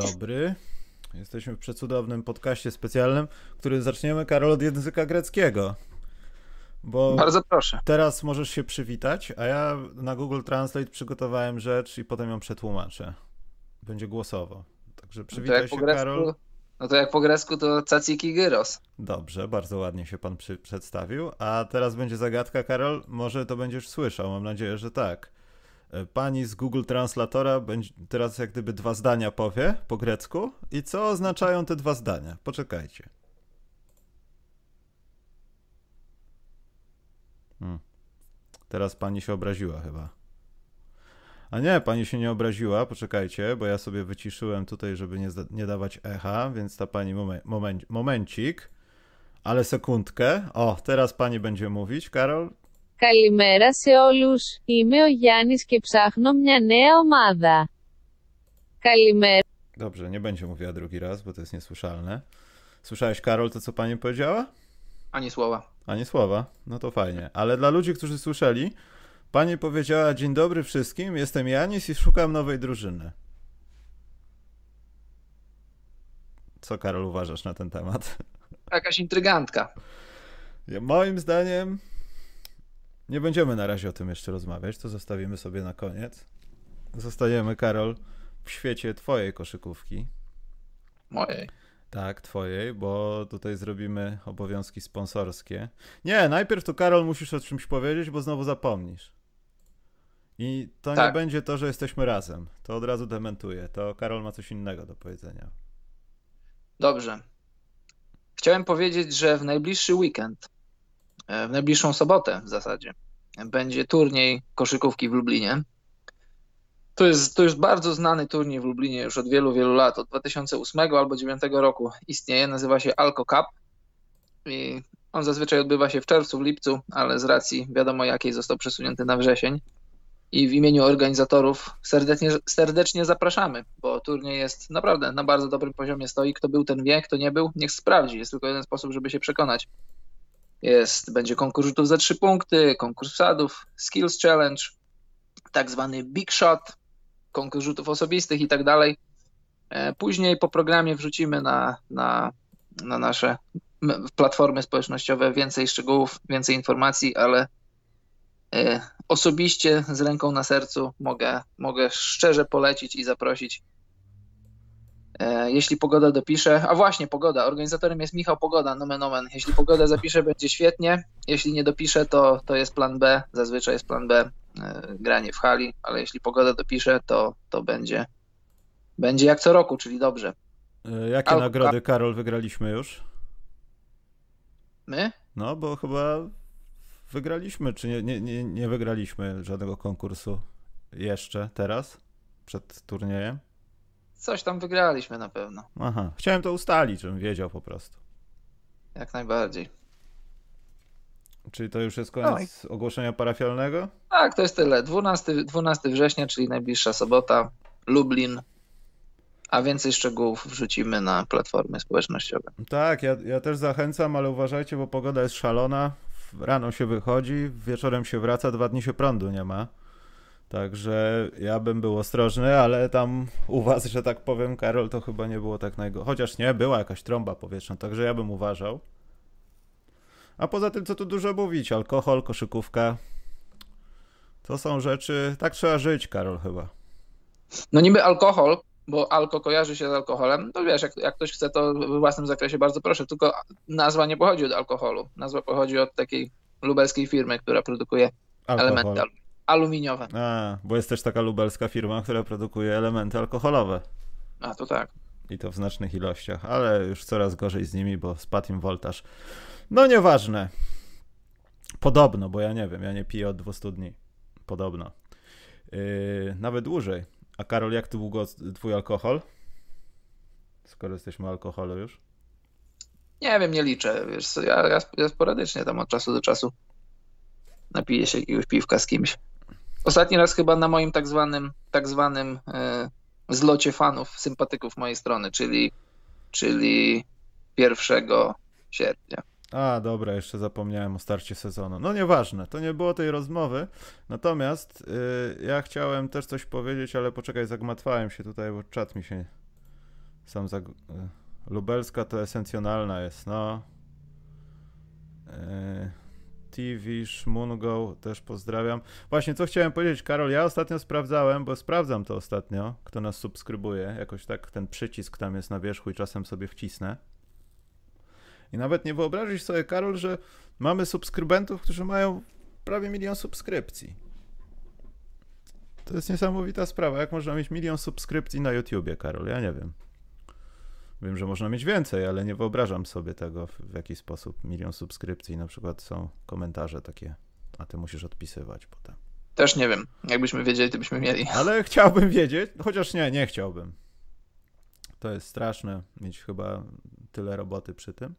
Dobry. Jesteśmy w przecudownym podcaście specjalnym, który zaczniemy, Karol, od języka greckiego. Bo Bardzo proszę. teraz możesz się przywitać, a ja na Google Translate przygotowałem rzecz i potem ją przetłumaczę. Będzie głosowo. Także No przywitaj jak się, po grecku, Karol. no to jak po grecku to caciki gyros. Dobrze, bardzo ładnie się pan przy, przedstawił. A teraz będzie zagadka, Karol. Może to będziesz słyszał, mam nadzieję, że tak. E, Pani z Google Translatora będzie teraz jak gdyby dwa zdania powie po grecku. I co oznaczają te dwa zdania? Poczekajcie. Hmm. Teraz pani się obraziła chyba. A nie, pani się nie obraziła, poczekajcie, bo ja sobie wyciszyłem tutaj, żeby nie, nie dawać echa, więc ta pani momen, moment, momencik, ale sekundkę. O, teraz pani będzie mówić, Karol. Καλημέρα σε όλους, είμαι ο Γιάννης και ψάχνω μια νέα ομάδα. Καλημέρα. Dobrze, nie będzie mówiła drugi raz, bo to jest niesłyszalne. Słyszałeś, Karol, to co pani powiedziała? Ani słowa. Ani słowa. No to fajnie. Ale dla ludzi, którzy słyszeli, pani powiedziała: Dzień dobry wszystkim, jestem Janis i szukam nowej drużyny. Co, Karol, uważasz na ten temat? Jakaś intrygantka. Ja- Moim zdaniem nie będziemy na razie o tym jeszcze rozmawiać, to zostawimy sobie na koniec. Zostajemy, Karol, w świecie twojej koszykówki. Mojej. Tak, twojej, bo tutaj zrobimy obowiązki sponsorskie. Nie, najpierw to Karol musisz o czymś powiedzieć, bo znowu zapomnisz. I to nie Tak. będzie to, że jesteśmy razem. To od razu dementuję. To Karol ma coś innego do powiedzenia. Dobrze. Chciałem powiedzieć, że w najbliższy weekend, w najbliższą sobotę w zasadzie, będzie turniej koszykówki w Lublinie. To jest, to już bardzo znany turniej w Lublinie już od wielu, wielu lat. Od 2008 albo 2009 roku istnieje. Nazywa się Alco Cup. I on zazwyczaj odbywa się w czerwcu, w lipcu, ale z racji wiadomo jakiej został przesunięty na wrzesień. I w imieniu organizatorów serdecznie, serdecznie zapraszamy, bo turniej jest naprawdę na bardzo dobrym poziomie stoi. Kto był, ten wie, kto nie był, niech sprawdzi. Jest tylko jeden sposób, żeby się przekonać. Jest, będzie konkurs rzutów za trzy punkty, konkurs wsadów, skills challenge, tak zwany big shot, konkurs rzutów osobistych i tak dalej. E, Później po programie wrzucimy na, na, na nasze platformy społecznościowe więcej szczegółów, więcej informacji, ale e, osobiście z ręką na sercu mogę, mogę szczerze polecić i zaprosić. E, Jeśli pogoda dopisze, a właśnie pogoda, organizatorem jest Michał Pogoda, nomen omen. Jeśli pogoda zapisze, będzie świetnie. Jeśli nie dopisze, to, to jest plan B. Zazwyczaj jest plan B, e, granie w hali, ale jeśli pogoda dopisze, to, to będzie, będzie jak co roku, czyli dobrze. E, Jakie Al- nagrody, Karol, wygraliśmy już? My? No, bo chyba wygraliśmy, czy nie, nie, nie, nie wygraliśmy żadnego konkursu jeszcze teraz, przed turniejem. Coś tam wygraliśmy na pewno, Aha, chciałem to ustalić, żebym wiedział po prostu. jak najbardziej. Czyli to już jest koniec ogłoszenia parafialnego? Tak, to jest tyle. 12, 12 września, czyli najbliższa sobota, Lublin. A więcej szczegółów wrzucimy na platformy społecznościowe. Tak, ja, ja też zachęcam, ale uważajcie, bo pogoda jest szalona. Rano się wychodzi, wieczorem się wraca, dwa dni się prądu nie ma. Także ja bym był ostrożny, ale tam u was, że tak powiem, Karol, to chyba nie było tak najgorzej. Chociaż nie, była jakaś trąba powietrzna, także ja bym uważał. A poza tym, co tu dużo mówić, alkohol, koszykówka. To są rzeczy, tak trzeba żyć, Karol, chyba. No niby alkohol, bo alko kojarzy się z alkoholem. To wiesz, jak, jak ktoś chce, to we własnym zakresie bardzo proszę. Tylko nazwa nie pochodzi od alkoholu. Nazwa pochodzi od takiej lubelskiej firmy, która produkuje elementy Alkohol. Alu- aluminiowe. A, bo jest też taka lubelska firma, która produkuje elementy alkoholowe. A to tak. I to w znacznych ilościach, ale już coraz gorzej z nimi, bo spadł im woltaż. No nieważne. Podobno, bo ja nie wiem, ja nie piję od 200 dni. Podobno. Yy, nawet dłużej. A Karol, jak długo twój alkohol? Skoro jesteśmy o alkoholu już. Nie wiem, nie liczę. Wiesz, ja, ja, ja sporadycznie tam od czasu do czasu napiję się jakiegoś piwka z kimś. Ostatni raz chyba na moim tak zwanym, tak zwanym e, zlocie fanów, sympatyków mojej strony, czyli, czyli 1 sierpnia. A, dobra, jeszcze zapomniałem o starcie sezonu. No nieważne, to nie było tej rozmowy. Natomiast yy, ja chciałem też coś powiedzieć, ale poczekaj, zagmatwałem się tutaj, bo czat mi się Sam za... Lubelska to esencjonalna jest, no. E, TV, Szmungo, też pozdrawiam. Właśnie, co chciałem powiedzieć, Karol, ja ostatnio sprawdzałem, bo sprawdzam to ostatnio, kto nas subskrybuje, jakoś tak ten przycisk tam jest na wierzchu i czasem sobie wcisnę. I nawet nie wyobrazisz sobie, Karol, że mamy subskrybentów, którzy mają prawie milion subskrypcji. To jest niesamowita sprawa. Jak można mieć milion subskrypcji na YouTubie, Karol? Ja nie wiem. Wiem, że można mieć więcej, ale nie wyobrażam sobie tego, w jaki sposób milion subskrypcji. Na przykład są komentarze takie, a ty musisz odpisywać potem. Też nie wiem. Jakbyśmy wiedzieli, to byśmy mieli. Ale chciałbym wiedzieć, chociaż nie, nie chciałbym. To jest straszne mieć chyba tyle roboty przy tym.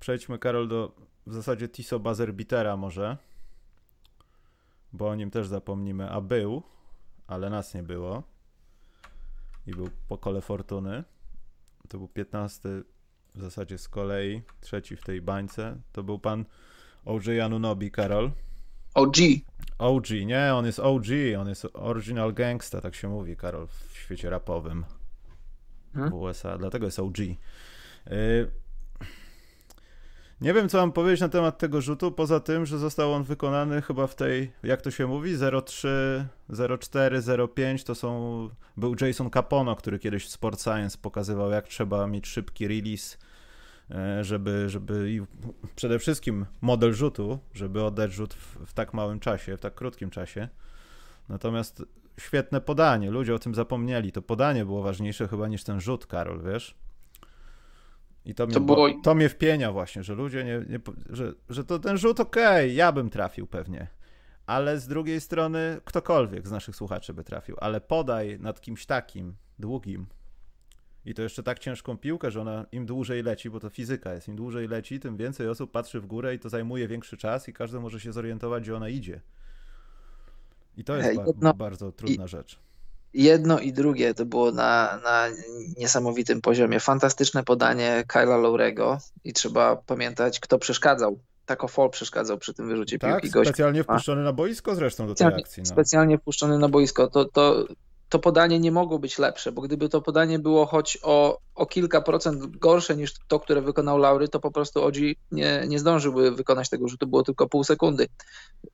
Przejdźmy, Karol, do w zasadzie Tiso Bazerbitera może, bo o nim też zapomnimy. A był, ale nas nie było. I był po kole fortuny. To był 15 w zasadzie z kolei, trzeci w tej bańce. To był pan OJ Anunobi, Karol. OG. OG, nie, on jest OG, on jest Original Gangsta, tak się mówi, Karol, w świecie rapowym hmm? w USA, dlatego jest OG. Y nie wiem, co mam powiedzieć na temat tego rzutu, poza tym, że został on wykonany chyba w tej, jak to się mówi, 03, 04, 05, to są, był Jason Capono, który kiedyś w Sport Science pokazywał, jak trzeba mieć szybki release, e, żeby, żeby i przede wszystkim model rzutu, żeby oddać rzut w, w tak małym czasie, w tak krótkim czasie. Natomiast świetne podanie, ludzie o tym zapomnieli, to podanie było ważniejsze chyba niż ten rzut, Karol, wiesz? I to, mnie, to, było... to mnie wpienia właśnie, że ludzie nie, nie że, że to ten rzut okej, okay, ja bym trafił pewnie. Ale z drugiej strony ktokolwiek z naszych słuchaczy by trafił, ale podaj nad kimś takim, długim. I to jeszcze tak ciężką piłkę, że ona im dłużej leci, bo to fizyka jest, im dłużej leci, tym więcej osób patrzy w górę i to zajmuje większy czas i każdy może się zorientować, gdzie ona idzie. I to jest ba bardzo trudna i, rzecz jedno i drugie to było na, na niesamowitym poziomie. Fantastyczne podanie Kyla Lowrego i trzeba pamiętać, kto przeszkadzał. Taco Fall przeszkadzał przy tym wyrzucie tak, piłki. Gość specjalnie wpuszczony na boisko zresztą do tej akcji. No. Specjalnie wpuszczony na boisko. To, to, to podanie nie mogło być lepsze, bo gdyby to podanie było choć o, o kilka procent gorsze niż to, które wykonał Laury, to po prostu Odzi nie, nie zdążyłby wykonać tego rzutu, było tylko pół sekundy.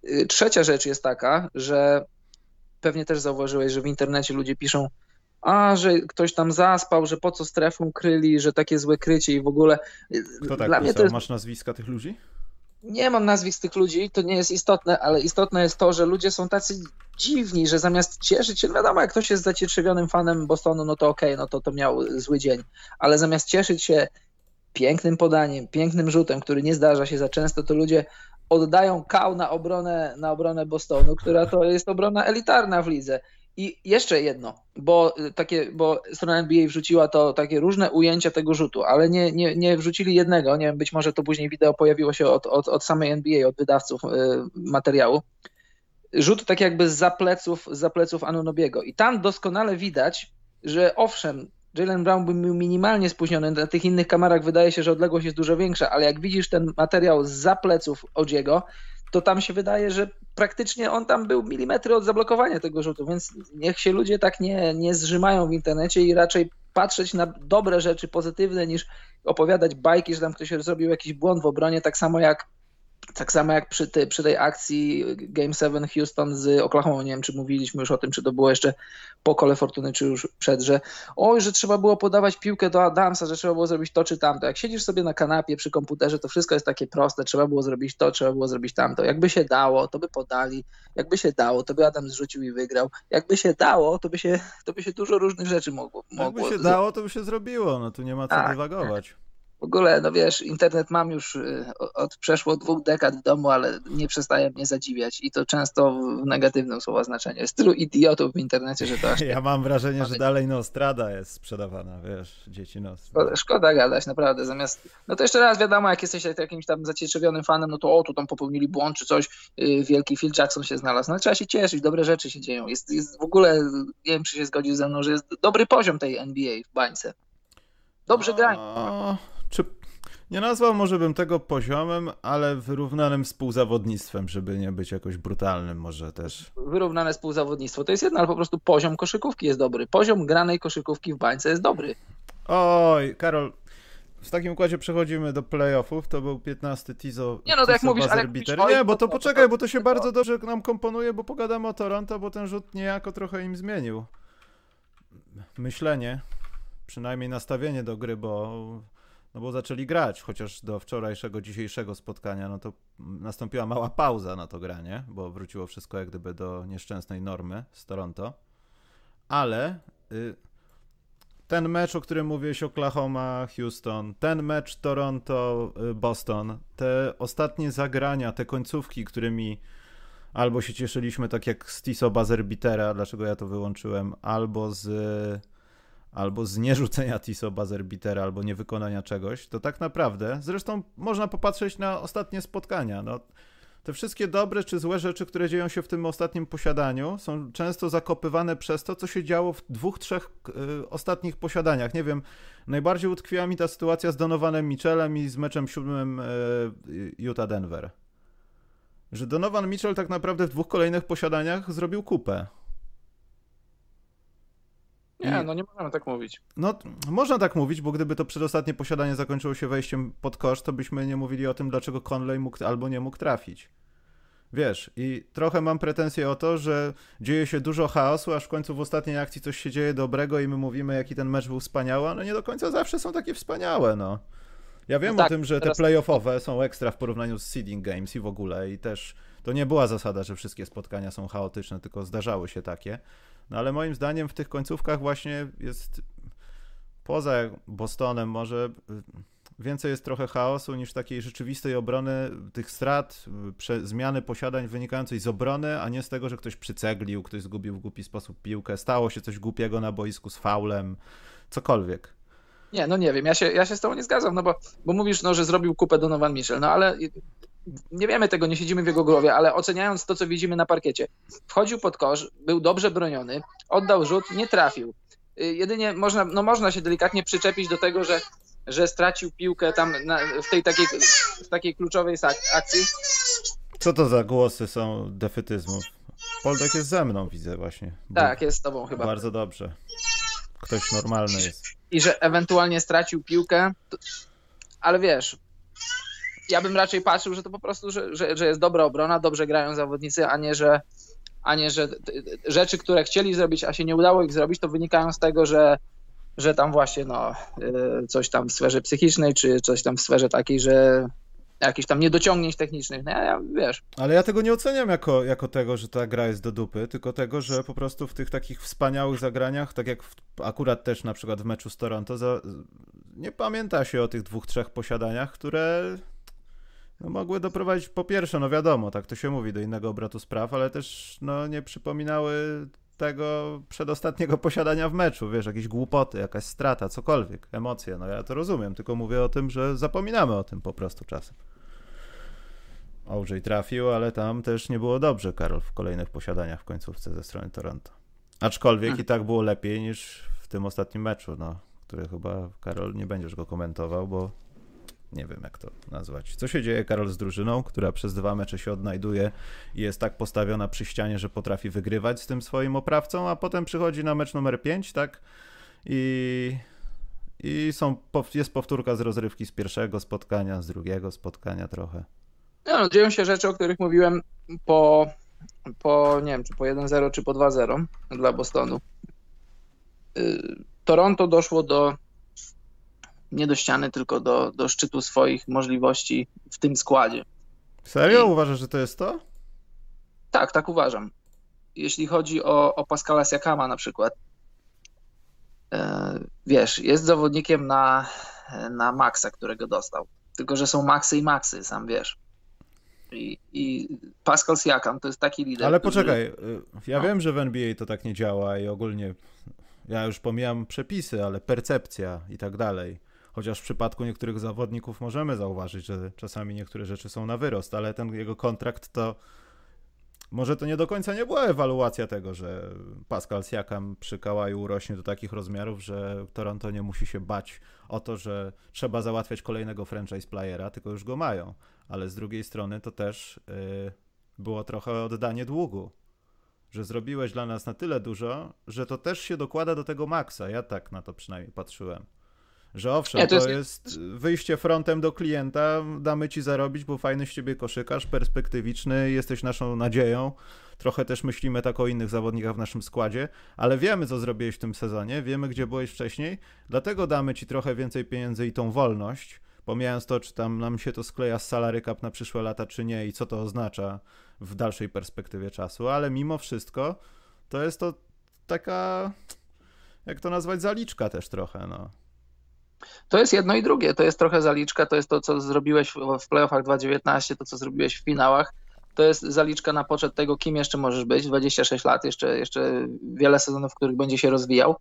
Y, trzecia rzecz jest taka, że pewnie też zauważyłeś, że w internecie ludzie piszą, a, że ktoś tam zaspał, że po co strefą kryli, że takie złe krycie i w ogóle. Kto tak Dla mnie to jest... Masz nazwiska tych ludzi? Nie mam nazwisk tych ludzi, to nie jest istotne, ale istotne jest to, że ludzie są tacy dziwni, że zamiast cieszyć się, no wiadomo, jak ktoś jest zacietrzewionym fanem Bostonu, no to okej, okay, no to to miał zły dzień, ale zamiast cieszyć się pięknym podaniem, pięknym rzutem, który nie zdarza się za często, to ludzie oddają kał na obronę, na obronę Bostonu, która to jest obrona elitarna w lidze. I jeszcze jedno, bo takie, bo strona NBA wrzuciła to takie różne ujęcia tego rzutu, ale nie, nie, nie wrzucili jednego. Nie wiem, być może to później wideo pojawiło się od, od, od samej NBA, od wydawców y, materiału. Rzut tak jakby z pleców, z pleców Anunobiego. I tam doskonale widać, że owszem, Jalen Brown był minimalnie spóźniony. Na tych innych kamerach wydaje się, że odległość jest dużo większa, ale jak widzisz ten materiał z pleców Odziego, to tam się wydaje, że praktycznie on tam był milimetry od zablokowania tego rzutu, więc niech się ludzie tak nie, nie zrzymają w internecie i raczej patrzeć na dobre rzeczy pozytywne niż opowiadać bajki, że tam ktoś zrobił jakiś błąd w obronie, tak samo jak tak samo jak przy, ty, przy tej akcji Game 7 Houston z Oklahoma, nie wiem czy mówiliśmy już o tym, czy to było jeszcze po kole fortuny, czy już przed, że oj, że trzeba było podawać piłkę do Adamsa, że trzeba było zrobić to czy tamto. Jak siedzisz sobie na kanapie przy komputerze, to wszystko jest takie proste, trzeba było zrobić to, trzeba było zrobić tamto. Jakby się dało, to by podali, jakby się dało, to by Adam zrzucił i wygrał. Jakby się dało, to by się, to by się dużo różnych rzeczy mogło. mogło Jakby się dało, to by się zrobiło, no tu nie ma co tak, dywagować. W ogóle, no wiesz, internet mam już y, od przeszło dwóch dekad w domu, ale nie przestaje mnie zadziwiać i to często w negatywnym słowa znaczeniu. Jest tylu idiotów w internecie, że to aż... Ja mam wrażenie, że dalej Nostrada jest sprzedawana, wiesz, dzieci nos. Szkoda, gadać, naprawdę, zamiast... No to jeszcze raz wiadomo, jak jesteś jakimś tam zacietrzewionym fanem, no to o, tu tam popełnili błąd czy coś, yy, wielki Phil Jackson się znalazł. No trzeba się cieszyć, dobre rzeczy się dzieją. Jest, jest w ogóle, nie wiem, czy się zgodził ze mną, że jest dobry poziom tej NBA w bańce. Dobrze grają. Czy nie nazwał może bym tego poziomem, ale wyrównanym współzawodnictwem, żeby nie być jakoś brutalnym może też. Wyrównane współzawodnictwo to jest jedno, ale po prostu poziom koszykówki jest dobry. Poziom granej koszykówki w bańce jest dobry. Oj, Karol, w takim układzie przechodzimy do playoffów. To był 15 Tizo. Nie no, to jak mówisz, ale jak mówisz, Nie, bo to- to to- poczekaj, to- bo to się to- bardzo dobrze nam komponuje, bo pogadamy o Toronto, bo ten rzut niejako trochę im zmienił myślenie, przynajmniej nastawienie do gry, bo no bo zaczęli grać, chociaż do wczorajszego, dzisiejszego spotkania, no to nastąpiła mała pauza na to granie, bo wróciło wszystko jak gdyby do nieszczęsnej normy z Toronto. Ale y, ten mecz, o którym mówiłeś, Oklahoma, Houston, ten mecz Toronto, y, Boston, te ostatnie zagrania, te końcówki, którymi albo się cieszyliśmy, tak jak z Tiso Buzzerbeatera, dlaczego ja to wyłączyłem, albo z albo z nierzucenia Tiso Buzzerbeatera, albo niewykonania czegoś, to tak naprawdę, zresztą można popatrzeć na ostatnie spotkania, no te wszystkie dobre czy złe rzeczy, które dzieją się w tym ostatnim posiadaniu, są często zakopywane przez to, co się działo w dwóch, trzech y, ostatnich posiadaniach. Nie wiem, najbardziej utkwiła mi ta sytuacja z Donovanem Mitchellem i z meczem siódmym y, Utah-Denver. Że Donovan Mitchell tak naprawdę w dwóch kolejnych posiadaniach zrobił kupę. Nie, no nie możemy tak mówić. No, można tak mówić, bo gdyby to przedostatnie posiadanie zakończyło się wejściem pod kosz, to byśmy nie mówili o tym, dlaczego Conley mógł albo nie mógł trafić. Wiesz, i trochę mam pretensje o to, że dzieje się dużo chaosu, aż w końcu w ostatniej akcji coś się dzieje dobrego i my mówimy, jaki ten mecz był wspaniały, ale nie do końca zawsze są takie wspaniałe, no. Ja wiem No o tak, tym, że te playoffowe są ekstra w porównaniu z seeding games i w ogóle i też to nie była zasada, że wszystkie spotkania są chaotyczne, tylko zdarzały się takie. No ale moim zdaniem w tych końcówkach właśnie jest poza Bostonem może więcej jest trochę chaosu niż takiej rzeczywistej obrony, tych strat, zmiany posiadań wynikającej z obrony, a nie z tego, że ktoś przyceglił, ktoś zgubił w głupi sposób piłkę, stało się coś głupiego na boisku z faulem, cokolwiek. Nie, no nie wiem, ja się, ja się z tobą nie zgadzam, no bo, bo mówisz, no, że zrobił kupę Donovan Mitchell, no ale nie wiemy tego, nie siedzimy w jego głowie, ale oceniając to, co widzimy na parkiecie, wchodził pod kosz, był dobrze broniony, oddał rzut, nie trafił. Y, Jedynie można, no można się delikatnie przyczepić do tego, że, że stracił piłkę tam na, w tej takiej, w takiej kluczowej akcji. Co to za głosy są defetyzmów? Poldek jest ze mną, widzę właśnie. Tak, jest z tobą chyba. Bardzo dobrze. Ktoś normalny jest. i że ewentualnie stracił piłkę, ale wiesz, ja bym raczej patrzył, że to po prostu, że, że, że jest dobra obrona, dobrze grają zawodnicy, a nie, że, a nie, że rzeczy, które chcieli zrobić, a się nie udało ich zrobić, to wynikają z tego, że, że tam właśnie no, y, coś tam w sferze psychicznej, czy coś tam w sferze takiej, że jakichś tam niedociągnięć technicznych, no ja, ja wiesz, Ale ja tego nie oceniam jako, jako tego, że ta gra jest do dupy, tylko tego, że po prostu w tych takich wspaniałych zagraniach, tak jak w, akurat też na przykład w meczu z Toronto, za, nie pamięta się o tych dwóch, trzech posiadaniach, które no, mogły doprowadzić po pierwsze, no wiadomo, tak to się mówi, do innego obrotu spraw, ale też no, nie przypominały tego przedostatniego posiadania w meczu, wiesz, jakieś głupoty, jakaś strata, cokolwiek, emocje, no ja to rozumiem, tylko mówię o tym, że zapominamy o tym po prostu czasem. OJ trafił, ale tam też nie było dobrze, Karol, w kolejnych posiadaniach w końcówce ze strony Toronto. Aczkolwiek Hmm. i tak było lepiej niż w tym ostatnim meczu, no, który chyba, Karol, nie będziesz go komentował, bo nie wiem jak to nazwać. Co się dzieje, Karol, z drużyną, która przez dwa mecze się odnajduje i jest tak postawiona przy ścianie, że potrafi wygrywać z tym swoim oprawcą, a potem przychodzi na mecz numer 5, tak? I, i są, jest powtórka z rozrywki z pierwszego spotkania, z drugiego spotkania trochę. No, no, dzieją się rzeczy, o których mówiłem po, po nie wiem, czy po 1-0, czy po 2-0 dla Bostonu. Y, Toronto doszło do nie do ściany, tylko do, do szczytu swoich możliwości w tym składzie. Serio? I- Uważasz, że to jest to? Tak, tak uważam. Jeśli chodzi o, o Pascala Siakama na przykład, e, wiesz, jest zawodnikiem na, na maksa, którego dostał. Tylko, że są maksy i maksy, sam wiesz. I, i Pascal Siakam to jest taki lider. Ale który- poczekaj, y, ja No. wiem, że w NBA to tak nie działa i ogólnie ja już pomijam przepisy, ale percepcja i tak dalej. Chociaż w przypadku niektórych zawodników możemy zauważyć, że czasami niektóre rzeczy są na wyrost, ale ten jego kontrakt to może to nie do końca nie była ewaluacja tego, że Pascal Siakam przy Kałaju urośnie do takich rozmiarów, że Toronto nie musi się bać o to, że trzeba załatwiać kolejnego franchise playera, tylko już go mają. Ale z drugiej strony to też yy, było trochę oddanie długu. Że zrobiłeś dla nas na tyle dużo, że to też się dokłada do tego maksa. Ja tak na to przynajmniej patrzyłem. Że owszem, nie, to, jest... to, jest... wyjście frontem do klienta, damy ci zarobić, bo fajny z ciebie koszykarz, perspektywiczny, jesteś naszą nadzieją. Trochę też myślimy tak o innych zawodnikach w naszym składzie, ale wiemy, co zrobiłeś w tym sezonie, wiemy, gdzie byłeś wcześniej, dlatego damy ci trochę więcej pieniędzy i tą wolność, pomijając to, czy tam nam się to skleja z salary cap na przyszłe lata, czy nie i co to oznacza w dalszej perspektywie czasu, ale mimo wszystko to jest to taka, jak to nazwać, zaliczka też trochę, no. To jest jedno i drugie. To jest trochę zaliczka, to jest to, co zrobiłeś w playoffach 2019, to, co zrobiłeś w finałach. To jest zaliczka na poczet tego, kim jeszcze możesz być. 26 lat, jeszcze, jeszcze wiele sezonów, w których będzie się rozwijał.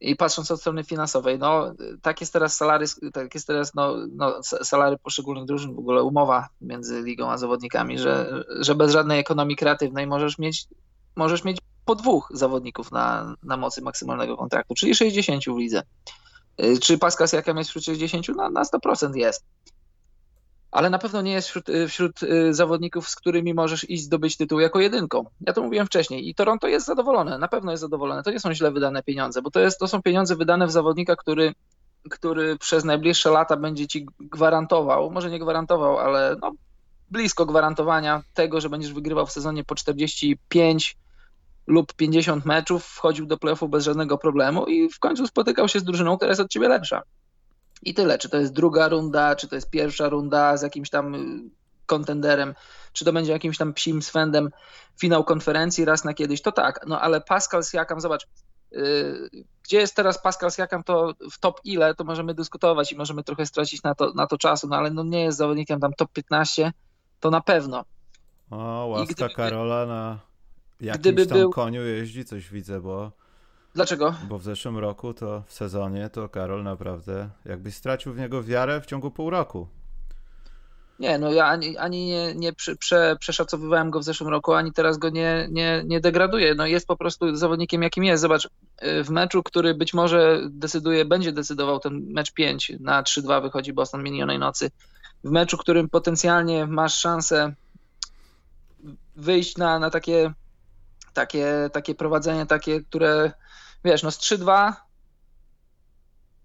I patrząc od strony finansowej, no tak jest teraz salary, tak jest teraz no, no, salary poszczególnych drużyn, w ogóle umowa między ligą a zawodnikami, że, że bez żadnej ekonomii kreatywnej możesz mieć, możesz mieć po dwóch zawodników na, na mocy maksymalnego kontraktu, czyli 60 w lidze. Y, czy Pascal Siakam jest wśród 60? No, na 100% jest. Ale na pewno nie jest wśród, y, wśród y, zawodników, z którymi możesz iść zdobyć tytuł jako jedynką. Ja to mówiłem wcześniej i Toronto jest zadowolone, na pewno jest zadowolone. To nie są źle wydane pieniądze, bo to, jest, to są pieniądze wydane w zawodnika, który, który przez najbliższe lata będzie ci gwarantował, może nie gwarantował, ale no, blisko gwarantowania tego, że będziesz wygrywał w sezonie po 45 lub 50 meczów, wchodził do playoffu bez żadnego problemu i w końcu spotykał się z drużyną, która jest od ciebie lepsza. I tyle. Czy to jest druga runda, czy to jest pierwsza runda z jakimś tam y, kontenderem, czy to będzie jakimś tam psim swędem finał konferencji raz na kiedyś, to tak. No ale Pascal Siakam, zobacz, yy, gdzie jest teraz Pascal Siakam, to w top ile, to możemy dyskutować i możemy trochę stracić na to, na to czasu, no ale no nie jest zawodnikiem tam top 15, to na pewno. O, łaska gdyby, Karola na jakimś gdyby tam był... koniu jeździ, coś widzę, bo... Dlaczego? Bo w zeszłym roku to w sezonie to Karol naprawdę jakbyś stracił w niego wiarę w ciągu pół roku. Nie, no ja ani, ani nie, nie prze, przeszacowywałem go w zeszłym roku, ani teraz go nie, nie, nie degraduję. No jest po prostu zawodnikiem, jakim jest. Zobacz, y, w meczu, który być może decyduje, będzie decydował ten mecz 5 na 3-2 wychodzi Boston minionej nocy. W meczu, którym potencjalnie masz szansę wyjść na, na takie takie, takie prowadzenie, takie, które wiesz, no z 3-2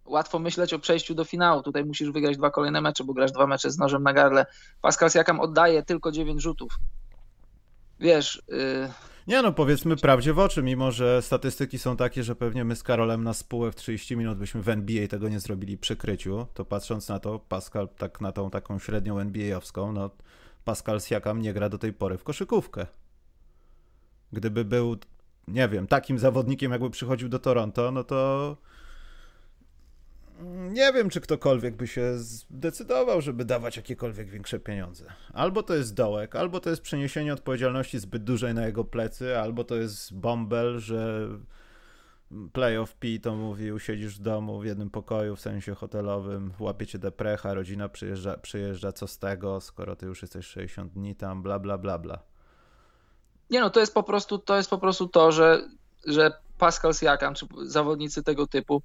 łatwo myśleć o przejściu do finału. Tutaj musisz wygrać dwa kolejne mecze, bo grasz dwa mecze z nożem na gardle. Pascal Siakam oddaje tylko 9 rzutów. Wiesz... Yy... Nie no, powiedzmy prawdzie w oczy, mimo że statystyki są takie, że pewnie my z Karolem na spółek w 30 minut byśmy w NBA tego nie zrobili przy kryciu, to patrząc na to, Pascal tak na tą taką średnią NBA-owską, no Pascal Siakam nie gra do tej pory w koszykówkę. Gdyby był, nie wiem, takim zawodnikiem, jakby przychodził do Toronto, no to nie wiem, czy ktokolwiek by się zdecydował, żeby dawać jakiekolwiek większe pieniądze. Albo to jest dołek, albo to jest przeniesienie odpowiedzialności zbyt dużej na jego plecy, albo to jest bąbel, że playoff P to mówił, siedzisz w domu w jednym pokoju, w sensie hotelowym, łapiecie deprecha, rodzina przyjeżdża, przyjeżdża, co z tego, skoro ty już jesteś 60 dni tam, bla, bla, bla, bla. Nie no, to jest po prostu to, jest po prostu to że, że Pascal Siakam, czy zawodnicy tego typu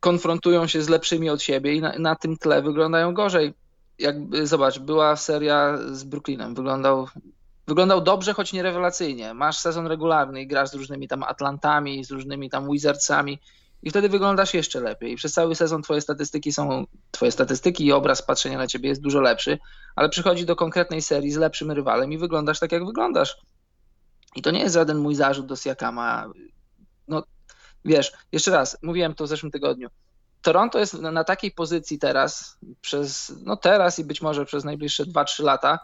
konfrontują się z lepszymi od siebie i na, na tym tle wyglądają gorzej. Jakby, zobacz, była seria z Brooklynem, wyglądał, wyglądał dobrze, choć nie rewelacyjnie. Masz sezon regularny i grasz z różnymi tam Atlantami, z różnymi tam Wizardsami i wtedy wyglądasz jeszcze lepiej. Przez cały sezon twoje statystyki są, twoje statystyki i obraz patrzenia na ciebie jest dużo lepszy, ale przychodzi do konkretnej serii z lepszym rywalem i wyglądasz tak, jak wyglądasz. I to nie jest żaden mój zarzut do Siakama. No, wiesz, jeszcze raz, mówiłem to w zeszłym tygodniu. Toronto jest na takiej pozycji teraz, przez, no teraz i być może przez najbliższe 2-3 lata,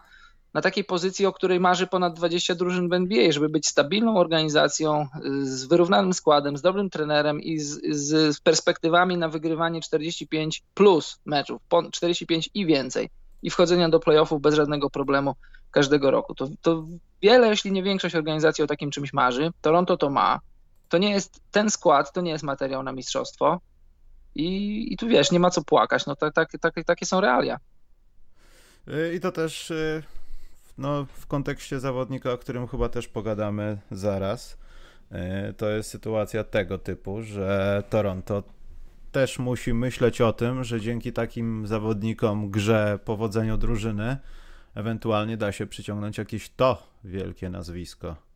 na takiej pozycji, o której marzy ponad 20 drużyn w NBA, żeby być stabilną organizacją z wyrównanym składem, z dobrym trenerem i z, z perspektywami na wygrywanie 45 plus meczów, 45 i więcej i wchodzenia do playoffów bez żadnego problemu każdego roku. To, to wiele, jeśli nie większość organizacji o takim czymś marzy. Toronto to ma. To nie jest ten skład, to nie jest materiał na mistrzostwo. I, i tu wiesz, nie ma co płakać. No tak, tak, tak, takie są realia. I to też y, no, w kontekście zawodnika, o którym chyba też pogadamy zaraz, e, to jest sytuacja tego typu, że Toronto też musi myśleć o tym, że dzięki takim zawodnikom, grze, powodzeniu drużyny, ewentualnie da się przyciągnąć jakieś to wielkie nazwisko.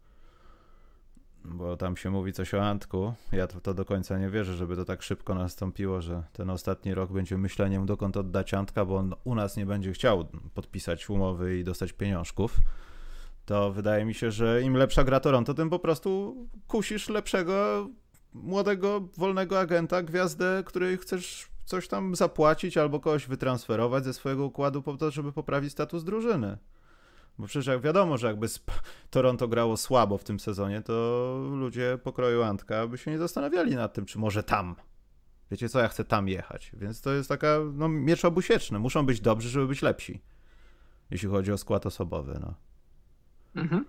Bo tam się mówi coś o Antku. Ja to, to, do końca nie wierzę, żeby to tak szybko nastąpiło, że ten ostatni rok będzie myśleniem, dokąd oddać Antka, bo on u nas nie będzie chciał podpisać umowy i dostać pieniążków. To wydaje mi się, że im lepsza gra Toronto, tym po prostu kusisz lepszego, młodego, wolnego agenta, gwiazdę, której chcesz coś tam zapłacić albo kogoś wytransferować ze swojego układu po to, żeby poprawić status drużyny. Bo przecież jak wiadomo, że jakby Toronto grało słabo w tym sezonie, to ludzie pokroju Antka by się nie zastanawiali nad tym, czy może tam. Wiecie co, ja chcę tam jechać. Więc to jest taka, no, miecz obusieczny. Muszą być dobrzy, żeby być lepsi. Jeśli chodzi o skład osobowy, no. Mhm.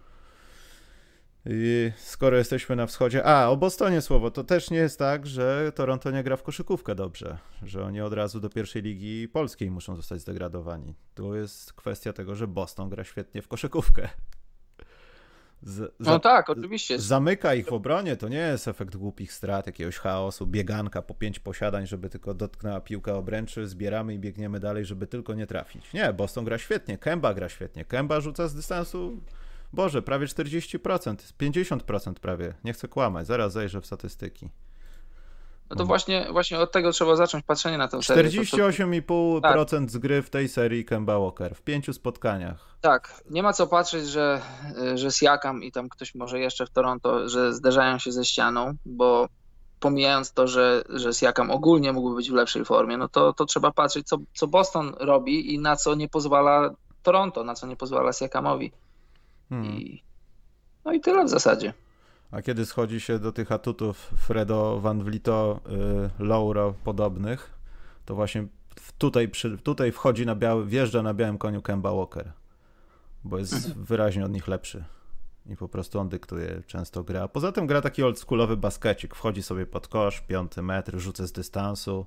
I skoro jesteśmy na wschodzie. A, o Bostonie słowo. To też nie jest tak, że Toronto nie gra w koszykówkę dobrze, że oni od razu do pierwszej ligi polskiej muszą zostać zdegradowani. Tu jest kwestia tego, że Boston gra świetnie w koszykówkę. Z, no tak, oczywiście. Zamyka ich w obronie, to nie jest efekt głupich strat, jakiegoś chaosu, bieganka po pięć posiadań, żeby tylko dotknęła piłka obręczy, zbieramy i biegniemy dalej, żeby tylko nie trafić. Nie, Boston gra świetnie, Kemba gra świetnie. Kemba rzuca z dystansu Boże, prawie 40%, 50% prawie. Nie chcę kłamać, zaraz zajrzę w statystyki. No to właśnie, właśnie od tego trzeba zacząć patrzenie na tę serię. 48,5% tak. z gry w tej serii Kemba Walker w pięciu spotkaniach. Tak, nie ma co patrzeć, że, że Siakam i tam ktoś może jeszcze w Toronto, że zderzają się ze ścianą, bo pomijając to, że, że Siakam ogólnie mógłby być w lepszej formie, no to, to trzeba patrzeć, co, co Boston robi i na co nie pozwala Toronto, na co nie pozwala Siakamowi. Hmm. I, no i tyle w zasadzie. A kiedy schodzi się do tych atutów Fredo Van Vlito, y, Lauro podobnych, to właśnie tutaj, przy, tutaj wchodzi na biały, wjeżdża na białym koniu Kemba Walker, bo jest mhm. wyraźnie od nich lepszy. I po prostu on dyktuje często gra. Poza tym gra taki oldschoolowy baskecik. Wchodzi sobie pod kosz, piąty metr, rzucę z dystansu.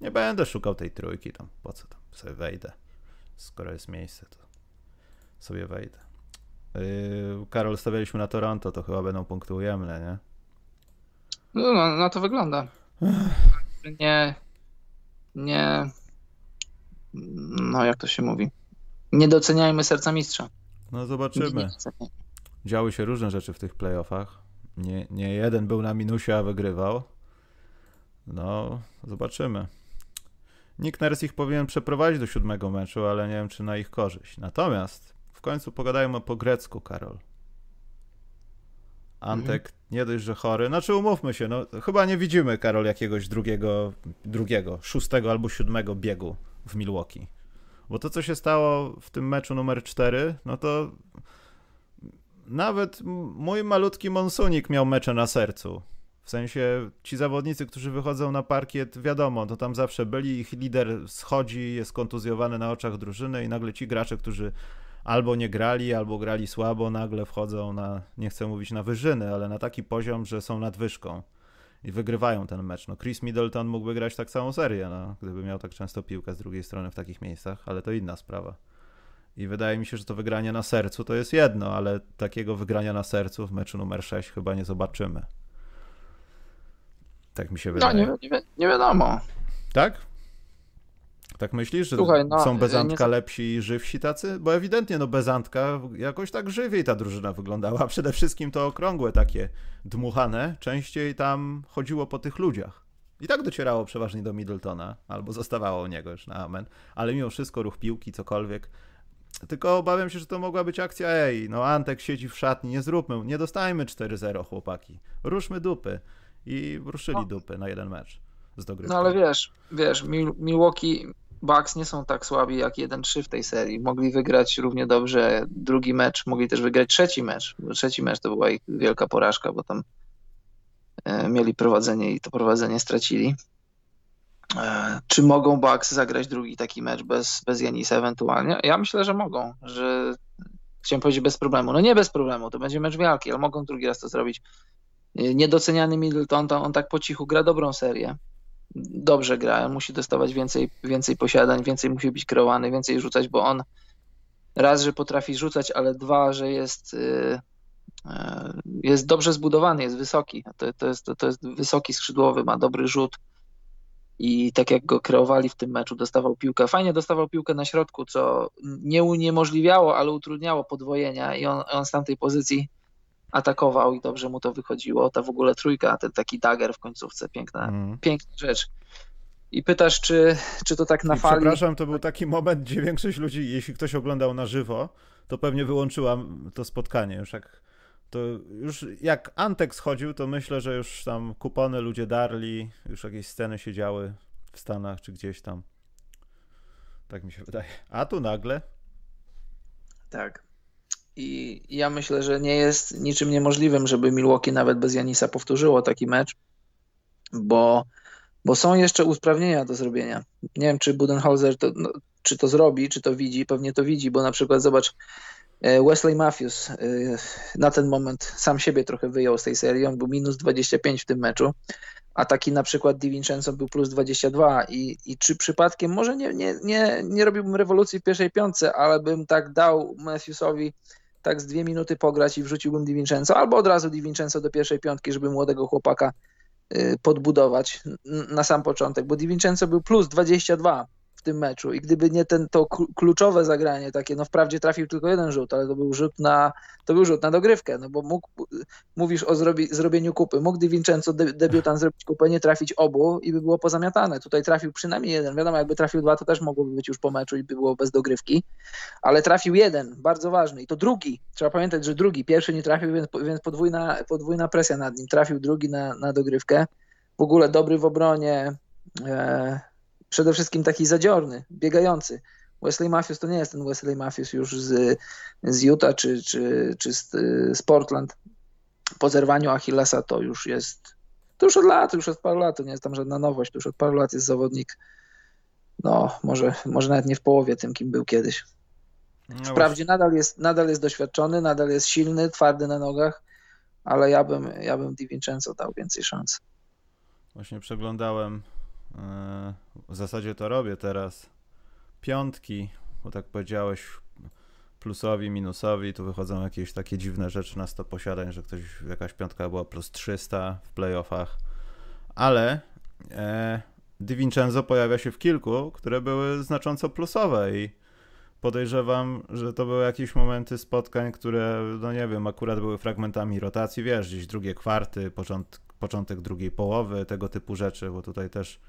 Nie będę szukał tej trójki tam. Po co tam sobie wejdę? Skoro jest miejsce, to sobie wejdę. Yy, Karol, stawialiśmy na Toronto, to chyba będą punkty ujemne, nie? No, no na to wygląda. Nie, nie, no jak to się mówi, nie doceniajmy serca mistrza. No zobaczymy. Działy się różne rzeczy w tych playoffach. Nie, nie jeden był na minusie, a wygrywał. No, zobaczymy. Nick Nurse ich powinien przeprowadzić do siódmego meczu, ale nie wiem, czy na ich korzyść. Natomiast końcu pogadajmy po grecku, Karol. Antek mhm. nie dość, że chory. Znaczy umówmy się, no chyba nie widzimy, Karol, jakiegoś drugiego, drugiego, szóstego albo siódmego biegu w Milwaukee. Bo to, co się stało w tym meczu numer 4, no to nawet mój malutki Monsunik miał mecze na sercu. W sensie ci zawodnicy, którzy wychodzą na parkiet, wiadomo, to tam zawsze byli, ich lider schodzi, jest kontuzjowany na oczach drużyny i nagle ci gracze, którzy albo nie grali, albo grali słabo, nagle wchodzą na, nie chcę mówić na wyżyny, ale na taki poziom, że są nadwyżką i wygrywają ten mecz. No Chris Middleton mógłby grać tak całą serię, no, gdyby miał tak często piłkę z drugiej strony w takich miejscach, ale to inna sprawa. I wydaje mi się, że to wygranie na sercu to jest jedno, ale takiego wygrania na sercu w meczu numer 6 chyba nie zobaczymy. Tak mi się wydaje. No, nie, nie, nie wiadomo. Tak? Tak myślisz, że Słuchaj, no, są bez Antka nie... lepsi i żywsi tacy? Bo ewidentnie no bez Antka jakoś tak żywiej ta drużyna wyglądała. Przede wszystkim to okrągłe takie dmuchane. Częściej tam chodziło po tych ludziach. I tak docierało przeważnie do Middletona, albo zostawało u niego już na amen. Ale mimo wszystko ruch piłki, cokolwiek. Tylko obawiam się, że to mogła być akcja, ej, no Antek siedzi w szatni, nie zróbmy, nie dostajmy 4-0 chłopaki. Ruszmy dupy. I ruszyli no. dupy na jeden mecz z dogrywką. No ale wiesz, wiesz, Milwaukee Bucks nie są tak słabi jak 1-3 w tej serii. Mogli wygrać równie dobrze drugi mecz, mogli też wygrać trzeci mecz. Trzeci mecz to była ich wielka porażka, bo tam e, mieli prowadzenie i to prowadzenie stracili. E, czy mogą Bucks zagrać drugi taki mecz bez, bez Janisa ewentualnie? Ja myślę, że mogą, że chciałem powiedzieć bez problemu. No nie bez problemu, to będzie mecz wielki, ale mogą drugi raz to zrobić. E, niedoceniany Middleton, to on tak po cichu gra dobrą serię dobrze gra, musi dostawać więcej, więcej posiadań, więcej musi być kreowany, więcej rzucać, bo on raz, że potrafi rzucać, ale dwa, że jest, y, y, jest dobrze zbudowany, jest wysoki. To, to, jest, to jest wysoki skrzydłowy, ma dobry rzut i tak jak go kreowali w tym meczu, dostawał piłkę. Fajnie dostawał piłkę na środku, co nie uniemożliwiało, ale utrudniało podwojenia i on, on z tamtej pozycji atakował i dobrze mu to wychodziło. Ta w ogóle trójka, ten taki dagger w końcówce, piękna, mm. piękna rzecz. I pytasz, czy, czy to tak na I fali. Przepraszam, to był taki moment, gdzie większość ludzi, jeśli ktoś oglądał na żywo, to pewnie wyłączyłam to spotkanie. Już jak, to już jak Antek schodził, to myślę, że już tam kupony ludzie darli, już jakieś sceny się działy w Stanach czy gdzieś tam. Tak mi się wydaje. A tu nagle. Tak. I ja myślę, że nie jest niczym niemożliwym, żeby Milwaukee nawet bez Janisa powtórzyło taki mecz, bo, bo są jeszcze usprawnienia do zrobienia. Nie wiem, czy Budenholzer to, no, czy to zrobi, czy to widzi, pewnie to widzi, bo na przykład zobacz, e, Wesley Matthews e, na ten moment sam siebie trochę wyjął z tej serii, on był minus 25 w tym meczu, a taki na przykład DiVincenzo był plus 22 i, i czy przypadkiem, może nie, nie, nie, nie robiłbym rewolucji w pierwszej piątce, ale bym tak dał Matthewsowi tak z dwie minuty pograć i wrzuciłbym DiVincenzo, albo od razu DiVincenzo do pierwszej piątki, żeby młodego chłopaka y, podbudować na sam początek, bo DiVincenzo był plus 22 tym meczu. I gdyby nie ten, to kluczowe zagranie takie, no wprawdzie trafił tylko jeden rzut, ale to był rzut na, to był rzut na dogrywkę, no bo mógł, mówisz o zrobi, zrobieniu kupy, mógł Di Vincenzo de, debiutant zrobić kupę, nie trafić obu i by było pozamiatane. Tutaj trafił przynajmniej jeden, wiadomo, jakby trafił dwa, to też mogłoby być już po meczu i by było bez dogrywki, ale trafił jeden, bardzo ważny. I to drugi, trzeba pamiętać, że drugi, pierwszy nie trafił, więc, więc podwójna, podwójna presja nad nim, trafił drugi na, na dogrywkę, w ogóle dobry w obronie, e, przede wszystkim taki zadziorny, biegający. Wesley Matthews to nie jest ten Wesley Matthews już z, z Utah czy, czy, czy z, z Portland. Po zerwaniu Achillesa to już jest, to już od lat, już od paru lat, to nie jest tam żadna nowość, to już od paru lat jest zawodnik, no może, może nawet nie w połowie tym, kim był kiedyś. No Wprawdzie nadal jest, nadal jest doświadczony, nadal jest silny, twardy na nogach, ale ja bym, ja bym Di Vincenzo dał więcej szans. Właśnie przeglądałem w zasadzie to robię teraz. Piątki, bo tak powiedziałeś, plusowi, minusowi, tu wychodzą jakieś takie dziwne rzeczy na 100 posiadań, że ktoś, jakaś piątka była plus 300 w playoffach, ale e, Di Vincenzo pojawia się w kilku, które były znacząco plusowe i podejrzewam, że to były jakieś momenty spotkań, które, no nie wiem, akurat były fragmentami rotacji, wiesz, gdzieś drugie kwarty, początek, początek drugiej połowy, tego typu rzeczy, bo tutaj też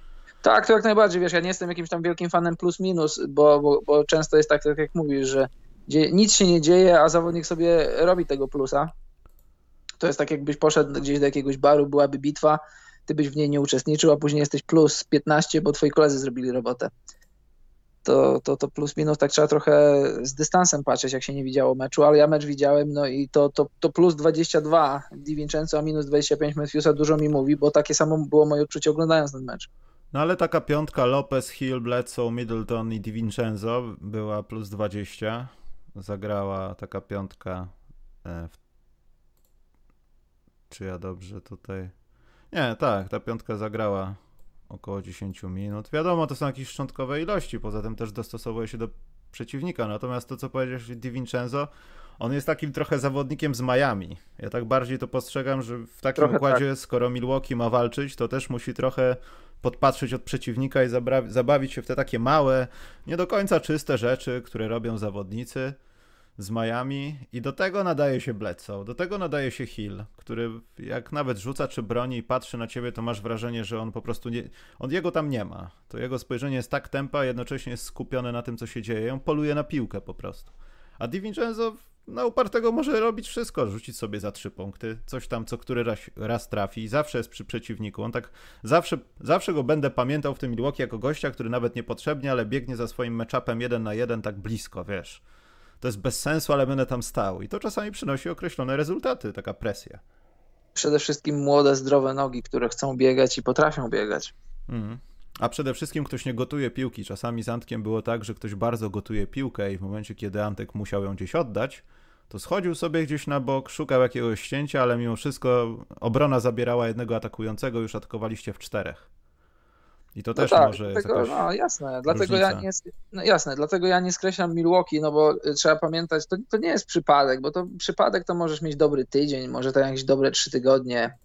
tak, to jak najbardziej, wiesz, ja nie jestem jakimś tam wielkim fanem plus minus, bo, bo, bo często jest tak, tak jak mówisz, że nic się nie dzieje, a zawodnik sobie robi tego plusa. To jest tak, jakbyś poszedł gdzieś do jakiegoś baru, byłaby bitwa, ty byś w niej nie uczestniczył, a później jesteś plus 15, bo twoi koledzy zrobili robotę. To, to, to plus minus tak trzeba trochę z dystansem patrzeć, jak się nie widziało meczu, ale ja mecz widziałem, no i to, to, to plus 22 Di Vincenzo, a minus 25 Matthewsa dużo mi mówi, bo takie samo było moje odczucie oglądając ten mecz. No ale taka piątka Lopez, Hill, Bledsoe, Middleton i DiVincenzo była plus 20. Zagrała taka piątka. E, w... Czy ja dobrze tutaj. Nie, tak, ta piątka zagrała około 10 minut. Wiadomo, to są jakieś szczątkowe ilości, poza tym też dostosowuje się do przeciwnika. Natomiast to, co powiedziałeś DiVincenzo, on jest takim trochę zawodnikiem z Miami. Ja tak bardziej to postrzegam, że w takim trochę układzie, tak. skoro Milwaukee ma walczyć, to też musi trochę podpatrzeć od przeciwnika i zabawić się w te takie małe, nie do końca czyste rzeczy, które robią zawodnicy z Miami i do tego nadaje się Bledsoe, do tego nadaje się Hill, który jak nawet rzuca czy broni i patrzy na ciebie, to masz wrażenie, że on po prostu nie, on jego tam nie ma. To jego spojrzenie jest tak tempa, jednocześnie jest skupione na tym, co się dzieje, on poluje na piłkę po prostu. A DiVincenzo na upartego może robić wszystko, rzucić sobie za trzy punkty, coś tam co który raz, raz trafi i zawsze jest przy przeciwniku. On tak zawsze, zawsze go będę pamiętał w tym Milwaukee jako gościa, który nawet niepotrzebnie, ale biegnie za swoim matchupem jeden na jeden tak blisko, wiesz. To jest bez sensu, ale będę tam stał i to czasami przynosi określone rezultaty, taka presja. Przede wszystkim młode, zdrowe nogi, które chcą biegać i potrafią biegać. Mhm. A przede wszystkim ktoś nie gotuje piłki. Czasami z Antkiem było tak, że ktoś bardzo gotuje piłkę i w momencie, kiedy Antek musiał ją gdzieś oddać, to schodził sobie gdzieś na bok, szukał jakiegoś ścięcia, ale mimo wszystko obrona zabierała jednego atakującego, już atakowaliście w czterech. I to no też tak, może dlatego, jest No jasne, dlatego ja nie, no jasne, dlatego ja nie skreślam Milwaukee, no bo y, trzeba pamiętać, to, to nie jest przypadek, bo to przypadek to możesz mieć dobry tydzień, może to jakieś dobre trzy tygodnie,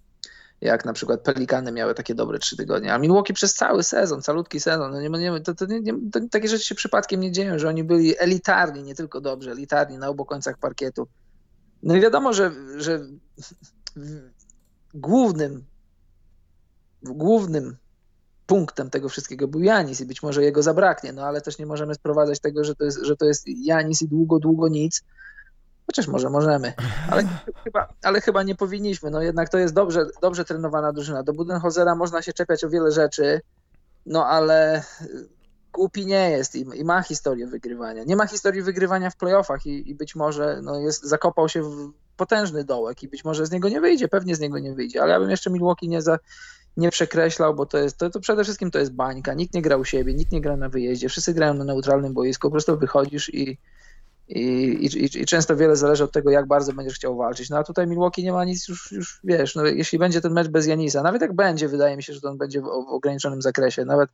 jak na przykład Pelikany miały takie dobre trzy tygodnie, a Milwaukee przez cały sezon, calutki sezon, no nie, nie, to, to, nie, to takie rzeczy się przypadkiem nie dzieją, że oni byli elitarni, nie tylko dobrze, elitarni na obu końcach parkietu. No i wiadomo, że, że głównym głównym punktem tego wszystkiego był Janis i być może jego zabraknie, no ale też nie możemy sprowadzać tego, że to jest, że to jest Janis i długo, długo nic. Chociaż może możemy, ale chyba, ale chyba nie powinniśmy. No jednak to jest dobrze, dobrze trenowana drużyna. Do Budenholzera można się czepiać o wiele rzeczy, no ale głupi nie jest i, i, ma historię wygrywania. Nie ma historii wygrywania w playoffach i, i być może no jest, zakopał się w potężny dołek i być może z niego nie wyjdzie, pewnie z niego nie wyjdzie, ale ja bym jeszcze Milwaukee nie, za, nie przekreślał, bo to jest, to, to przede wszystkim to jest bańka, nikt nie gra u siebie, nikt nie gra na wyjeździe, wszyscy grają na neutralnym boisku, po prostu wychodzisz i, i, i, i, często wiele zależy od tego, jak bardzo będziesz chciał walczyć. No a tutaj Milwaukee nie ma nic już, już wiesz, no jeśli będzie ten mecz bez Janisa, nawet jak będzie, wydaje mi się, że to on będzie w, w ograniczonym zakresie, nawet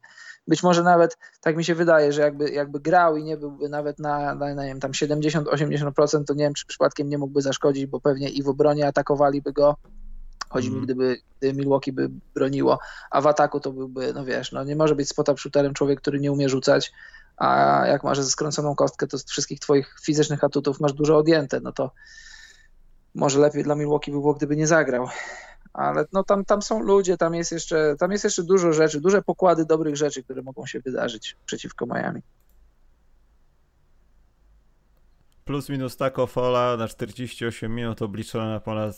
być może nawet, tak mi się wydaje, że jakby, jakby grał i nie byłby nawet na, na, na nie wiem, tam 70-80%, to nie wiem, czy przypadkiem nie mógłby zaszkodzić, bo pewnie i w obronie atakowaliby go, Chodzi mi, mhm. gdyby, gdyby Milwaukee by broniło, a w ataku to byłby, no wiesz, no nie może być spot shooterem człowiek, który nie umie rzucać, a jak masz ze skręconą kostkę, to z wszystkich twoich fizycznych atutów masz dużo odjęte, no to może lepiej dla Milwaukee by było, gdyby nie zagrał. Ale no tam, tam są ludzie, tam jest, jeszcze, tam jest jeszcze dużo rzeczy, duże pokłady dobrych rzeczy, które mogą się wydarzyć przeciwko Miami. Plus minus tako fola na 48 minut obliczona na ponad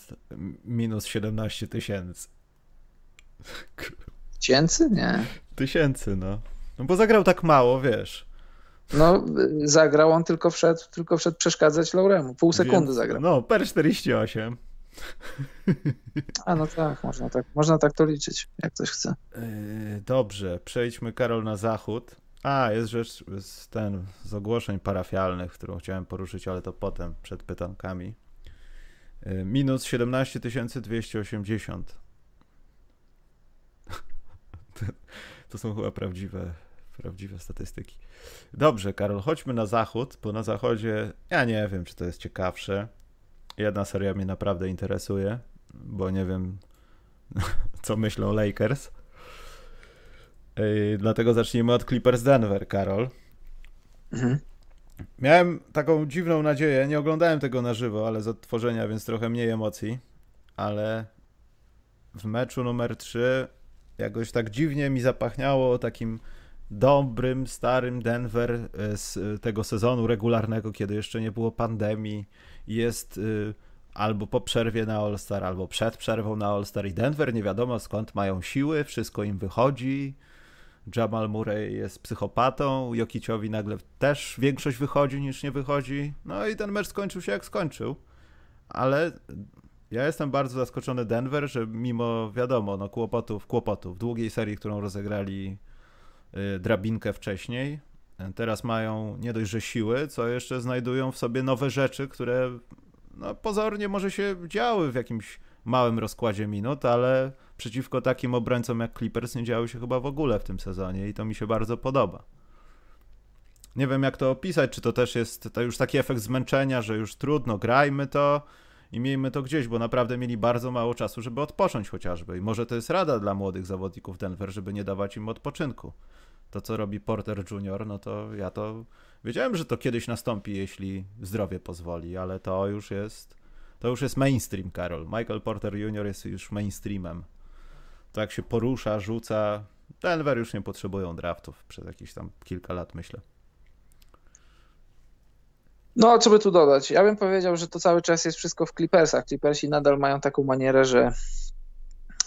minus 17 tysięcy. Tysięcy? Nie. Tysięcy, no. No bo zagrał tak mało, wiesz. No, zagrał on tylko wszedł, tylko wszedł przeszkadzać Lauremu. Pół sekundy Więc, zagrał. No, per 48. A no tak, można tak, można tak to liczyć, jak ktoś chce. Yy, dobrze, przejdźmy Karol na zachód. A, jest rzecz z ten z ogłoszeń parafialnych, którą chciałem poruszyć, ale to potem, przed pytankami. Yy, minus 17 280. to, to są chyba prawdziwe prawdziwe statystyki. Dobrze, Karol, chodźmy na zachód, bo na zachodzie ja nie wiem, czy to jest ciekawsze. Jedna seria mnie naprawdę interesuje, bo nie wiem, co myślą Lakers. Dlatego zacznijmy od Clippers Denver, Karol. Mhm. Miałem taką dziwną nadzieję, nie oglądałem tego na żywo, ale z odtworzenia, więc trochę mniej emocji, ale w meczu numer 3 jakoś tak dziwnie mi zapachniało takim dobrym, starym Denver e, z tego sezonu regularnego, kiedy jeszcze nie było pandemii. Jest y, albo po przerwie na All-Star, albo przed przerwą na All-Star i Denver nie wiadomo skąd mają siły, wszystko im wychodzi. Jamal Murray jest psychopatą, Jokiciowi nagle też większość wychodzi niż nie wychodzi. No i ten mecz skończył się jak skończył. Ale ja jestem bardzo zaskoczony Denver, że mimo wiadomo, no kłopotów, kłopotów, długiej serii, którą rozegrali drabinkę wcześniej. Teraz mają nie dość, że siły, co jeszcze znajdują w sobie nowe rzeczy, które no, pozornie może się działy w jakimś małym rozkładzie minut, ale przeciwko takim obrońcom jak Clippers nie działy się chyba w ogóle w tym sezonie i to mi się bardzo podoba. Nie wiem jak to opisać, czy to też jest to już taki efekt zmęczenia, że już trudno, grajmy to i miejmy to gdzieś, bo naprawdę mieli bardzo mało czasu, żeby odpocząć chociażby. I może to jest rada dla młodych zawodników Denver, żeby nie dawać im odpoczynku to, co robi Porter Jr., no to ja to wiedziałem, że to kiedyś nastąpi, jeśli zdrowie pozwoli, ale to już jest to już jest mainstream, Karol. Michael Porter Jr. jest już mainstreamem. To jak się porusza, rzuca. Denver już nie potrzebują draftów przez jakieś tam kilka lat, myślę. No, co by tu dodać? Ja bym powiedział, że to cały czas jest wszystko w Clippersach. Clippersi nadal mają taką manierę, że.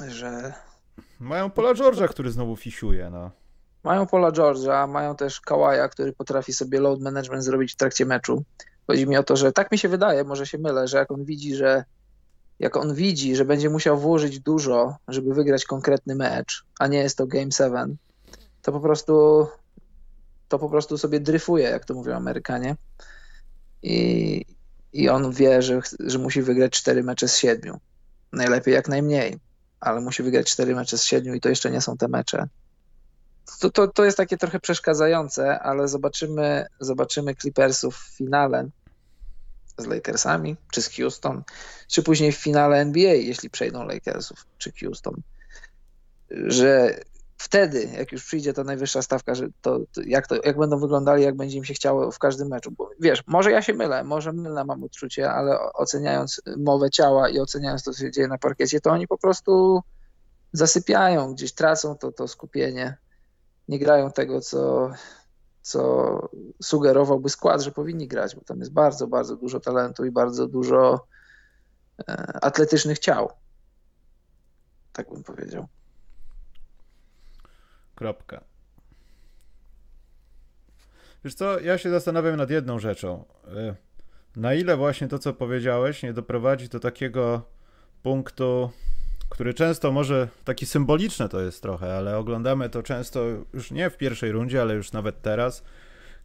że... Mają Pola George'a, który znowu fisiuje, no. Mają Pola George'a, mają też Kawaja, który potrafi sobie load management zrobić w trakcie meczu. Chodzi mi o to, że tak mi się wydaje, może się mylę, że jak on widzi, że jak on widzi, że będzie musiał włożyć dużo, żeby wygrać konkretny mecz, a nie jest to Game 7, to po prostu to po prostu sobie dryfuje, jak to mówią Amerykanie. I, i on wie, że, że musi wygrać 4 mecze z 7. Najlepiej jak najmniej, ale musi wygrać 4 mecze z 7 i to jeszcze nie są te mecze to, to, to jest takie trochę przeszkadzające, ale zobaczymy, zobaczymy Clippersów w finale z Lakersami, czy z Houston, czy później w finale NBA, jeśli przejdą Lakersów, czy Houston, że wtedy, jak już przyjdzie ta najwyższa stawka, że to, to, jak, to jak będą wyglądali, jak będzie im się chciało w każdym meczu. Bo wiesz, może ja się mylę, może mylne mam odczucie, ale oceniając mowę ciała i oceniając to, co się dzieje na parkiecie, to oni po prostu zasypiają, gdzieś tracą to, to skupienie, nie grają tego, co, co sugerowałby skład, że powinni grać, bo tam jest bardzo, bardzo dużo talentu i bardzo dużo e, atletycznych ciał. Tak bym powiedział. Kropka. Wiesz co, ja się zastanawiam nad jedną rzeczą. E, na ile właśnie to, co powiedziałeś, nie doprowadzi do takiego punktu, który często może, taki symboliczny to jest trochę, ale oglądamy to często już nie w pierwszej rundzie, ale już nawet teraz,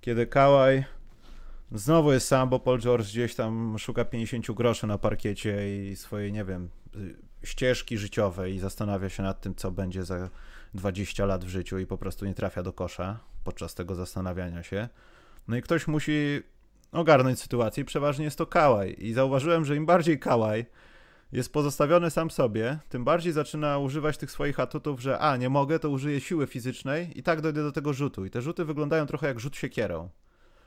kiedy Kałaj znowu jest sam, bo Paul George gdzieś tam szuka 50 groszy na parkiecie i swojej, nie wiem, ścieżki życiowej i zastanawia się nad tym, co będzie za 20 lat w życiu i po prostu nie trafia do kosza podczas tego zastanawiania się. No i ktoś musi ogarnąć sytuację przeważnie jest to Kałaj. I zauważyłem, że im bardziej Kałaj jest pozostawiony sam sobie, tym bardziej zaczyna używać tych swoich atutów, że a, nie mogę, to użyję siły fizycznej i tak dojdę do tego rzutu. I te rzuty wyglądają trochę jak rzut siekierą.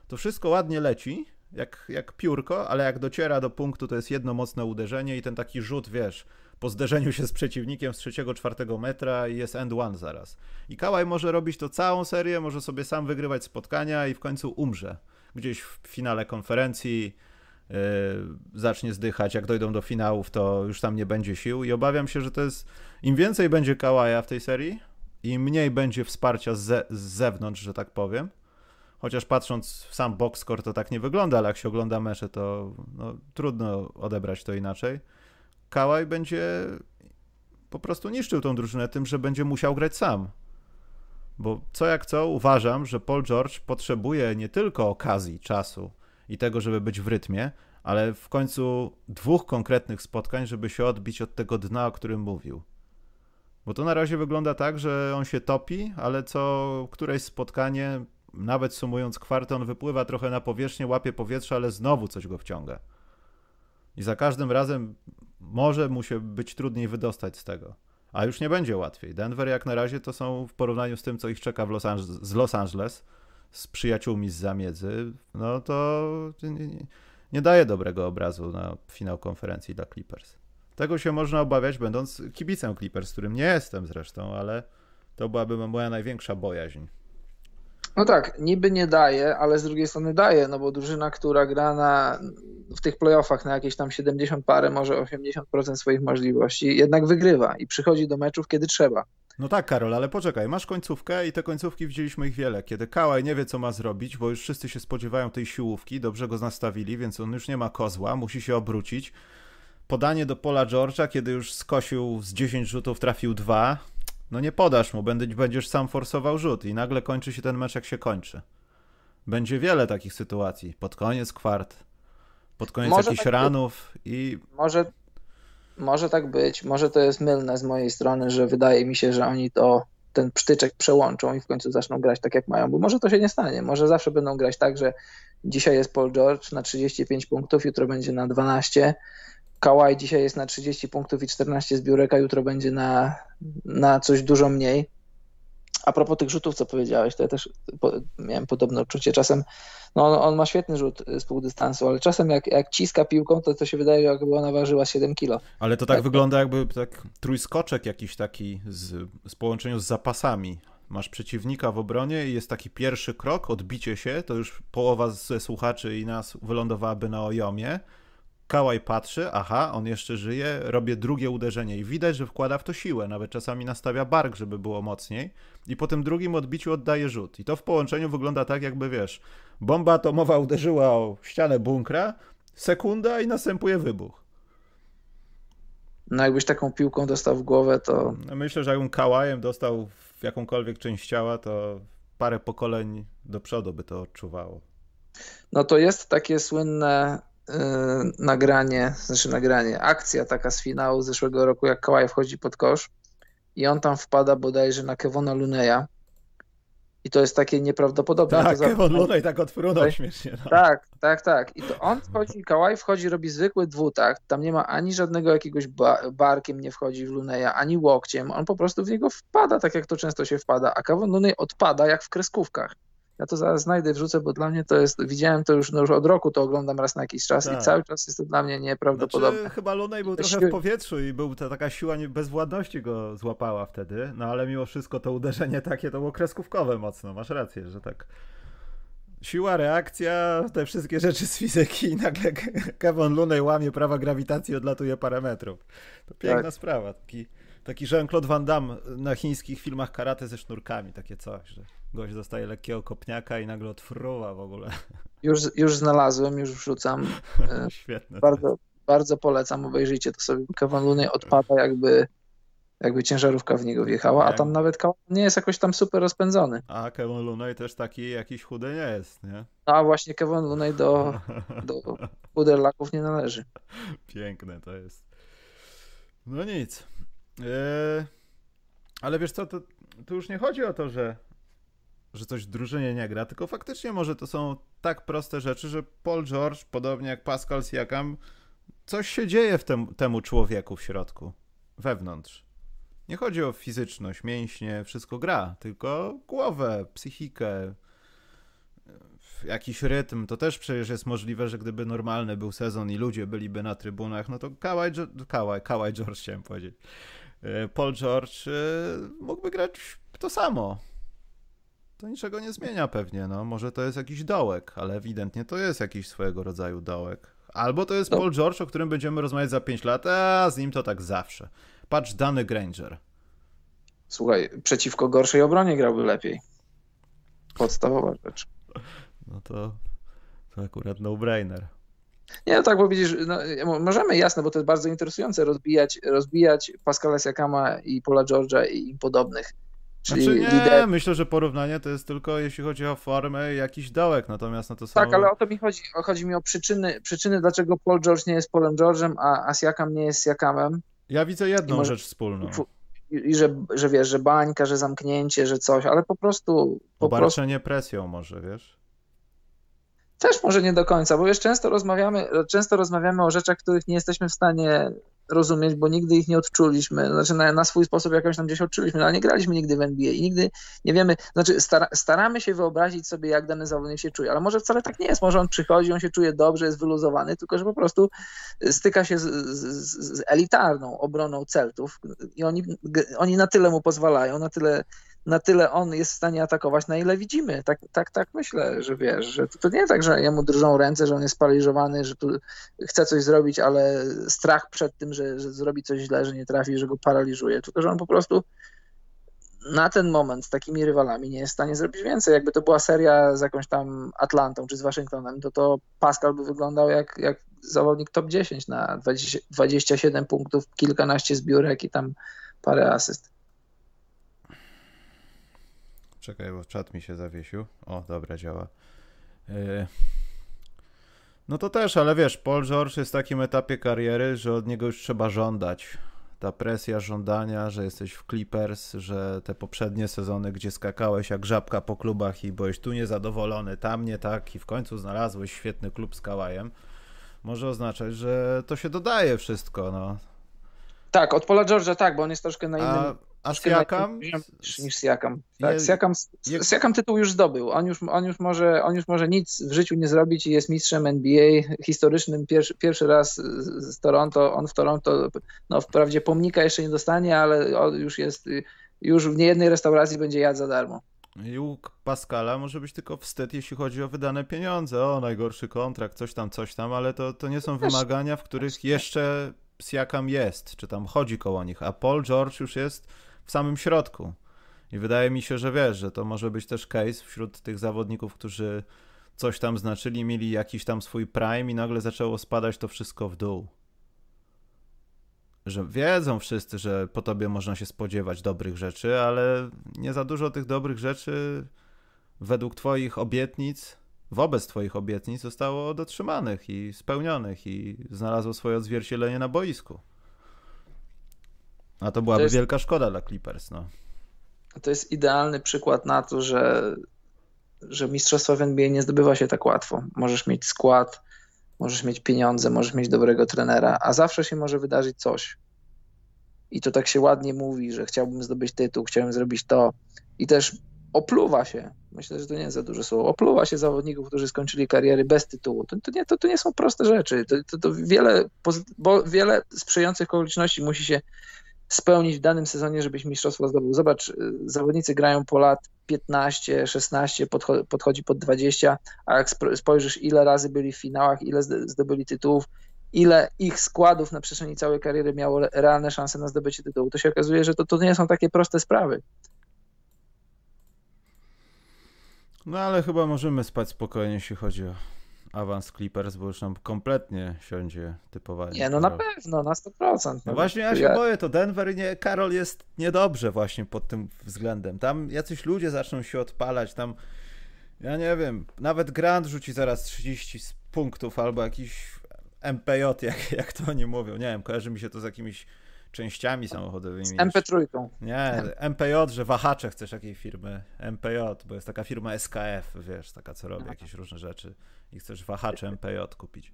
To wszystko ładnie leci, jak, jak piórko, ale jak dociera do punktu, to jest jedno mocne uderzenie i ten taki rzut, wiesz, po zderzeniu się z przeciwnikiem z trzeciego, czwartego metra i jest end one zaraz. I Kałaj może robić to całą serię, może sobie sam wygrywać spotkania i w końcu umrze. Gdzieś w finale konferencji yy, zacznie zdychać, jak dojdą do finałów, to już tam nie będzie sił i obawiam się, że to jest, im więcej będzie Kałaja w tej serii, im mniej będzie wsparcia z, ze, z zewnątrz, że tak powiem, chociaż patrząc w sam box score to tak nie wygląda, ale jak się ogląda mecze, to no, trudno odebrać to inaczej Kałaj będzie po prostu niszczył tą drużynę tym, że będzie musiał grać sam. Bo co jak co, uważam, że Paul George potrzebuje nie tylko okazji, czasu i tego, żeby być w rytmie, ale w końcu dwóch konkretnych spotkań, żeby się odbić od tego dna, o którym mówił. Bo to na razie wygląda tak, że on się topi, ale co któreś spotkanie, nawet sumując kwartę, on wypływa trochę na powierzchnię, łapie powietrze, ale znowu coś go wciąga. I za każdym razem może mu się być trudniej wydostać z tego. A już nie będzie łatwiej. Denver jak na razie to są w porównaniu z tym, co ich czeka w Los Angeles, z Los Angeles, z przyjaciółmi z zamiedzy, no to nie, nie daje dobrego obrazu na finał konferencji dla Clippers. Tego się można obawiać, będąc kibicem Clippers, którym nie jestem zresztą, ale to byłaby moja największa bojaźń. No tak, niby nie daje, ale z drugiej strony daje, no bo drużyna, która gra na, w tych playoffach na jakieś tam 70 parę, może 80% swoich możliwości, jednak wygrywa i przychodzi do meczów, kiedy trzeba. No tak, Karol, ale poczekaj, masz końcówkę i te końcówki widzieliśmy ich wiele, kiedy Kałaj nie wie, co ma zrobić, bo już wszyscy się spodziewają tej siłówki, dobrze go nastawili, więc on już nie ma kozła, musi się obrócić. Podanie do pola George'a, kiedy już skosił z 10 rzutów, trafił dwa, no nie podasz mu, będziesz sam forsował rzut i nagle kończy się ten mecz, jak się kończy. Będzie wiele takich sytuacji. Pod koniec kwart, pod koniec może jakichś tak ranów być. i... Może, może tak być, może to jest mylne z mojej strony, że wydaje mi się, że oni to ten psztyczek przełączą i w końcu zaczną grać tak, jak mają, bo może to się nie stanie. Może zawsze będą grać tak, że dzisiaj jest Paul George na 35 punktów, jutro będzie na 12, Kawhi dzisiaj jest na 30 punktów i 14 zbiórek, a jutro będzie na, na coś dużo mniej. A propos tych rzutów, co powiedziałeś, to ja też miałem podobne odczucie. Czasem no on, on, ma świetny rzut z pół dystansu, ale czasem jak, jak ciska piłką, to to się wydaje, jakby ona ważyła 7 kilo. Ale to tak, tak wygląda, jakby tak trójskoczek jakiś taki z, z połączeniu z zapasami. Masz przeciwnika w obronie i jest taki pierwszy krok, odbicie się, to już połowa ze słuchaczy i nas wylądowałaby na ojomie Kałaj patrzy, aha, on jeszcze żyje, robię drugie uderzenie i widać, że wkłada w to siłę, nawet czasami nastawia bark, żeby było mocniej i po tym drugim odbiciu oddaje rzut. I to w połączeniu wygląda tak, jakby wiesz, bomba atomowa uderzyła o ścianę bunkra, sekunda i następuje wybuch. No jakbyś taką piłką dostał w głowę, to... No myślę, że jakbym kałajem dostał w jakąkolwiek część ciała, to parę pokoleń do przodu by to odczuwało. No to jest takie słynne nagranie, znaczy nagranie, akcja taka z finału zeszłego roku, jak Kawhi wchodzi pod kosz i on tam wpada bodajże na Kevona Luneya I to jest takie nieprawdopodobne. Tak, to Kevin Looney tak odfrunął Tutaj- śmiesznie. No. Tak, tak, tak. I to on wchodzi, Kałaj wchodzi, robi zwykły dwutakt. Tam nie ma ani żadnego jakiegoś ba barkiem nie wchodzi w Luneja, ani łokciem. On po prostu w niego wpada, tak jak to często się wpada. A Kevin Looney odpada jak w kreskówkach. Ja to zaraz znajdę, wrzucę, bo dla mnie to jest, widziałem to już, no już od roku, to oglądam raz na jakiś czas Tak. i cały czas jest to dla mnie nieprawdopodobne. Znaczy, chyba Looney był trochę w powietrzu i był ta taka siła bezwładności go złapała wtedy, no ale mimo wszystko to uderzenie takie to było kreskówkowe mocno, masz rację, że tak siła, reakcja, te wszystkie rzeczy z fizyki i nagle Kevin Looney łamie prawa grawitacji i odlatuje parę metrów. To piękna Tak. sprawa, taki, taki Jean-Claude Van Damme na chińskich filmach karate ze sznurkami, takie coś, że gość dostaje lekkiego kopniaka i nagle odfruwa w ogóle. Już, już znalazłem, już wrzucam. E, Świetne. Bardzo, bardzo polecam, obejrzyjcie to sobie. Kevin Looney odpada jakby, jakby ciężarówka w niego wjechała, a tam nawet Kałaj nie jest jakoś tam super rozpędzony. A Kevin Looney też taki jakiś chudy nie jest, nie? No a właśnie Kevin Looney do, do puderlaków nie należy. Piękne to jest. No nic. Yy, ale wiesz co, to, to już nie chodzi o to, że, że coś w drużynie nie gra, tylko faktycznie może to są tak proste rzeczy, że Paul George, podobnie jak Pascal Siakam, coś się dzieje w tem, temu człowieku w środku, wewnątrz. Nie chodzi o fizyczność, mięśnie, wszystko gra, tylko głowę, psychikę, jakiś rytm, to też przecież jest możliwe, że gdyby normalny był sezon i ludzie byliby na trybunach, no to Kawhi, Jo- Kawhi, Kawhi George chciałem powiedzieć. E, Paul George e, mógłby grać to samo. To niczego nie zmienia pewnie, no. Może to jest jakiś dołek, ale ewidentnie to jest jakiś swojego rodzaju dołek. Albo to jest No. Paul George, o którym będziemy rozmawiać za 5 lat, a z nim to tak zawsze. Patrz, Dany Granger. Słuchaj, przeciwko gorszej obronie grałby lepiej. Podstawowa rzecz. No to, to akurat no-brainer. Nie, no tak, bo widzisz, no, mo- możemy, jasne, bo to jest bardzo interesujące, rozbijać, rozbijać Pascala Siakama i Paula George'a i im podobnych. Czyli Znaczy nie, lider... myślę, że porównanie to jest tylko jeśli chodzi o formę jakiś dołek, natomiast no to są... Tak, ale o to mi chodzi. Chodzi mi o przyczyny, przyczyny dlaczego Paul George nie jest Paulem George'em, a, a Siakam nie jest Siakamem. Ja widzę jedną może- rzecz wspólną. I, i że, że wiesz, że bańka, że zamknięcie, że coś, ale po prostu, po prostu Obarczenie presją może, wiesz? też może nie do końca, bo wiesz, często rozmawiamy, często rozmawiamy o rzeczach, których nie jesteśmy w stanie rozumieć, bo nigdy ich nie odczuliśmy, znaczy na, na swój sposób jakoś tam gdzieś odczuliśmy, no, ale nie graliśmy nigdy w NBA i nigdy nie wiemy, znaczy stara, staramy się wyobrazić sobie, jak dany zawodnik się czuje, ale może wcale tak nie jest, może on przychodzi, on się czuje dobrze, jest wyluzowany, tylko że po prostu styka się z, z, z elitarną obroną Celtów i oni, oni na tyle mu pozwalają, na tyle na tyle on jest w stanie atakować, na ile widzimy. Tak, tak, tak myślę, że wiesz, że to, nie tak, że jemu drżą ręce, że on jest paraliżowany, że tu chce coś zrobić, ale strach przed tym, że, że zrobi coś źle, że nie trafi, że go paraliżuje, tylko że on po prostu na ten moment z takimi rywalami nie jest w stanie zrobić więcej. Jakby to była seria z jakąś tam Atlantą czy z Waszyngtonem, to to Pascal by wyglądał jak, jak zawodnik top 10 na 20, 27 punktów, kilkanaście zbiórek i tam parę asyst. Czekaj, bo czat mi się zawiesił. O, dobra, działa. Yy. No to też, ale wiesz, Paul George jest w takim etapie kariery, że od niego już trzeba żądać. Ta presja żądania, że jesteś w Clippers, że te poprzednie sezony, gdzie skakałeś jak żabka po klubach i byłeś tu niezadowolony, tam nie tak i w końcu znalazłeś świetny klub z Kałajem, może oznaczać, że to się dodaje wszystko, no. Tak, od Paula George'a tak, bo on jest troszkę na innym A, a Siakam? niż, Siakam. Tak, Je- Siakam, je- Siakam tytuł już zdobył. On już, on, już może, on już może nic w życiu nie zrobić i jest mistrzem NBA historycznym. Pierwszy, pierwszy raz z, Toronto. On w Toronto, no wprawdzie pomnika jeszcze nie dostanie, ale on już jest, już w niejednej restauracji będzie jadł za darmo. I u Pascala może być tylko wstyd, jeśli chodzi o wydane pieniądze. O, najgorszy kontrakt, coś tam, coś tam, ale to, to nie są wymagania, w których jeszcze Siakam jest, czy tam chodzi koło nich, a Paul George już jest w samym środku. I wydaje mi się, że wiesz, że to może być też case wśród tych zawodników, którzy coś tam znaczyli, mieli jakiś tam swój prime i nagle zaczęło spadać to wszystko w dół. Że wiedzą wszyscy, że po tobie można się spodziewać dobrych rzeczy, ale nie za dużo tych dobrych rzeczy według twoich obietnic, wobec twoich obietnic zostało dotrzymanych i spełnionych i znalazło swoje odzwierciedlenie na boisku. A to byłaby jest- wielka szkoda dla Clippers, no. to jest idealny przykład na to, że, że mistrzostwa w NBA nie zdobywa się tak łatwo. Możesz mieć skład, możesz mieć pieniądze, możesz mieć dobrego trenera, a zawsze się może wydarzyć coś. I to tak się ładnie mówi, że chciałbym zdobyć tytuł, chciałem zrobić to. I też opluwa się, myślę, że to nie jest za duże słowo, opluwa się zawodników, którzy skończyli kariery bez tytułu. To, to, nie, to, to nie są proste rzeczy. To, to, to wiele, bo wiele sprzyjających okoliczności musi się spełnić w danym sezonie, żebyś mistrzostwo zdobył. Zobacz, y, zawodnicy grają po lat 15, 16, podchodzi pod 20, a jak spojrzysz, ile razy byli w finałach, ile zdobyli tytułów, ile ich składów na przestrzeni całej kariery miało realne szanse na zdobycie tytułu, to się okazuje, że to, to nie są takie proste sprawy. No ale chyba możemy spać spokojnie, jeśli chodzi o awans Clippers, bo już nam kompletnie siądzie typowanie. Nie, no na pewno, na 100%. No właśnie ja się boję, to Denver nie, Karol jest niedobrze właśnie pod tym względem. Tam jacyś ludzie zaczną się odpalać, tam ja nie wiem, nawet Grant rzuci zaraz 30 punktów albo jakiś MPJ, jak, jak to oni mówią, nie wiem, kojarzy mi się to z jakimiś częściami samochodowymi. Z MP3. Nie, MPJ, że wahacze chcesz jakiej firmy? MPJ, bo jest taka firma SKF, wiesz, taka co robi jakieś różne rzeczy i chcesz wahacze MPJ kupić.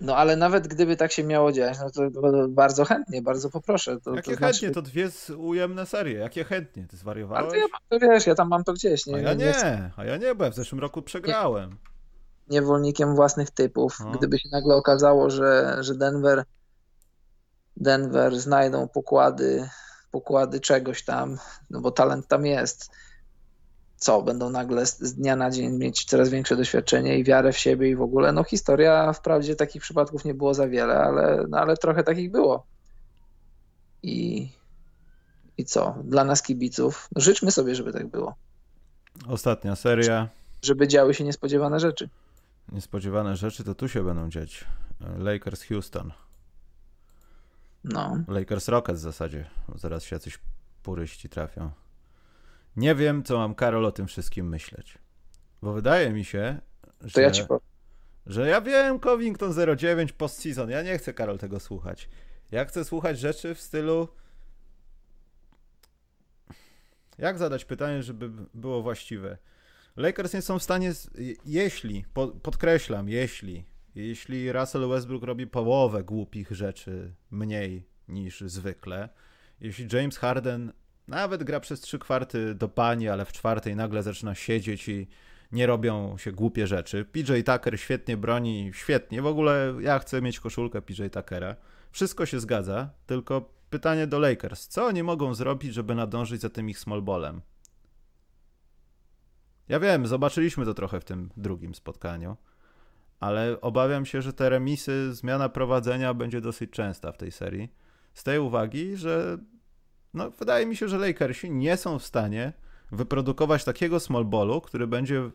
No ale nawet gdyby tak się miało dziać, no to bardzo chętnie, bardzo poproszę. To, Jakie to chętnie? Znaczy... To dwie ujemne serie. Jakie chętnie? Ty zwariowałeś? Ale ja mam, to wiesz, ja tam mam to gdzieś. Nie, a ja nie, nie a ja nie, bo ja w zeszłym roku przegrałem. Nie, niewolnikiem własnych typów. No. Gdyby się nagle okazało, że, że Denver Denver znajdą pokłady, pokłady czegoś tam, no bo talent tam jest. Co, będą nagle z dnia na dzień mieć coraz większe doświadczenie i wiarę w siebie i w ogóle. No historia, wprawdzie takich przypadków nie było za wiele, ale, no, ale trochę takich było. I, I co? Dla nas kibiców, no życzmy sobie, żeby tak było. Ostatnia seria. Żeby działy się niespodziewane rzeczy. Niespodziewane rzeczy to tu się będą dziać. Lakers Houston. No. Lakers Rockets w zasadzie. Zaraz się jacyś puryści trafią. Nie wiem, co mam Karol o tym wszystkim myśleć. Bo wydaje mi się, że. To ja ci powiem. Że ja wiem Covington 09 postseason. Ja nie chcę, Karol, tego słuchać. Ja chcę słuchać rzeczy w stylu. Jak zadać pytanie, żeby było właściwe? Lakers nie są w stanie, jeśli, podkreślam, jeśli jeśli Russell Westbrook robi połowę głupich rzeczy mniej niż zwykle, jeśli James Harden nawet gra przez trzy kwarty do pani, ale w czwartej nagle zaczyna siedzieć i nie robią się głupie rzeczy. PJ Tucker świetnie broni, świetnie. W ogóle ja chcę mieć koszulkę PJ Tuckera. Wszystko się zgadza, tylko pytanie do Lakers. Co oni mogą zrobić, żeby nadążyć za tym ich small ballem? Ja wiem, zobaczyliśmy to trochę w tym drugim spotkaniu ale obawiam się, że te remisy, zmiana prowadzenia będzie dosyć częsta w tej serii. Z tej uwagi, że no, wydaje mi się, że Lakersi nie są w stanie wyprodukować takiego small ballu, który będzie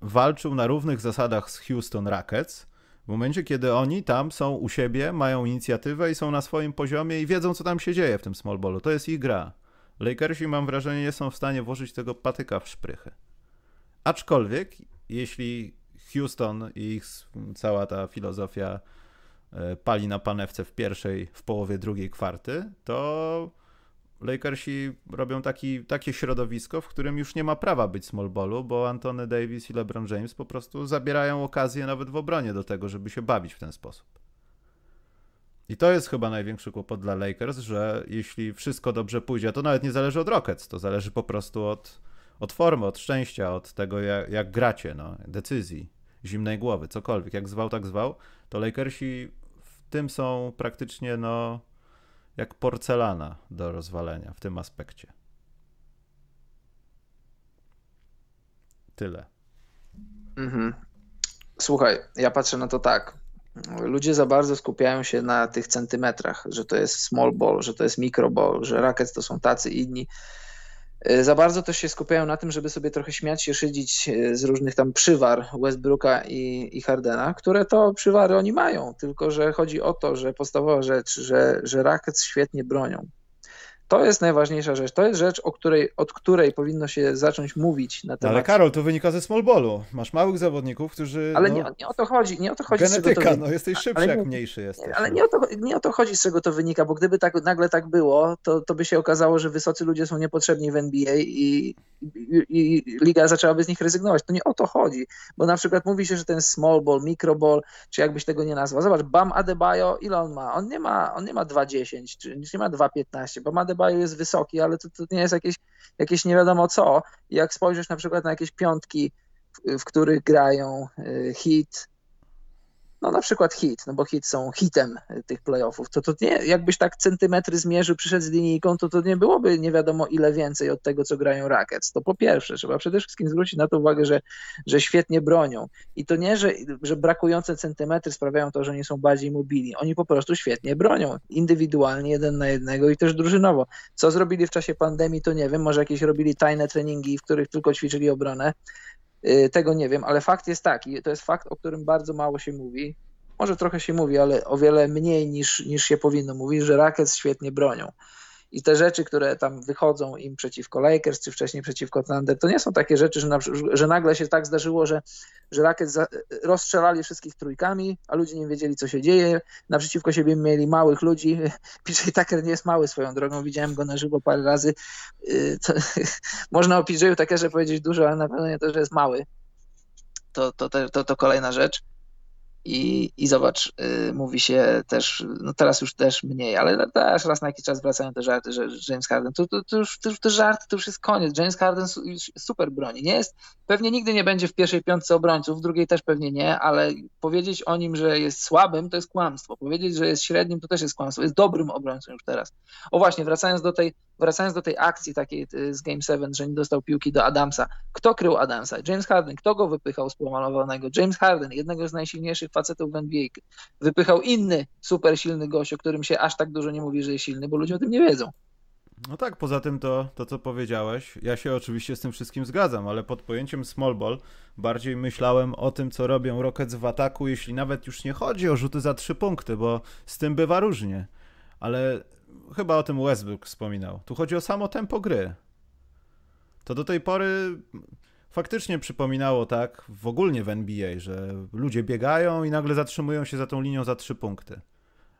walczył na równych zasadach z Houston Rockets, w momencie, kiedy oni tam są u siebie, mają inicjatywę i są na swoim poziomie i wiedzą, co tam się dzieje w tym small ballu. To jest ich gra. Lakersi, mam wrażenie, nie są w stanie włożyć tego patyka w szprychy. Aczkolwiek, jeśli Houston i ich cała ta filozofia e, pali na panewce w pierwszej, w połowie drugiej kwarty, to Lakersi robią taki, takie środowisko, w którym już nie ma prawa być small ballu, bo Antony Davis i LeBron James po prostu zabierają okazję nawet w obronie do tego, żeby się bawić w ten sposób. I to jest chyba największy kłopot dla Lakers, że jeśli wszystko dobrze pójdzie, to nawet nie zależy od Rockets, to zależy po prostu od, od formy, od szczęścia, od tego, jak, jak gracie, no, decyzji zimnej głowy, cokolwiek, jak zwał, tak zwał, to Lakersi w tym są praktycznie no jak porcelana do rozwalenia w tym aspekcie. Tyle. Mhm. Słuchaj, ja patrzę na to tak. Ludzie za bardzo skupiają się na tych centymetrach, że to jest small ball, że to jest micro ball, że rakiet to są tacy inni. E, za bardzo też się skupiają na tym, żeby sobie trochę śmiać się, szydzić e, z różnych tam przywar Westbrooka i, i Hardena, które to przywary oni mają, tylko że chodzi o to, że podstawowa rzecz, że, że Rockets świetnie bronią. To jest najważniejsza rzecz. To jest rzecz, o której, od której powinno się zacząć mówić na temat. Ale Karol, to wynika ze small ballu. Masz małych zawodników, którzy. Ale no, nie, nie o to chodzi. Nie o to chodzi genetyka, to no jesteś szybszy, jak mniejszy jesteś. Ale no. nie o, to, nie o to chodzi, z czego to wynika, bo gdyby tak, nagle tak było, to, to by się okazało, że wysocy ludzie są niepotrzebni w NBA i, i, i liga zaczęłaby z nich rezygnować. To nie o to chodzi, bo na przykład mówi się, że ten small ball, micro ball, czy jakbyś tego nie nazwał. Zobacz, Bam Adebayo, ile on ma? On nie ma, on nie ma 2,10, czy nie ma 2,15. Bam Adebayo jest wysoki, ale to, to nie jest jakieś, jakieś nie wiadomo co. Jak spojrzysz na przykład na jakieś piątki, w, w których grają y, hit, no na przykład hit, no bo hit są hitem tych playoffów, to to nie, jakbyś tak centymetry zmierzył, przyszedł z linijką, to to nie byłoby nie wiadomo ile więcej od tego, co grają Rockets. To po pierwsze, trzeba przede wszystkim zwrócić na to uwagę, że, że świetnie bronią. I to nie, że, że brakujące centymetry sprawiają to, że oni są bardziej mobilni. Oni po prostu świetnie bronią. Indywidualnie, jeden na jednego i też drużynowo. Co zrobili w czasie pandemii, to nie wiem, może jakieś robili tajne treningi, w których tylko ćwiczyli obronę, tego nie wiem, ale fakt jest taki, to jest fakt, o którym bardzo mało się mówi. Może trochę się mówi, ale o wiele mniej niż, niż się powinno mówić, że Rockets świetnie bronią. I te rzeczy, które tam wychodzą im przeciwko Lakers, czy wcześniej przeciwko Thunder, to nie są takie rzeczy, że, na, że nagle się tak zdarzyło, że, że Rockets rozstrzelali wszystkich trójkami, a ludzie nie wiedzieli, co się dzieje. Naprzeciwko siebie mieli małych ludzi. PJ Tucker nie jest mały swoją drogą, widziałem go na żywo parę razy. To, można o PJ Tuckerze powiedzieć dużo, ale na pewno nie to, że jest mały. To, to, to, to kolejna rzecz. I, I zobacz, y, mówi się też, no teraz już też mniej, ale też raz na jakiś czas wracają te żarty, że James Harden, to, to, to już to żart, to już jest koniec. James Harden super broni. Nie jest, pewnie nigdy nie będzie w pierwszej piątce obrońców, w drugiej też pewnie nie, ale powiedzieć o nim, że jest słabym, to jest kłamstwo. Powiedzieć, że jest średnim, to też jest kłamstwo. Jest dobrym obrońcą już teraz. O właśnie, wracając do tej, wracając do tej akcji takiej y, z Game 7, że nie dostał piłki do Adamsa. Kto krył Adamsa? James Harden. Kto go wypychał z pomalowanego? James Harden, jednego z najsilniejszych facetów w NBA. Wypychał inny super silny gość, o którym się aż tak dużo nie mówi, że jest silny, bo ludzie o tym nie wiedzą. No tak, poza tym to, to co powiedziałeś, ja się oczywiście z tym wszystkim zgadzam, ale pod pojęciem small ball bardziej myślałem o tym, co robią Rockets w ataku, jeśli nawet już nie chodzi o rzuty za trzy punkty, bo z tym bywa różnie. Ale chyba o tym Westbrook wspominał. Tu chodzi o samo tempo gry. To do tej pory faktycznie przypominało tak w ogóle w NBA, że ludzie biegają i nagle zatrzymują się za tą linią za trzy punkty.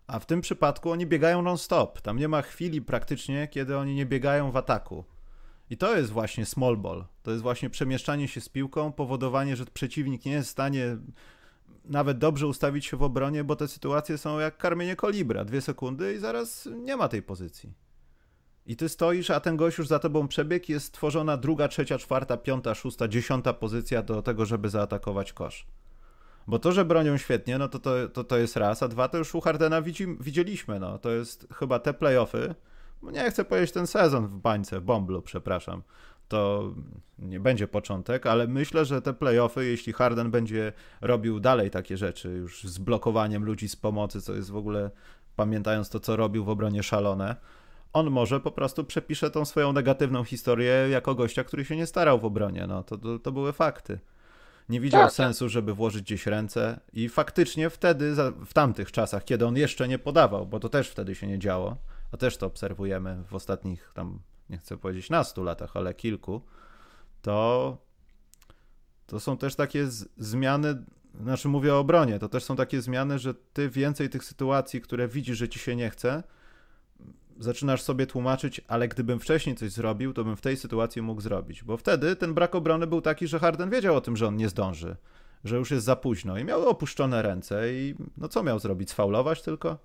A w tym przypadku oni biegają non-stop. Tam nie ma chwili praktycznie, kiedy oni nie biegają w ataku. I to jest właśnie small ball. To jest właśnie przemieszczanie się z piłką, powodowanie, że przeciwnik nie jest w stanie nawet dobrze ustawić się w obronie, bo te sytuacje są jak karmienie kolibra. Dwie sekundy i zaraz nie ma tej pozycji. I ty stoisz, a ten gość już za tobą przebieg, jest stworzona druga, trzecia, czwarta, piąta, szósta, dziesiąta pozycja do tego, żeby zaatakować kosz. Bo to, że bronią świetnie, no to to, to, to jest raz, a dwa to już u Hardena widzi, widzieliśmy, no. To jest chyba te playoffy, nie chcę powiedzieć ten sezon w bańce, w Bomblu, przepraszam. To nie będzie początek, ale myślę, że te playoffy, jeśli Harden będzie robił dalej takie rzeczy, już z blokowaniem ludzi z pomocy, co jest w ogóle, pamiętając to, co robił w obronie szalone, on może po prostu przepisze tą swoją negatywną historię jako gościa, który się nie starał w obronie. No, to, to, to były fakty. Nie widział tak, sensu, żeby włożyć gdzieś ręce i faktycznie wtedy, w tamtych czasach, kiedy on jeszcze nie podawał, bo to też wtedy się nie działo, a też to obserwujemy w ostatnich tam, nie chcę powiedzieć nastu latach, ale kilku, to to są też takie z, zmiany, znaczy mówię o obronie, to też są takie zmiany, że ty więcej tych sytuacji, które widzisz, że ci się nie chce, zaczynasz sobie tłumaczyć, ale gdybym wcześniej coś zrobił, to bym w tej sytuacji mógł zrobić. Bo wtedy ten brak obrony był taki, że Harden wiedział o tym, że on nie zdąży, że już jest za późno i miał opuszczone ręce i no co miał zrobić? Sfaulować tylko?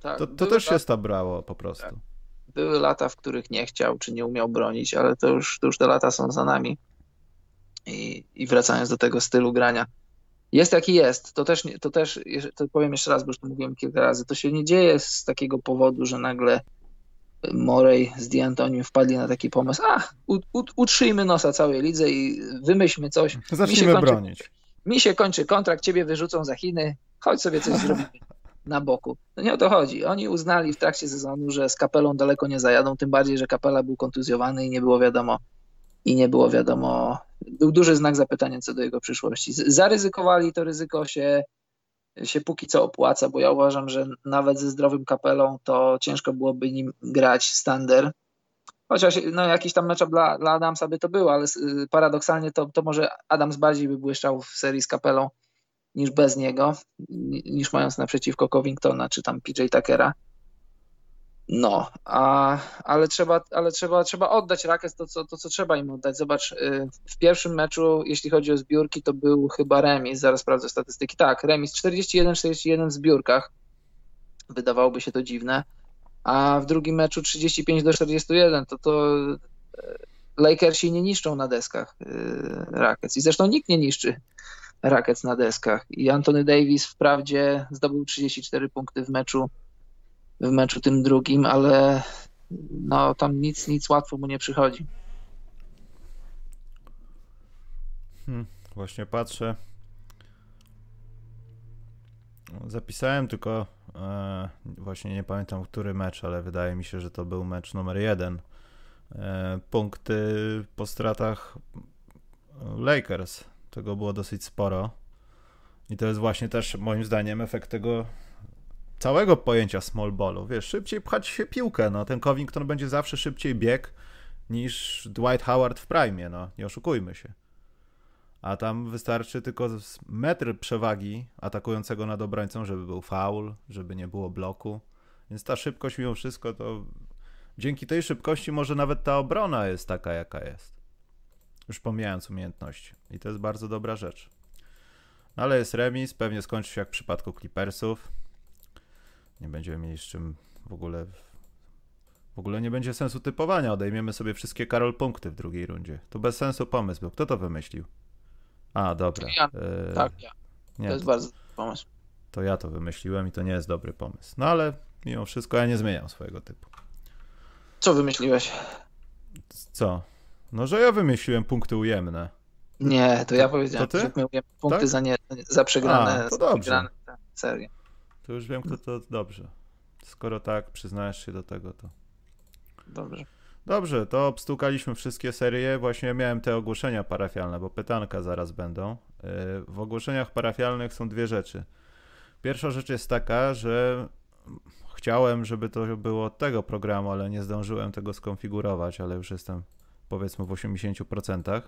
Tak, to, to też się stabrało po prostu. Tak. Były lata, w których nie chciał czy nie umiał bronić, ale to już, to już te lata są za nami. I, I wracając do tego stylu grania, jest jaki jest. To też, to też to powiem jeszcze raz, bo już to mówiłem kilka razy, to się nie dzieje z takiego powodu, że nagle Morej z D'Antonim wpadli na taki pomysł, a utrzyjmy nosa całej lidze i wymyślmy coś. Zacznijmy mi bronić. Mi się kończy kontrakt, ciebie wyrzucą za Chiny, chodź sobie coś zrobimy na boku. No nie o to chodzi. Oni uznali w trakcie sezonu, że z Kapelą daleko nie zajadą, tym bardziej, że Kapela był kontuzjowany i nie było wiadomo, i nie było wiadomo, był duży znak zapytania co do jego przyszłości. Zaryzykowali, to ryzyko się się póki co opłaca, bo ja uważam, że nawet ze zdrowym kapelą to ciężko byłoby nim grać stander. Chociaż no, jakiś tam mecz dla, dla Adamsa by to było, ale y, paradoksalnie to, to może Adams bardziej by błyszczał w serii z kapelą niż bez niego, niż mając naprzeciwko Covingtona czy tam PJ Tuckera. No, a, ale, trzeba, ale trzeba, trzeba oddać Rakes to co, to, co trzeba im oddać. Zobacz, y, w pierwszym meczu, jeśli chodzi o zbiórki, to był chyba remis, zaraz sprawdzę statystyki. Tak, remis 41-41 w zbiórkach. Wydawałoby się to dziwne. A w drugim meczu 35 do 41, to to y, Lakersi nie niszczą na deskach y, Rakets. I zresztą nikt nie niszczy Rakets na deskach. I Anthony Davis wprawdzie zdobył 34 punkty w meczu w meczu tym drugim, ale no tam nic, nic łatwo mu nie przychodzi. Hmm, właśnie patrzę. Zapisałem tylko e, właśnie nie pamiętam który mecz, ale wydaje mi się, że to był mecz numer jeden. E, punkty po stratach Lakers. Tego było dosyć sporo. I to jest właśnie też moim zdaniem efekt tego całego pojęcia small ballu. Wiesz, szybciej pchać się piłkę, no. Ten Covington będzie zawsze szybciej bieg niż Dwight Howard w prime, no. Nie oszukujmy się. A tam wystarczy tylko metr przewagi atakującego nad obrońcą, żeby był foul, żeby nie było bloku. Więc ta szybkość mimo wszystko to dzięki tej szybkości może nawet ta obrona jest taka, jaka jest. Już pomijając umiejętności. I to jest bardzo dobra rzecz. No ale jest remis, pewnie skończy się jak w przypadku Clippersów. Nie będziemy mieli z czym w ogóle. W ogóle nie będzie sensu typowania. Odejmiemy sobie wszystkie Karol punkty w drugiej rundzie. To bez sensu pomysł był. Kto to wymyślił? A, dobra. Ja. E... Tak, ja. Nie, to jest to, bardzo dobry pomysł. To ja to wymyśliłem i to nie jest dobry pomysł. No ale mimo wszystko ja nie zmieniam swojego typu. Co wymyśliłeś? Co? No, że ja wymyśliłem punkty ujemne. Nie, to ja powiedziałem, to że my punkty tak? za, nie, za przegrane, A, to dobrze. przegrane serię. To już wiem, kto to dobrze. Skoro tak, przyznajesz się do tego, to. Dobrze. Dobrze, to obstukaliśmy wszystkie serie. Właśnie miałem te ogłoszenia parafialne, bo pytanka zaraz będą. Y, w ogłoszeniach parafialnych są dwie rzeczy. Pierwsza rzecz jest taka, że chciałem, żeby to było od tego programu, ale nie zdążyłem tego skonfigurować, ale już jestem powiedzmy w 80%.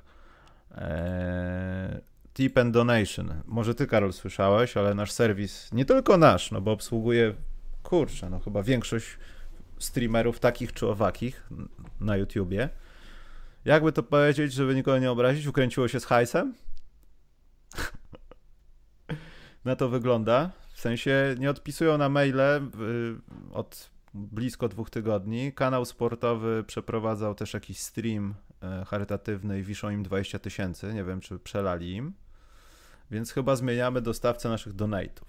Eee, Tip and Donation. Może ty, Karol, słyszałeś, ale nasz serwis, nie tylko nasz, no bo obsługuje, kurczę, no chyba większość streamerów takich czy owakich na YouTubie. Jakby to powiedzieć, żeby nikogo nie obrazić, ukręciło się z hajsem? na to wygląda. W sensie nie odpisują na maile y, od blisko dwóch tygodni. Kanał sportowy przeprowadzał też jakiś stream e, charytatywny i wiszą im 20 tysięcy. Nie wiem, czy przelali im. Więc chyba zmieniamy dostawcę naszych donate'ów.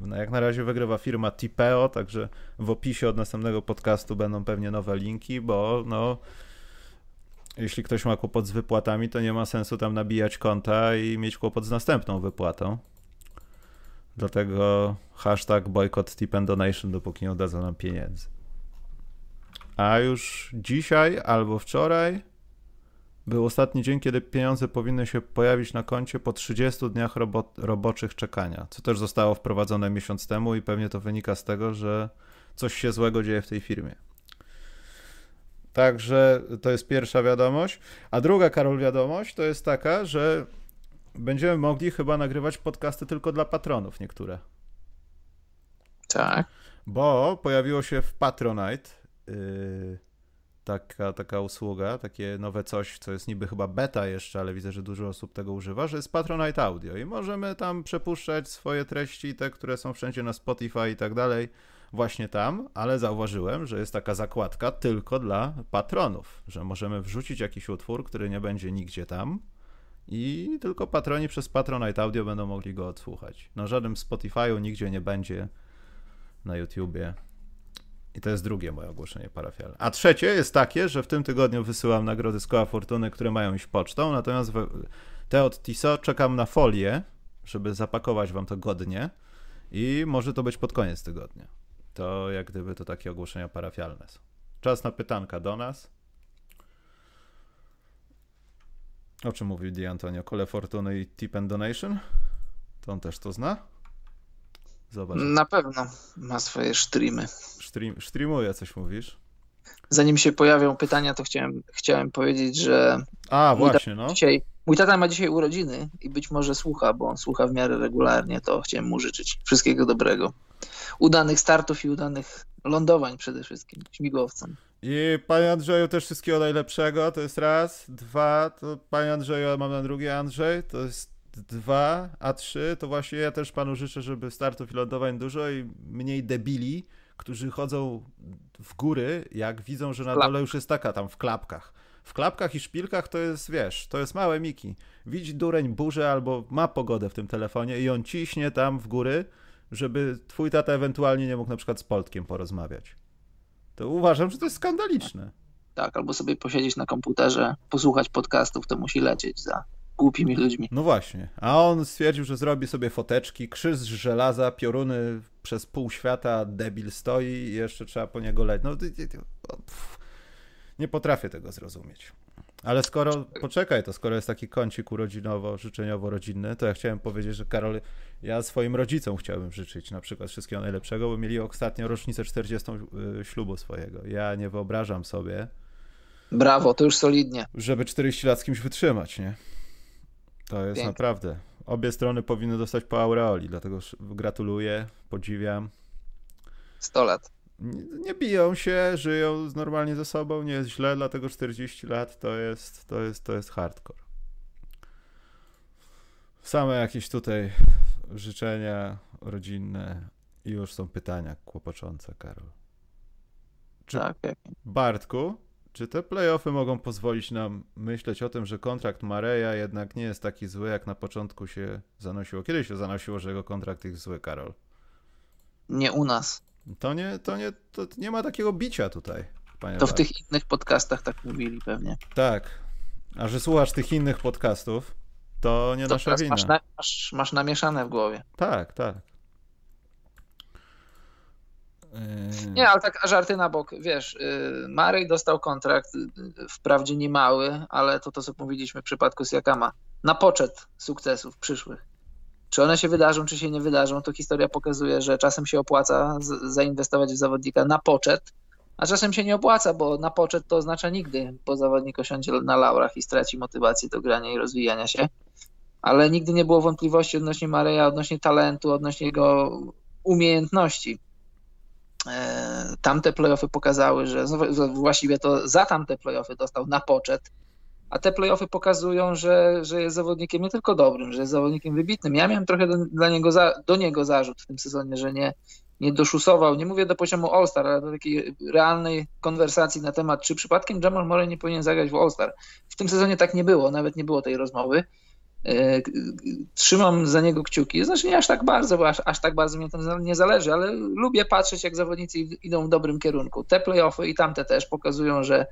No jak na razie wygrywa firma Tipeo, także w opisie od następnego podcastu będą pewnie nowe linki, bo no jeśli ktoś ma kłopot z wypłatami, to nie ma sensu tam nabijać konta i mieć kłopot z następną wypłatą. Dlatego hashtag boycott tip and donation, dopóki nie oddadzą nam pieniędzy. A już dzisiaj albo wczoraj był ostatni dzień, kiedy pieniądze powinny się pojawić na koncie po 30 dniach robo roboczych czekania, co też zostało wprowadzone miesiąc temu i pewnie to wynika z tego, że coś się złego dzieje w tej firmie. Także to jest pierwsza wiadomość. A druga, Karol, wiadomość to jest taka, że będziemy mogli chyba nagrywać podcasty tylko dla patronów niektóre. Tak. Bo pojawiło się w Patronite yy, taka, taka usługa, takie nowe coś, co jest niby chyba beta jeszcze, ale widzę, że dużo osób tego używa, że jest Patronite Audio i możemy tam przepuszczać swoje treści, te, które są wszędzie na Spotify i tak dalej, właśnie tam, ale zauważyłem, że jest taka zakładka tylko dla patronów, że możemy wrzucić jakiś utwór, który nie będzie nigdzie tam, i tylko patroni przez Patronite Audio będą mogli go odsłuchać. Na żadnym Spotify'u nigdzie nie będzie na YouTubie. I to jest drugie moje ogłoszenie parafialne. A trzecie jest takie, że w tym tygodniu wysyłam nagrody z koła fortuny, które mają iść pocztą, natomiast te od TISO czekam na folię, żeby zapakować wam to godnie i może to być pod koniec tygodnia. To jak gdyby to takie ogłoszenia parafialne są. Czas na pytanka do nas. O czym mówił Di Antonio? Kole Fortuny i Tip and Donation? To on też to zna? Zobacz. Na pewno ma swoje streamy. Stream, streamuje, coś mówisz? Zanim się pojawią pytania, to chciałem, chciałem powiedzieć, że A, właśnie, no. dzisiaj, mój tata ma dzisiaj urodziny i być może słucha, bo on słucha w miarę regularnie, to chciałem mu życzyć wszystkiego dobrego. Udanych startów i udanych lądowań przede wszystkim śmigłowcem. I panie Andrzeju też wszystkiego najlepszego, to jest raz. Dwa, to panie Andrzeju, mam na drugie Andrzej, to jest dwa, a trzy, to właśnie ja też panu życzę, żeby startów i lądowań dużo i mniej debili, którzy chodzą w góry, jak widzą, że na dole już jest taka tam w klapkach. W klapkach i szpilkach to jest, wiesz, to jest małe miki. Widzi dureń burzę albo ma pogodę w tym telefonie i on ciśnie tam w góry, żeby twój tata ewentualnie nie mógł na przykład z Poltkiem porozmawiać. To uważam, że to jest skandaliczne. Tak, albo sobie posiedzieć na komputerze, posłuchać podcastów, to musi lecieć za głupimi ludźmi. No właśnie. A on stwierdził, że zrobi sobie foteczki, krzyż z żelaza, pioruny przez pół świata, debil stoi i jeszcze trzeba po niego leć. No, pff. nie potrafię tego zrozumieć. Ale skoro, poczekaj, to skoro jest taki kącik urodzinowo-życzeniowo-rodzinny, to ja chciałem powiedzieć, że Karol, ja swoim rodzicom chciałbym życzyć na przykład wszystkiego najlepszego, bo mieli ostatnio rocznicę 40 y, ślubu swojego. Ja nie wyobrażam sobie, Brawo, to już solidnie. żeby 40 lat z kimś wytrzymać, nie? To jest naprawdę. Obie strony powinny dostać po aureoli, dlatego gratuluję, podziwiam. 100 lat. Nie, biją się, żyją normalnie ze sobą, nie jest źle, dlatego 40 lat to jest, to jest, to jest hardcore. Same jakieś tutaj życzenia rodzinne i już są pytania kłopoczące, Karol. Czy Tak, Bartku, czy te playoffy mogą pozwolić nam myśleć o tym, że kontrakt Mareja jednak nie jest taki zły, jak na początku się zanosiło? Kiedy się zanosiło, że jego kontrakt jest zły, Karol? nie u nas. To nie, to nie, to nie ma takiego bicia tutaj, panie To w Bart. tych innych podcastach tak mówili pewnie. Tak. A że słuchasz tych innych podcastów, to nie To nasza teraz wina. masz, na, masz, masz namieszane w głowie. Tak, tak. Yy, Nie, ale tak żarty na bok. Wiesz, yy, Marej dostał kontrakt, yy, wprawdzie nie mały, ale to to, co mówiliśmy w przypadku Siakama, na poczet sukcesów przyszłych. Czy one się wydarzą, czy się nie wydarzą, to historia pokazuje, że czasem się opłaca zainwestować w zawodnika na poczet, a czasem się nie opłaca, bo na poczet to oznacza nigdy, bo zawodnik osiądzie na laurach i straci motywację do grania i rozwijania się. Ale nigdy nie było wątpliwości odnośnie Mareja, odnośnie talentu, odnośnie jego umiejętności. E, tamte playoffy pokazały, że właściwie to za tamte playoffy dostał na poczet, a te playoffy pokazują, że, że jest zawodnikiem nie tylko dobrym, że jest zawodnikiem wybitnym. Ja miałem trochę do, dla niego za, do niego zarzut w tym sezonie, że nie, nie doszusował, nie mówię do poziomu All-Star, ale do takiej realnej konwersacji na temat, czy przypadkiem Jamal Murray nie powinien zagrać w All-Star. W tym sezonie tak nie było, nawet nie było tej rozmowy. E, Trzymam za niego kciuki. Znaczy nie aż tak bardzo, bo aż, aż tak bardzo mi to nie zależy, ale lubię patrzeć, jak zawodnicy idą w dobrym kierunku. Te playoffy i tamte też pokazują, że,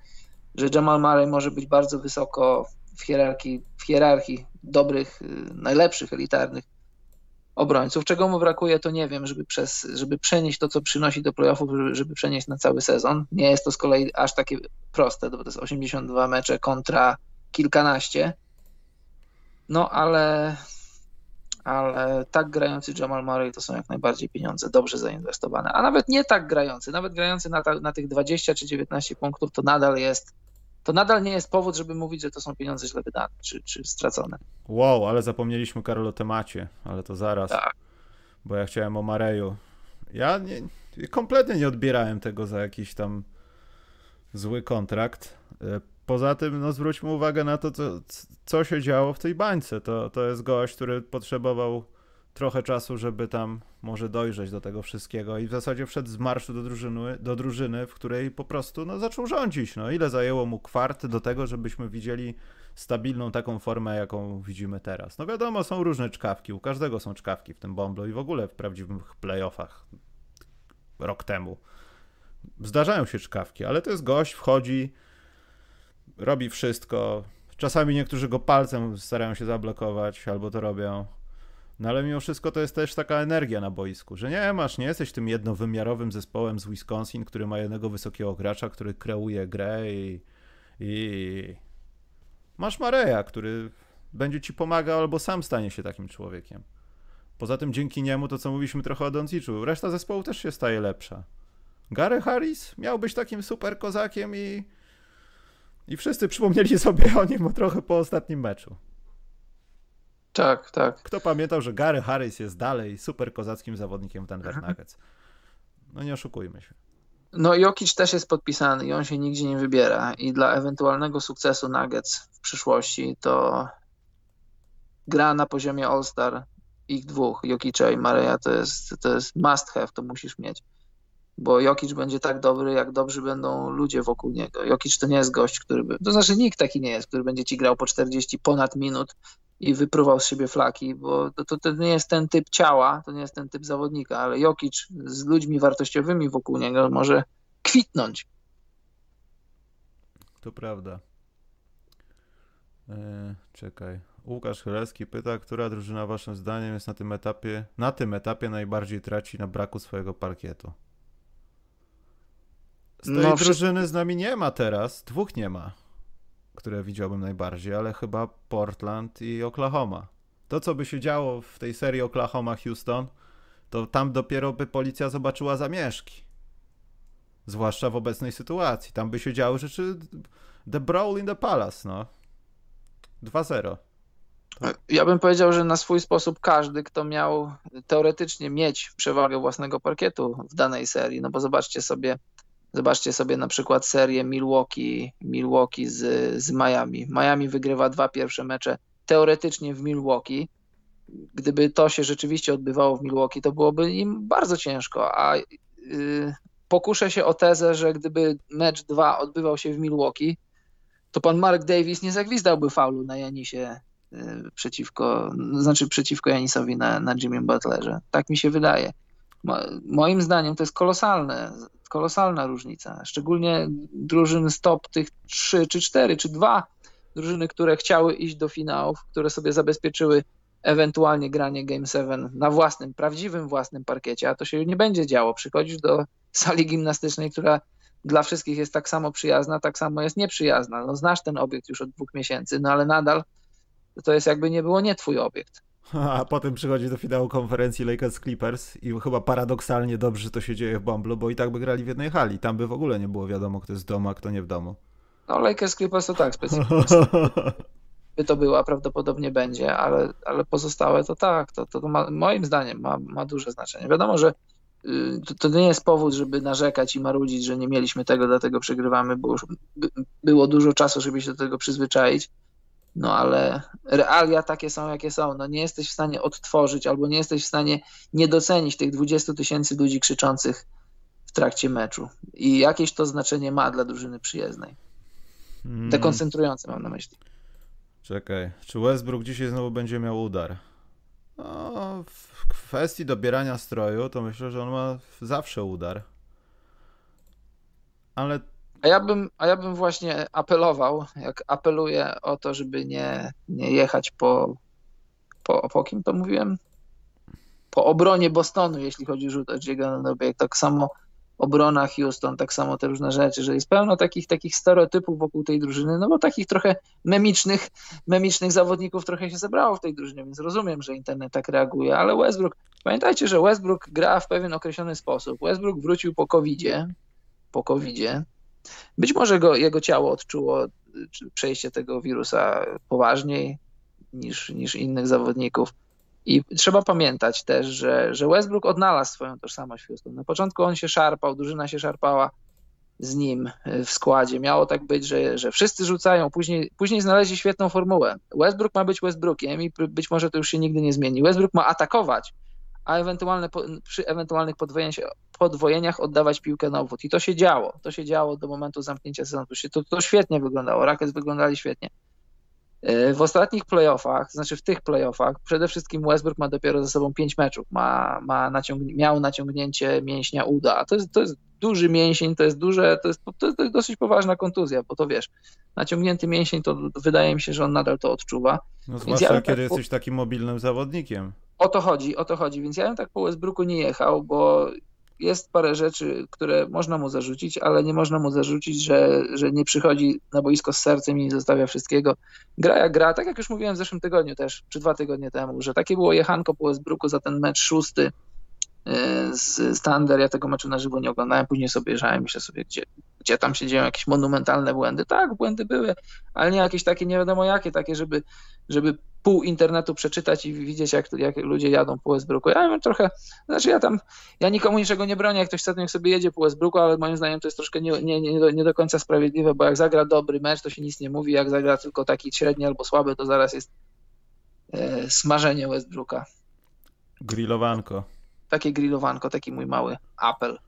że Jamal Murray może być bardzo wysoko w hierarchii, w hierarchii dobrych, y, najlepszych, elitarnych obrońców. Czego mu brakuje, to nie wiem, żeby, przez, żeby przenieść to, co przynosi do playoffów, żeby, przenieść na cały sezon. Nie jest to z kolei aż takie proste, bo to jest 82 mecze kontra kilkanaście. No ale, ale tak grający Jamal Murray to są jak najbardziej pieniądze dobrze zainwestowane. A nawet nie tak grający, nawet grający na, ta, na tych 20 czy 19 punktów, to nadal jest, to nadal nie jest powód, żeby mówić, że to są pieniądze źle wydane czy, czy stracone. Wow, ale zapomnieliśmy, Karol, o temacie, ale to zaraz, Tak. bo ja chciałem o Mareju. Ja nie, kompletnie nie odbierałem tego za jakiś tam zły kontrakt. E, Poza tym, no zwróćmy uwagę na to, co, co się działo w tej bańce. To, to jest gość, który potrzebował trochę czasu, żeby tam może dojrzeć do tego wszystkiego i w zasadzie wszedł z marszu do drużyny, do drużyny w której po prostu no, zaczął rządzić. No, ile zajęło mu kwart do tego, żebyśmy widzieli stabilną taką formę, jaką widzimy teraz. No wiadomo, są różne czkawki, u każdego są czkawki w tym Bomblu i w ogóle w prawdziwych playoffach rok temu. Zdarzają się czkawki, ale to jest gość, wchodzi, robi wszystko. Czasami niektórzy go palcem starają się zablokować, albo to robią. No ale mimo wszystko to jest też taka energia na boisku, że nie masz, nie jesteś tym jednowymiarowym zespołem z Wisconsin, który ma jednego wysokiego gracza, który kreuje grę i, i masz Mareja, który będzie ci pomagał albo sam stanie się takim człowiekiem. Poza tym dzięki niemu to, co mówiliśmy trochę o Donciczu, reszta zespołu też się staje lepsza. Gary Harris miał być takim super kozakiem i i wszyscy przypomnieli sobie o nim trochę po ostatnim meczu. Tak, tak. Kto pamiętał, że Gary Harris jest dalej super kozackim zawodnikiem w Denver mhm. Nuggets? No nie oszukujmy się. No Jokic też jest podpisany i on się nigdzie nie wybiera i dla ewentualnego sukcesu Nuggets w przyszłości to gra na poziomie All-Star ich dwóch, Jokicza i Mareja, to jest, to jest must have, to musisz mieć bo Jokic będzie tak dobry, jak dobrzy będą ludzie wokół niego. Jokic to nie jest gość, który by, to znaczy nikt taki nie jest, który będzie ci grał po 40 ponad minut i wypruwał z siebie flaki, bo to, to, to nie jest ten typ ciała, to nie jest ten typ zawodnika, ale Jokic z ludźmi wartościowymi wokół niego może kwitnąć. To prawda. Eee, czekaj. Łukasz Chylewski pyta, która drużyna waszym zdaniem jest na tym etapie, na tym etapie najbardziej traci na braku swojego parkietu? Z tej no, drużyny z nami nie ma teraz. Dwóch nie ma, które widziałbym najbardziej, ale chyba Portland i Oklahoma. To, co by się działo w tej serii Oklahoma-Houston, to tam dopiero by policja zobaczyła zamieszki. Zwłaszcza w obecnej sytuacji. Tam by się działy rzeczy The Brawl in the Palace, no. 2-0. Ja bym powiedział, że na swój sposób każdy, kto miał teoretycznie mieć przewagę własnego parkietu w danej serii, no bo zobaczcie sobie, Zobaczcie sobie na przykład serię Milwaukee, Milwaukee z, z Miami. Miami wygrywa dwa pierwsze mecze teoretycznie w Milwaukee. Gdyby to się rzeczywiście odbywało w Milwaukee, to byłoby im bardzo ciężko. A yy, pokuszę się o tezę, że gdyby mecz 2 odbywał się w Milwaukee, to pan Mark Davis nie zagwizdałby faulu na Janisie yy, przeciwko, znaczy przeciwko Janisowi na, na Jimmy Butlerze. Tak mi się wydaje. Moim zdaniem to jest kolosalne kolosalna różnica. Szczególnie drużyny stop tych trzy, czy cztery, czy dwa drużyny, które chciały iść do finałów, które sobie zabezpieczyły ewentualnie granie Game 7 na własnym, prawdziwym własnym parkiecie, a to się nie będzie działo. Przychodzisz do sali gimnastycznej, która dla wszystkich jest tak samo przyjazna, tak samo jest nieprzyjazna. No, znasz ten obiekt już od dwóch miesięcy, no ale nadal to jest jakby nie było nie twój obiekt. A potem przychodzi do finału konferencji Lakers Clippers i chyba paradoksalnie dobrze to się dzieje w Bomblu, bo i tak by grali w jednej hali. Tam by w ogóle nie było wiadomo, kto jest w domu, a kto nie w domu. No Lakers Clippers to tak specjalnie. by to była, prawdopodobnie będzie, ale, ale pozostałe to tak, to, to ma, moim zdaniem ma, ma duże znaczenie. Wiadomo, że y, to, to, nie jest powód, żeby narzekać i marudzić, że nie mieliśmy tego, dlatego przegrywamy, bo już było dużo czasu, żeby się do tego przyzwyczaić no ale realia takie są, jakie są. No nie jesteś w stanie odtworzyć albo nie jesteś w stanie nie docenić tych 20 tysięcy ludzi krzyczących w trakcie meczu. I jakieś to znaczenie ma dla drużyny przyjezdnej. Hmm. Dekoncentrujące mam na myśli. Czekaj, czy Westbrook dzisiaj znowu będzie miał udar? No, w kwestii dobierania stroju, to myślę, że on ma zawsze udar. Ale a ja bym, a ja bym właśnie apelował, jak apeluję o to, żeby nie, nie jechać po, po, po kim to mówiłem? Po obronie Bostonu, jeśli chodzi o rzut no jak tak samo obrona Houston, tak samo te różne rzeczy, że jest pełno takich, takich stereotypów wokół tej drużyny, no bo takich trochę memicznych, memicznych zawodników trochę się zebrało w tej drużynie, więc rozumiem, że internet tak reaguje, ale Westbrook, pamiętajcie, że Westbrook gra w pewien określony sposób. Westbrook wrócił po COVID-zie, po COVID-zie, być może go, jego ciało odczuło przejście tego wirusa poważniej niż, niż innych zawodników. I trzeba pamiętać też, że, że Westbrook odnalazł swoją tożsamość w Houston. Na początku on się szarpał, drużyna się szarpała z nim w składzie. Miało tak być, że, że wszyscy rzucają, później, później znaleźli świetną formułę. Westbrook ma być Westbrookiem i być może to już się nigdy nie zmieni. Westbrook ma atakować, a ewentualne, przy ewentualnych podwojeniach oddawać piłkę na obwód. I to się działo. To się działo do momentu zamknięcia sezonu. To, to świetnie wyglądało. Rockets wyglądali świetnie. W ostatnich playoffach, znaczy w tych playoffach, przede wszystkim Westbrook ma dopiero ze sobą pięć meczów. Ma, ma naciągnie, miał naciągnięcie mięśnia uda. To jest, to jest duży mięsień, to jest duże, to jest, to jest dosyć poważna kontuzja, bo to wiesz, naciągnięty mięsień, to wydaje mi się, że on nadal to odczuwa. No zwłaszcza ja kiedy tak, jesteś takim mobilnym zawodnikiem. O to chodzi, o to chodzi, więc ja bym tak po Westbrooku nie jechał, bo jest parę rzeczy, które można mu zarzucić, ale nie można mu zarzucić, że, że nie przychodzi na boisko z sercem i nie zostawia wszystkiego. Gra jak gra, tak jak już mówiłem w zeszłym tygodniu też, czy dwa tygodnie temu, że takie było jechanko po Westbrooku za ten mecz szósty e, z Standard. Ja tego meczu na żywo nie oglądałem, później sobie żałem, myślę sobie, gdzie, gdzie tam się dzieją jakieś monumentalne błędy. Tak, błędy były, ale nie jakieś takie nie wiadomo jakie, takie, żeby, żeby pół internetu przeczytać i widzieć, jak, jak ludzie jadą po Westbrooku. Ja mam trochę, znaczy ja tam, ja nikomu niczego nie bronię, jak ktoś chce, niech sobie jedzie po Westbrooku, ale moim zdaniem to jest troszkę nie, nie, nie, do, nie do końca sprawiedliwe, bo jak zagra dobry mecz, to się nic nie mówi, jak zagra tylko taki średni albo słaby, to zaraz jest e, smażenie Westbrooka. Grillowanko. Takie grillowanko, taki mój mały apel.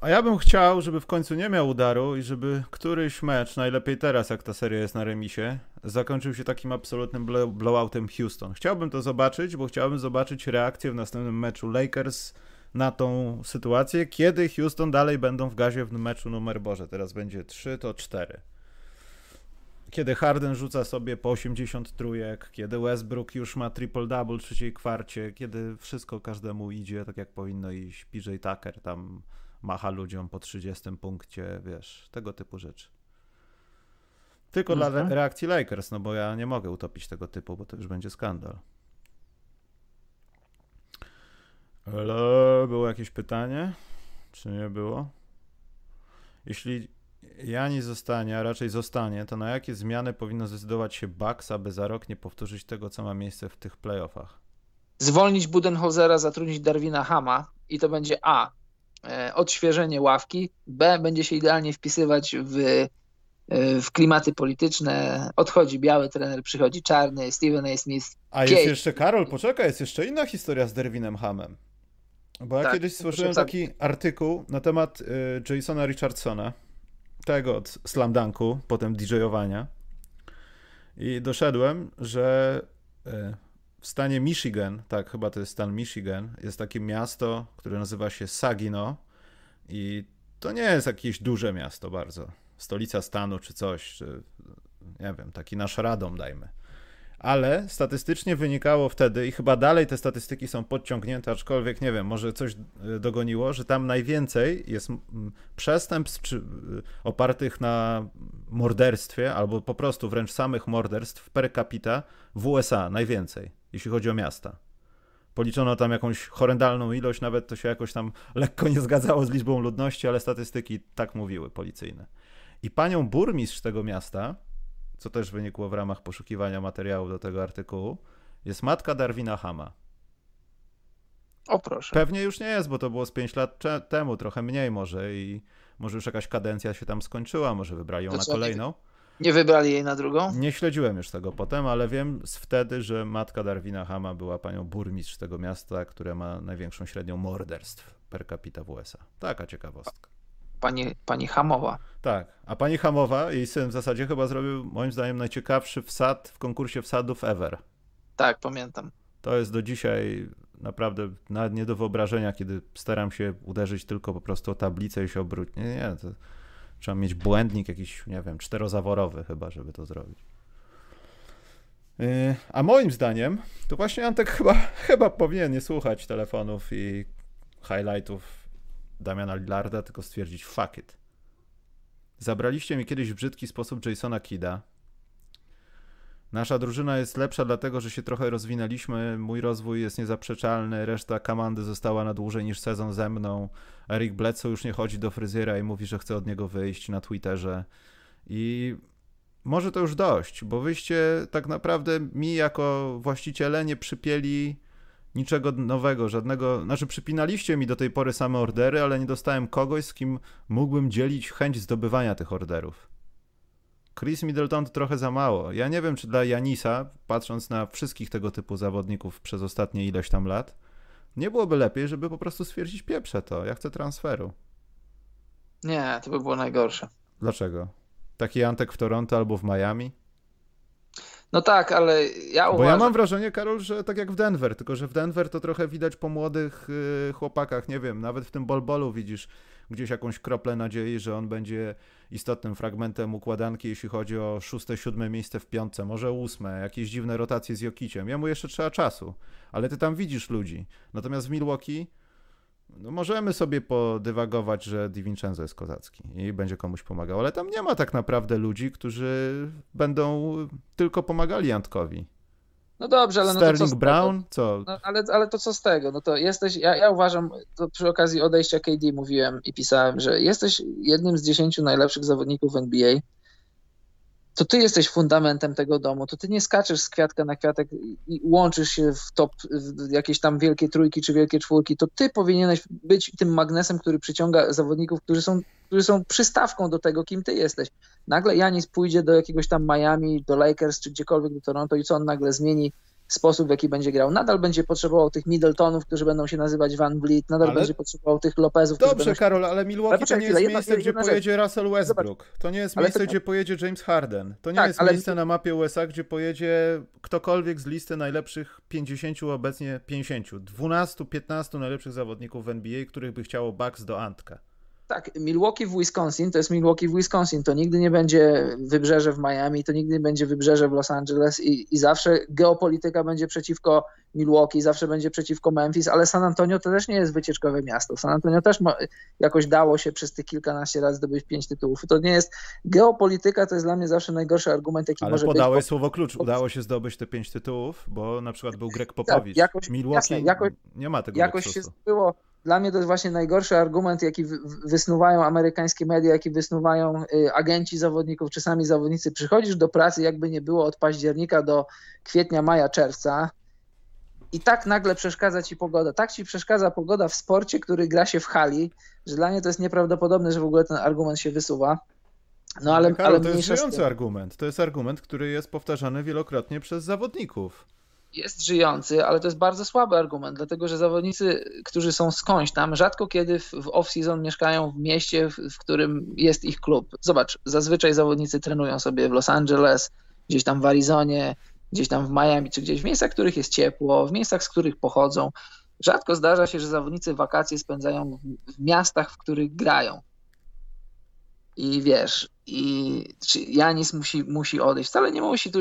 A ja bym chciał, żeby w końcu nie miał udaru i żeby któryś mecz, najlepiej teraz, jak ta seria jest na remisie, zakończył się takim absolutnym blowoutem Houston. Chciałbym to zobaczyć, bo chciałbym zobaczyć reakcję w następnym meczu Lakers na tą sytuację, kiedy Houston dalej będą w gazie w meczu numer Boże. Teraz będzie 3, to 4. Kiedy Harden rzuca sobie po 80 trójek, kiedy Westbrook już ma triple-double w trzeciej kwarcie, kiedy wszystko każdemu idzie tak jak powinno iść, PJ Tucker tam macha ludziom po 30 punkcie, wiesz, tego typu rzeczy. Tylko mhm. dla re reakcji Lakers, no bo ja nie mogę utopić tego typu, bo to już będzie skandal. Ale było jakieś pytanie? Czy nie było? Jeśli Jani zostanie, a raczej zostanie, to na jakie zmiany powinno zdecydować się Bucks, aby za rok nie powtórzyć tego, co ma miejsce w tych playoffach? Zwolnić Budenholzera, zatrudnić Darwina Hama i to będzie A. E, odświeżenie ławki, B. będzie się idealnie wpisywać w, e, w klimaty polityczne. Odchodzi biały trener, przychodzi czarny, Steven A. Smith. A jest jeszcze, Karol, poczekaj, jest jeszcze inna historia z Derwinem Hamem. Bo ja tak, kiedyś stworzyłem taki artykuł na temat y, Jasona Richardsona, tego od Slam Dunku, potem DJ-owania. I doszedłem, że w stanie Michigan, tak, chyba to jest stan Michigan, jest takie miasto, które nazywa się Sagino i to nie jest jakieś duże miasto bardzo. Stolica stanu czy coś, czy nie wiem, taki nasz Radom dajmy. Ale statystycznie wynikało wtedy, i chyba dalej te statystyki są podciągnięte, aczkolwiek nie wiem, może coś e, dogoniło, że tam najwięcej jest przestępstw e, opartych na morderstwie, albo po prostu wręcz samych morderstw per capita w USA najwięcej jeśli chodzi o miasta. Policzono tam jakąś horrendalną ilość, nawet to się jakoś tam lekko nie zgadzało z liczbą ludności, ale statystyki tak mówiły, policyjne. I panią burmistrz tego miasta, co też wynikło w ramach poszukiwania materiału do tego artykułu, jest matka Darwina Hama. O proszę. Pewnie już nie jest, bo to było z 5 lat temu, trochę mniej może i może już jakaś kadencja się tam skończyła, może wybrali ją to na kolejną. Nie wybrali jej na drugą? Nie śledziłem już tego potem, ale wiem z wtedy, że matka Darwina Hama była panią burmistrz tego miasta, które ma największą średnią morderstw per capita w USA. Taka ciekawostka. Pani, pani Hamowa. Tak, a pani Hamowa, jej syn w zasadzie chyba zrobił moim zdaniem najciekawszy wsad w konkursie wsadów ever. Tak, pamiętam. To jest do dzisiaj naprawdę nawet nie do wyobrażenia, kiedy staram się uderzyć tylko po prostu o tablicę i się obrócić. Nie, nie, to Trzeba mieć błędnik jakiś, nie wiem, czterozaworowy chyba, żeby to zrobić. Yy, a moim zdaniem, to właśnie Antek chyba, chyba powinien nie słuchać telefonów i highlightów Damiana Lillarda, tylko stwierdzić fuck it. Zabraliście mi kiedyś w brzydki sposób Jasona Kida, Nasza drużyna jest lepsza dlatego, że się trochę rozwinęliśmy, mój rozwój jest niezaprzeczalny, reszta komandy została na dłużej niż sezon ze mną. Eric Bledsoe już nie chodzi do fryzjera i mówi, że chce od niego wyjść na Twitterze. I może to już dość, bo wyście tak naprawdę mi jako właściciele nie przypieli niczego nowego, żadnego, znaczy przypinaliście mi do tej pory same ordery, ale nie dostałem kogoś, z kim mógłbym dzielić chęć zdobywania tych orderów. Chris Middleton to trochę za mało. Ja nie wiem, czy dla Janisa, patrząc na wszystkich tego typu zawodników przez ostatnie ileś tam lat, nie byłoby lepiej, żeby po prostu stwierdzić pieprze to, ja chcę transferu. Nie, to by było najgorsze. Dlaczego? Taki Antek w Toronto albo w Miami? No tak, ale ja uważam... Bo ja mam wrażenie, Karol, że tak jak w Denver, tylko że w Denver to trochę widać po młodych yy, chłopakach, nie wiem, nawet w tym bolbolu widzisz gdzieś jakąś kroplę nadziei, że on będzie istotnym fragmentem układanki, jeśli chodzi o szóste, siódme miejsce w piątce, może ósme, jakieś dziwne rotacje z Jokiciem. Jemu jeszcze trzeba czasu, ale ty tam widzisz ludzi. Natomiast w Milwaukee no możemy sobie podywagować, że Di Vincenzo jest kozacki i będzie komuś pomagał, ale tam nie ma tak naprawdę ludzi, którzy będą tylko pomagali Antkowi. No dobrze, ale Sterling no to co Brown, co? No, ale, ale to co z tego? No to jesteś, ja, ja uważam, to przy okazji odejścia KD mówiłem i pisałem, że jesteś jednym z dziesięciu najlepszych zawodników w NBA, to ty jesteś fundamentem tego domu, to ty nie skaczesz z kwiatka na kwiatek i łączysz się w top, w jakieś tam wielkie trójki czy wielkie czwórki, to ty powinieneś być tym magnesem, który przyciąga zawodników, którzy są, którzy są przystawką do tego, kim ty jesteś. Nagle Janis pójdzie do jakiegoś tam Miami, do Lakers czy gdziekolwiek do Toronto i co on nagle zmieni sposób, w jaki będzie grał. Nadal będzie potrzebował tych Middletonów, którzy będą się nazywać Van Vliet, nadal ale... będzie potrzebował tych Lopezów. Dobrze, będą... Karol, ale Milwaukee ale to nie jest jedna, miejsce, jedna, gdzie pojedzie Russell Westbrook. Zobacz. To nie jest miejsce, to... gdzie pojedzie James Harden. To nie tak, jest ale... miejsce na mapie USA, gdzie pojedzie ktokolwiek z listy najlepszych 50, obecnie 50, 12-15 najlepszych zawodników w NBA, których by chciało Bucks do Antka. Tak, Milwaukee w Wisconsin to jest Milwaukee w Wisconsin. To nigdy nie będzie wybrzeże w Miami, to nigdy nie będzie wybrzeże w Los Angeles i, i zawsze geopolityka będzie przeciwko Milwaukee, zawsze będzie przeciwko Memphis, ale San Antonio to też nie jest wycieczkowe miasto. San Antonio też ma, jakoś dało się przez tych kilkanaście lat zdobyć pięć tytułów. To nie jest geopolityka, to jest dla mnie zawsze najgorszy argument, jaki ale może być. Ale podałeś słowo klucz, udało się zdobyć te pięć tytułów, bo na przykład był Greg Popowicz. Tak, jakoś, Milwaukee jasne, jakoś, nie ma tego Jakoś się było dla mnie to jest właśnie najgorszy argument, jaki wysnuwają amerykańskie media, jaki wysnuwają y, agenci zawodników, czy sami zawodnicy. Przychodzisz do pracy, jakby nie było od października do kwietnia, maja, czerwca i tak nagle przeszkadza ci pogoda. Tak ci przeszkadza pogoda w sporcie, który gra się w hali, że dla mnie to jest nieprawdopodobne, że w ogóle ten argument się wysuwa. No ale, Karol, ale to jest żyjący argument. To jest argument, który jest powtarzany wielokrotnie przez zawodników jest żyjący, ale to jest bardzo słaby argument, dlatego że zawodnicy, którzy są skądś tam, rzadko kiedy w, off-season mieszkają w mieście, w, w, którym jest ich klub. Zobacz, zazwyczaj zawodnicy trenują sobie w Los Angeles, gdzieś tam w Arizonie, gdzieś tam w Miami, czy gdzieś w miejscach, w których jest ciepło, w miejscach, z których pochodzą. Rzadko zdarza się, że zawodnicy wakacje spędzają w miastach, w których grają. I wiesz, i czy Janis musi, musi odejść. Wcale nie musi, tu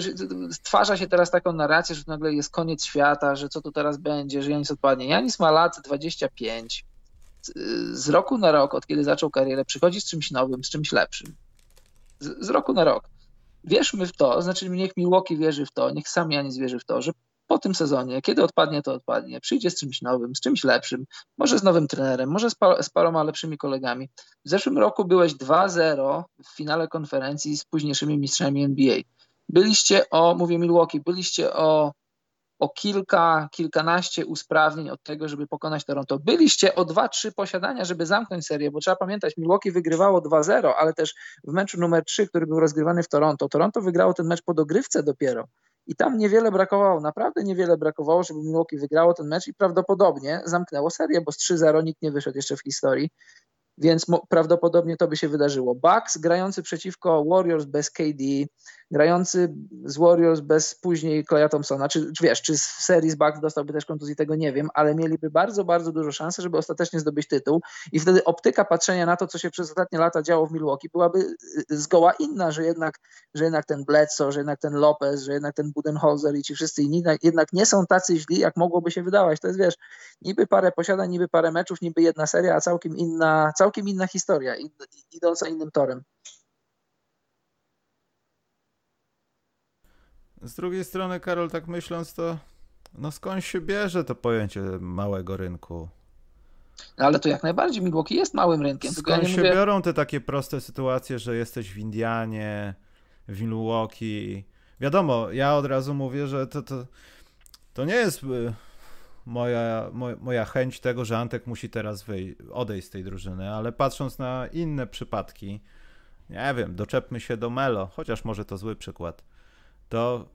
stwarza się teraz taką narrację, że nagle jest koniec świata, że co tu teraz będzie, że Janis odpadnie. Janis ma lat 25. Z roku na rok, od kiedy zaczął karierę, przychodzi z czymś nowym, z czymś lepszym. Z, z roku na rok. Wierzmy w to, znaczy niech Milwaukee wierzy w to, niech sam Janis wierzy w to, że po tym sezonie, kiedy odpadnie, to odpadnie. Przyjdzie z czymś nowym, z czymś lepszym, może z nowym trenerem, może z, par z paroma lepszymi kolegami. W zeszłym roku byłeś 2-0 w finale konferencji z późniejszymi mistrzami NBA. Byliście o, mówię Milwaukee, byliście o, o kilka, kilkanaście usprawnień od tego, żeby pokonać Toronto. Byliście o 2-3 posiadania, żeby zamknąć serię, bo trzeba pamiętać, Milwaukee wygrywało 2-0, ale też w meczu numer 3, który był rozgrywany w Toronto, Toronto wygrało ten mecz po dogrywce dopiero. I tam niewiele brakowało, naprawdę niewiele brakowało, żeby Milwaukee wygrało ten mecz i prawdopodobnie zamknęło serię, bo z 3-0 nikt nie wyszedł jeszcze w historii więc prawdopodobnie to by się wydarzyło. Bucks grający przeciwko Warriors bez KD, grający z Warriors bez później Claya Thompsona, czy, czy wiesz, czy w serii z Bucks dostałby też kontuzji, tego nie wiem, ale mieliby bardzo, bardzo dużo szansy, żeby ostatecznie zdobyć tytuł i wtedy optyka patrzenia na to, co się przez ostatnie lata działo w Milwaukee byłaby y, zgoła inna, że jednak, że jednak ten Bledsoe, że jednak ten Lopez, że jednak ten Budenholzer i ci wszyscy inni jednak nie są tacy źli, jak mogłoby się wydawać. To jest, wiesz, niby parę posiadań, niby parę meczów, niby jedna seria, a całkiem inna, całkiem inna historia, idąca innym torem. Z drugiej strony, Karol, tak myśląc, to no skąd się bierze to pojęcie małego rynku? Ale to jak najbardziej Milwaukee jest małym rynkiem. Skąd ja się mówię... biorą te takie proste sytuacje, że jesteś w Indianie, w Milwaukee? Wiadomo, ja od razu mówię, że to, to, to nie jest y, moja, moja chęć tego, że Antek musi teraz odejść z tej drużyny, ale patrząc na inne przypadki, nie wiem, doczepmy się do Melo, chociaż może to zły przykład, to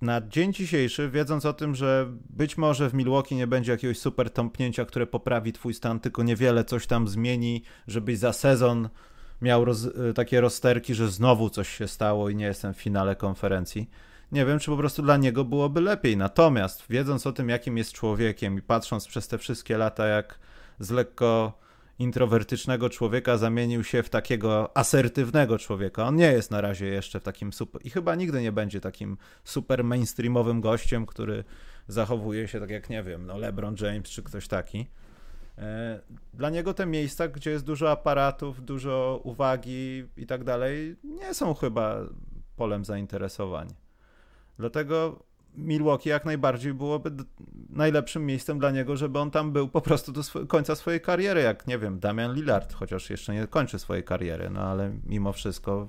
na dzień dzisiejszy, wiedząc o tym, że być może w Milwaukee nie będzie jakiegoś super tąpnięcia, które poprawi twój stan, tylko niewiele coś tam zmieni, żebyś za sezon miał roz, takie rozterki, że znowu coś się stało i nie jestem w finale konferencji. Nie wiem, czy po prostu dla niego byłoby lepiej. Natomiast wiedząc o tym, jakim jest człowiekiem i patrząc przez te wszystkie lata, jak z lekko introwertycznego człowieka zamienił się w takiego asertywnego człowieka. On nie jest na razie jeszcze w takim super i chyba nigdy nie będzie takim super mainstreamowym gościem, który zachowuje się tak jak nie wiem, no LeBron James czy ktoś taki. E, dla niego te miejsca, gdzie jest dużo aparatów, dużo uwagi i tak dalej, nie są chyba polem zainteresowań. Dlatego Milwaukee jak najbardziej byłoby najlepszym miejscem dla niego, żeby on tam był po prostu do końca swojej kariery, jak nie wiem, Damian Lillard, chociaż jeszcze nie kończy swojej kariery, no ale mimo wszystko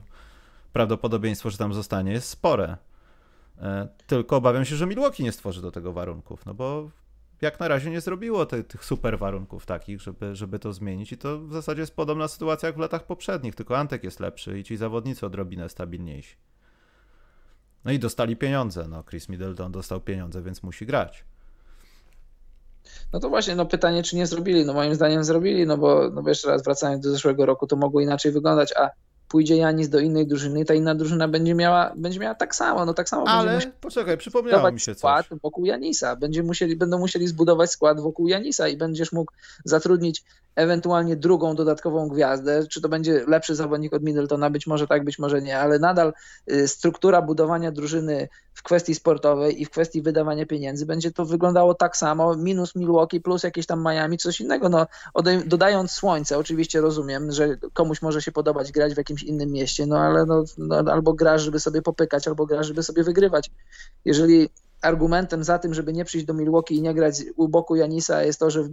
prawdopodobieństwo, że tam zostanie jest spore. E, tylko obawiam się, że Milwaukee nie stworzy do tego warunków, no bo jak na razie nie zrobiło te, tych super warunków takich, żeby, żeby to zmienić i to w zasadzie jest podobna sytuacja jak w latach poprzednich, tylko Antek jest lepszy i ci zawodnicy odrobinę stabilniejsi. No i dostali pieniądze. No, Chris Middleton dostał pieniądze, więc musi grać. No to właśnie, no pytanie, czy nie zrobili? No moim zdaniem zrobili, no bo, no jeszcze raz wracając do zeszłego roku, to mogło inaczej wyglądać, a pójdzie Janis do innej drużyny, ta inna drużyna będzie miała, będzie miała tak samo, no tak samo Ale poczekaj, przypomniało mi się skład coś. wokół Janisa. Będzie musieli, będą musieli zbudować skład wokół Janisa i będziesz mógł zatrudnić ewentualnie drugą dodatkową gwiazdę. Czy to będzie lepszy zawodnik od Middletona? Być może tak, być może nie, ale nadal y, struktura budowania drużyny w kwestii sportowej i w kwestii wydawania pieniędzy będzie to wyglądało tak samo, minus Milwaukee plus jakieś tam Miami, coś innego. No, dodając słońce, oczywiście rozumiem, że komuś może się podobać grać w jakimś innym mieście, no ale no, no, albo grasz, żeby sobie popykać, albo grasz, żeby sobie wygrywać. Jeżeli argumentem za tym, żeby nie przyjść do Milwaukee i nie grać u boku Janisa jest to, że w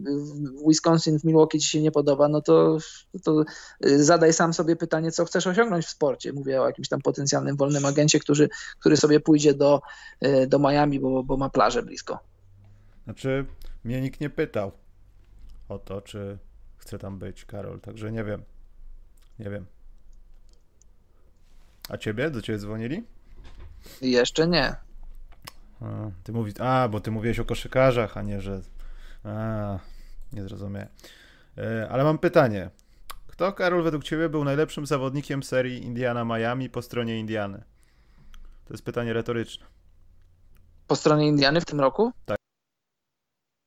Wisconsin w Milwaukee ci się nie podoba, no to, to y, zadaj sam sobie pytanie, co chcesz osiągnąć w sporcie. Mówię o jakimś tam potencjalnym wolnym agencie, który, który sobie pójdzie do, y, do Miami, bo, bo ma plażę blisko. Znaczy, mnie nikt nie pytał o to, czy chce tam być Karol, także nie wiem. Nie wiem. A ciebie? Do ciebie dzwonili? Jeszcze nie. A, ty mówisz, a, bo ty mówiłeś o koszykarzach, a nie, że. A, nie zrozumiałem. E, ale mam pytanie. Kto, Karol, według ciebie był najlepszym zawodnikiem serii Indiana-Miami po stronie Indiany? To jest pytanie retoryczne. Po stronie Indiany w tym roku? Tak.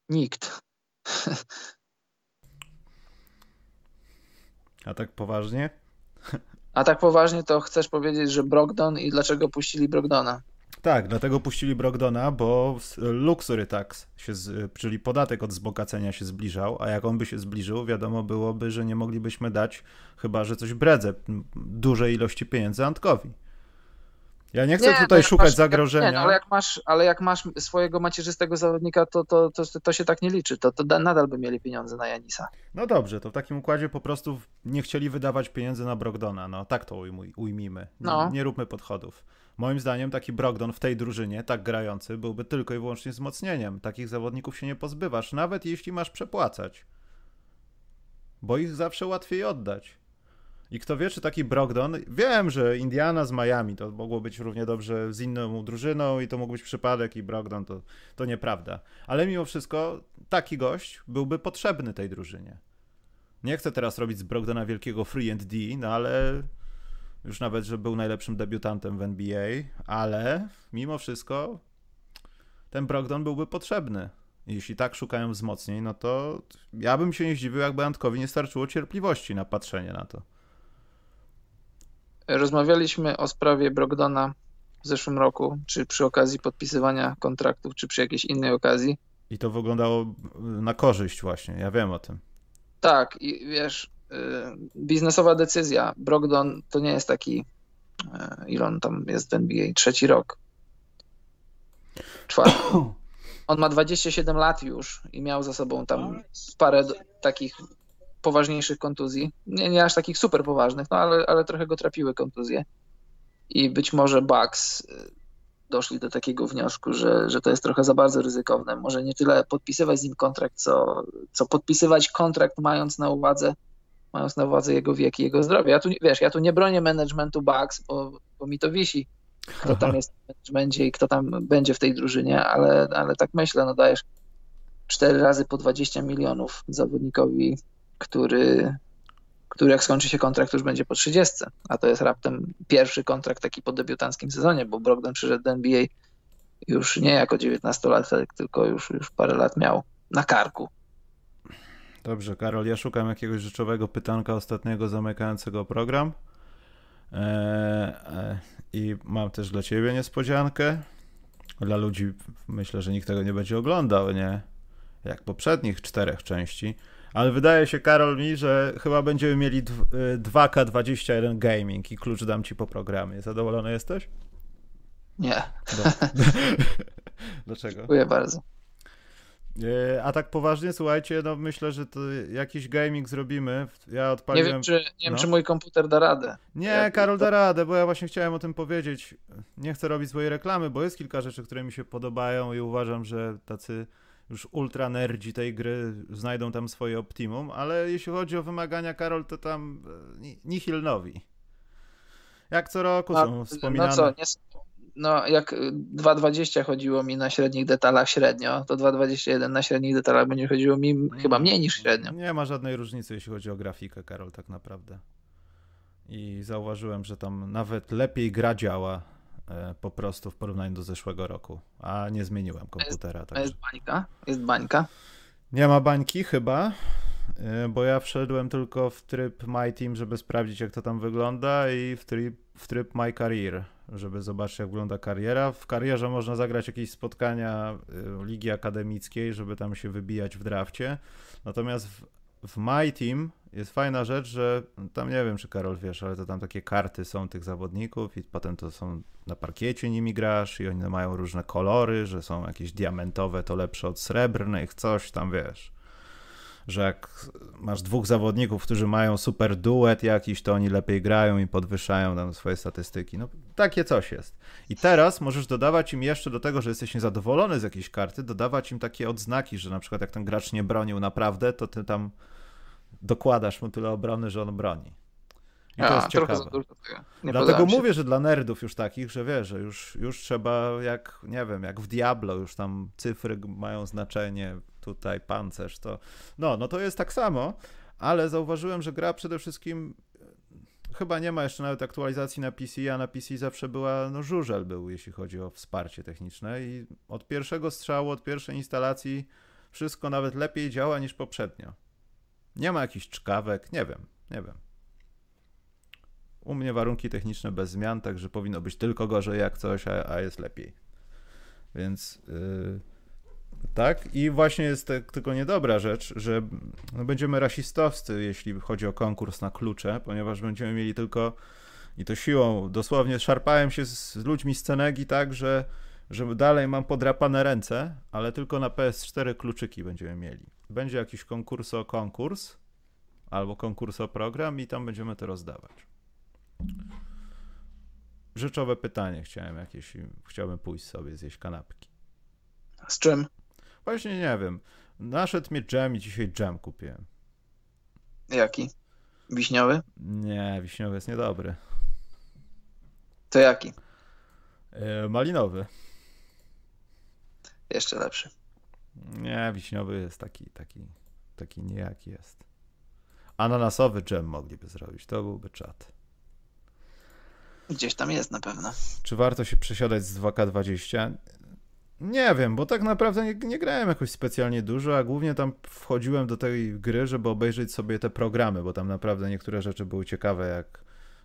Nikt. A tak poważnie? A tak poważnie to chcesz powiedzieć, że Brogdon i dlaczego puścili Brogdona? Tak, dlatego puścili Brogdona, bo luxury tax, się z, czyli podatek od wzbogacenia się zbliżał, a jak on by się zbliżył, wiadomo byłoby, że nie moglibyśmy dać, chyba że coś bredze, dużej ilości pieniędzy Antkowi. Ja nie chcę nie, tutaj no szukać masz, zagrożenia. Nie, no, ale, jak masz, ale jak masz swojego macierzystego zawodnika, to, to, to, to się tak nie liczy. To, to nadal by mieli pieniądze na Janisa. No dobrze, to w takim układzie po prostu nie chcieli wydawać pieniędzy na Brogdona. No tak to ujmuj, ujmijmy. No. Nie, nie róbmy podchodów. Moim zdaniem taki Brogdon w tej drużynie, tak grający, byłby tylko i wyłącznie wzmocnieniem. Takich zawodników się nie pozbywasz, nawet jeśli masz przepłacać. Bo ich zawsze łatwiej oddać. I kto wie, czy taki Brogdon, wiem, że Indiana z Miami to mogło być równie dobrze z inną drużyną i to mógł być przypadek i Brogdon to, to nieprawda. Ale mimo wszystko taki gość byłby potrzebny tej drużynie. Nie chcę teraz robić z Brogdona wielkiego free and D, no ale już nawet, że był najlepszym debiutantem w NBA, ale mimo wszystko ten Brogdon byłby potrzebny. Jeśli tak szukają wzmocnień, no to ja bym się nie zdziwił, jakby Antkowi nie starczyło cierpliwości na patrzenie na to. Rozmawialiśmy o sprawie Brogdona w zeszłym roku, czy przy okazji podpisywania kontraktów, czy przy jakiejś innej okazji. I to wyglądało na korzyść właśnie, ja wiem o tym. Tak, i wiesz, biznesowa decyzja. Brogdon to nie jest taki, y, ile on tam jest w NBA, trzeci rok. Czwarty. On ma 27 lat już i miał za sobą tam parę takich poważniejszych kontuzji. Nie, nie aż takich super poważnych, no ale, ale trochę go trapiły kontuzje. I być może Bucks y, doszli do takiego wniosku, że, że to jest trochę za bardzo ryzykowne. Może nie tyle podpisywać z nim kontrakt, co, co podpisywać kontrakt mając na uwadze mając na uwadze jego wiek i jego zdrowie. Ja tu, wiesz, ja tu nie bronię managementu Bucks, bo, bo mi to wisi, kto tam jest w managemencie i kto tam będzie w tej drużynie, ale, ale tak myślę, no dajesz cztery razy po 20 milionów zawodnikowi który, który jak skończy się kontrakt, już będzie po 30. A to jest raptem pierwszy kontrakt taki po debiutanckim sezonie, bo Brogdon przyszedł do NBA już nie jako 19-latek, tylko już, już parę lat miał na karku. Dobrze, Karol, ja szukam jakiegoś rzeczowego pytanka ostatniego zamykającego program. Eee, e, I mam też dla ciebie niespodziankę. Dla ludzi myślę, że nikt tego nie będzie oglądał, nie? Jak poprzednich czterech części. Ale wydaje się, Karol, mi, że chyba będziemy mieli 2K21 Gaming i klucz dam ci po programie. Zadowolony jesteś? Nie. Dlaczego? Dziękuję bardzo. E, a tak poważnie, słuchajcie, no myślę, że to jakiś gaming zrobimy. Ja odpaliłem... Nie wiem, czy, nie wiem, no. czy mój komputer da radę. Nie, ja, Karol da radę, bo ja właśnie chciałem o tym powiedzieć. Nie chcę robić swojej reklamy, bo jest kilka rzeczy, które mi się podobają i uważam, że tacy już ultra nerdzi tej gry znajdą tam swoje optimum, ale jeśli chodzi o wymagania, Karol, to tam e, nihil nowi. Jak co roku A, są wspominane. No co, nie, no jak 2.20 chodziło mi na średnich detalach średnio, to 2.21 na średnich detalach będzie chodziło mi chyba mniej niż średnio. Nie ma żadnej różnicy, jeśli chodzi o grafikę, Karol, tak naprawdę. I zauważyłem, że tam nawet lepiej gra działa e, po prostu w porównaniu do zeszłego roku, a nie zmieniłem komputera. Jest, także. jest bańka? Jest bańka? Nie ma bańki chyba, e, bo ja wszedłem tylko w tryb My Team, żeby sprawdzić jak to tam wygląda i w tryb, w tryb My Career żeby zobaczyć, jak wygląda kariera. W karierze można zagrać jakieś spotkania y, ligi akademickiej, żeby tam się wybijać w drafcie. Natomiast w, w My Team jest fajna rzecz, że tam nie wiem, czy Karol wiesz, ale to tam takie karty są tych zawodników i potem to są na parkiecie nimi grasz i oni mają różne kolory, że są jakieś diamentowe, to lepsze od srebrnych, coś tam wiesz że jak masz dwóch zawodników, którzy mają super duet jakiś, to oni lepiej grają i podwyższają tam swoje statystyki. No takie coś jest. I teraz możesz dodawać im jeszcze do tego, że jesteś niezadowolony z jakiejś karty, dodawać im takie odznaki, że na przykład jak ten gracz nie bronił naprawdę, to ty tam dokładasz mu tyle obrony, że on broni. I to jest ciekawe. Dlatego mówię, że dla nerdów już takich, że wiesz, że już, już trzeba jak, nie wiem, jak w Diablo, już tam cyfry mają znaczenie, tutaj pancerz, to no, no to jest tak samo, ale zauważyłem, że gra przede wszystkim e, chyba nie ma jeszcze nawet aktualizacji na PC, a na PC zawsze była, no żużel był, jeśli chodzi o wsparcie techniczne i od pierwszego strzału, od pierwszej instalacji wszystko nawet lepiej działa niż poprzednio. Nie ma jakichś czkawek, nie wiem, nie wiem. U mnie warunki techniczne bez zmian, także powinno być tylko gorzej jak coś, a, a jest lepiej. Więc yy, tak? I właśnie jest tak, tylko niedobra rzecz, że no będziemy rasistowscy, jeśli chodzi o konkurs na klucze, ponieważ będziemy mieli tylko i to siłą, dosłownie szarpałem się z ludźmi z Cenegi tak, że, że dalej mam podrapane ręce, ale tylko na PS4 kluczyki będziemy mieli. Będzie jakiś konkurs o konkurs albo konkurs o program i tam będziemy to rozdawać. Rzeczowe pytanie chciałem jakieś, chciałbym pójść sobie zjeść kanapki. Z czym? Właśnie nie wiem. Naszedł mnie dżem i dzisiaj dżem kupiłem. Jaki? Wiśniowy? Nie, wiśniowy jest niedobry. To jaki? E, malinowy. Jeszcze lepszy. Nie, wiśniowy jest taki, taki, taki niejaki jest. Ananasowy dżem mogliby zrobić, to byłby czat. Gdzieś tam jest na pewno. Czy warto się przesiadać z 2K20? Nie wiem, bo tak naprawdę nie, nie, grałem jakoś specjalnie dużo, a głównie tam wchodziłem do tej gry, żeby obejrzeć sobie te programy, bo tam naprawdę niektóre rzeczy były ciekawe, jak,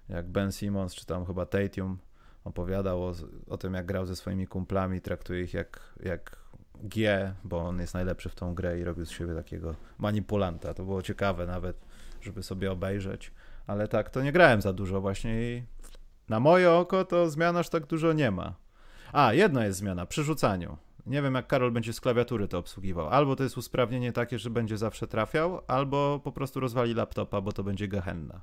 jak Ben Simmons, czy tam chyba Tatium opowiadał o, o tym, jak grał ze swoimi kumplami, traktuje ich jak, jak G, bo on jest najlepszy w tą grę i robił z siebie takiego manipulanta. To było ciekawe nawet, żeby sobie obejrzeć, ale tak, to nie grałem za dużo właśnie i na moje oko to zmian aż tak dużo nie ma. A, jedna jest zmiana, przy rzucaniu. Nie wiem, jak Karol będzie z klawiatury to obsługiwał. Albo to jest usprawnienie takie, że będzie zawsze trafiał, albo po prostu rozwali laptopa, bo to będzie gehenna.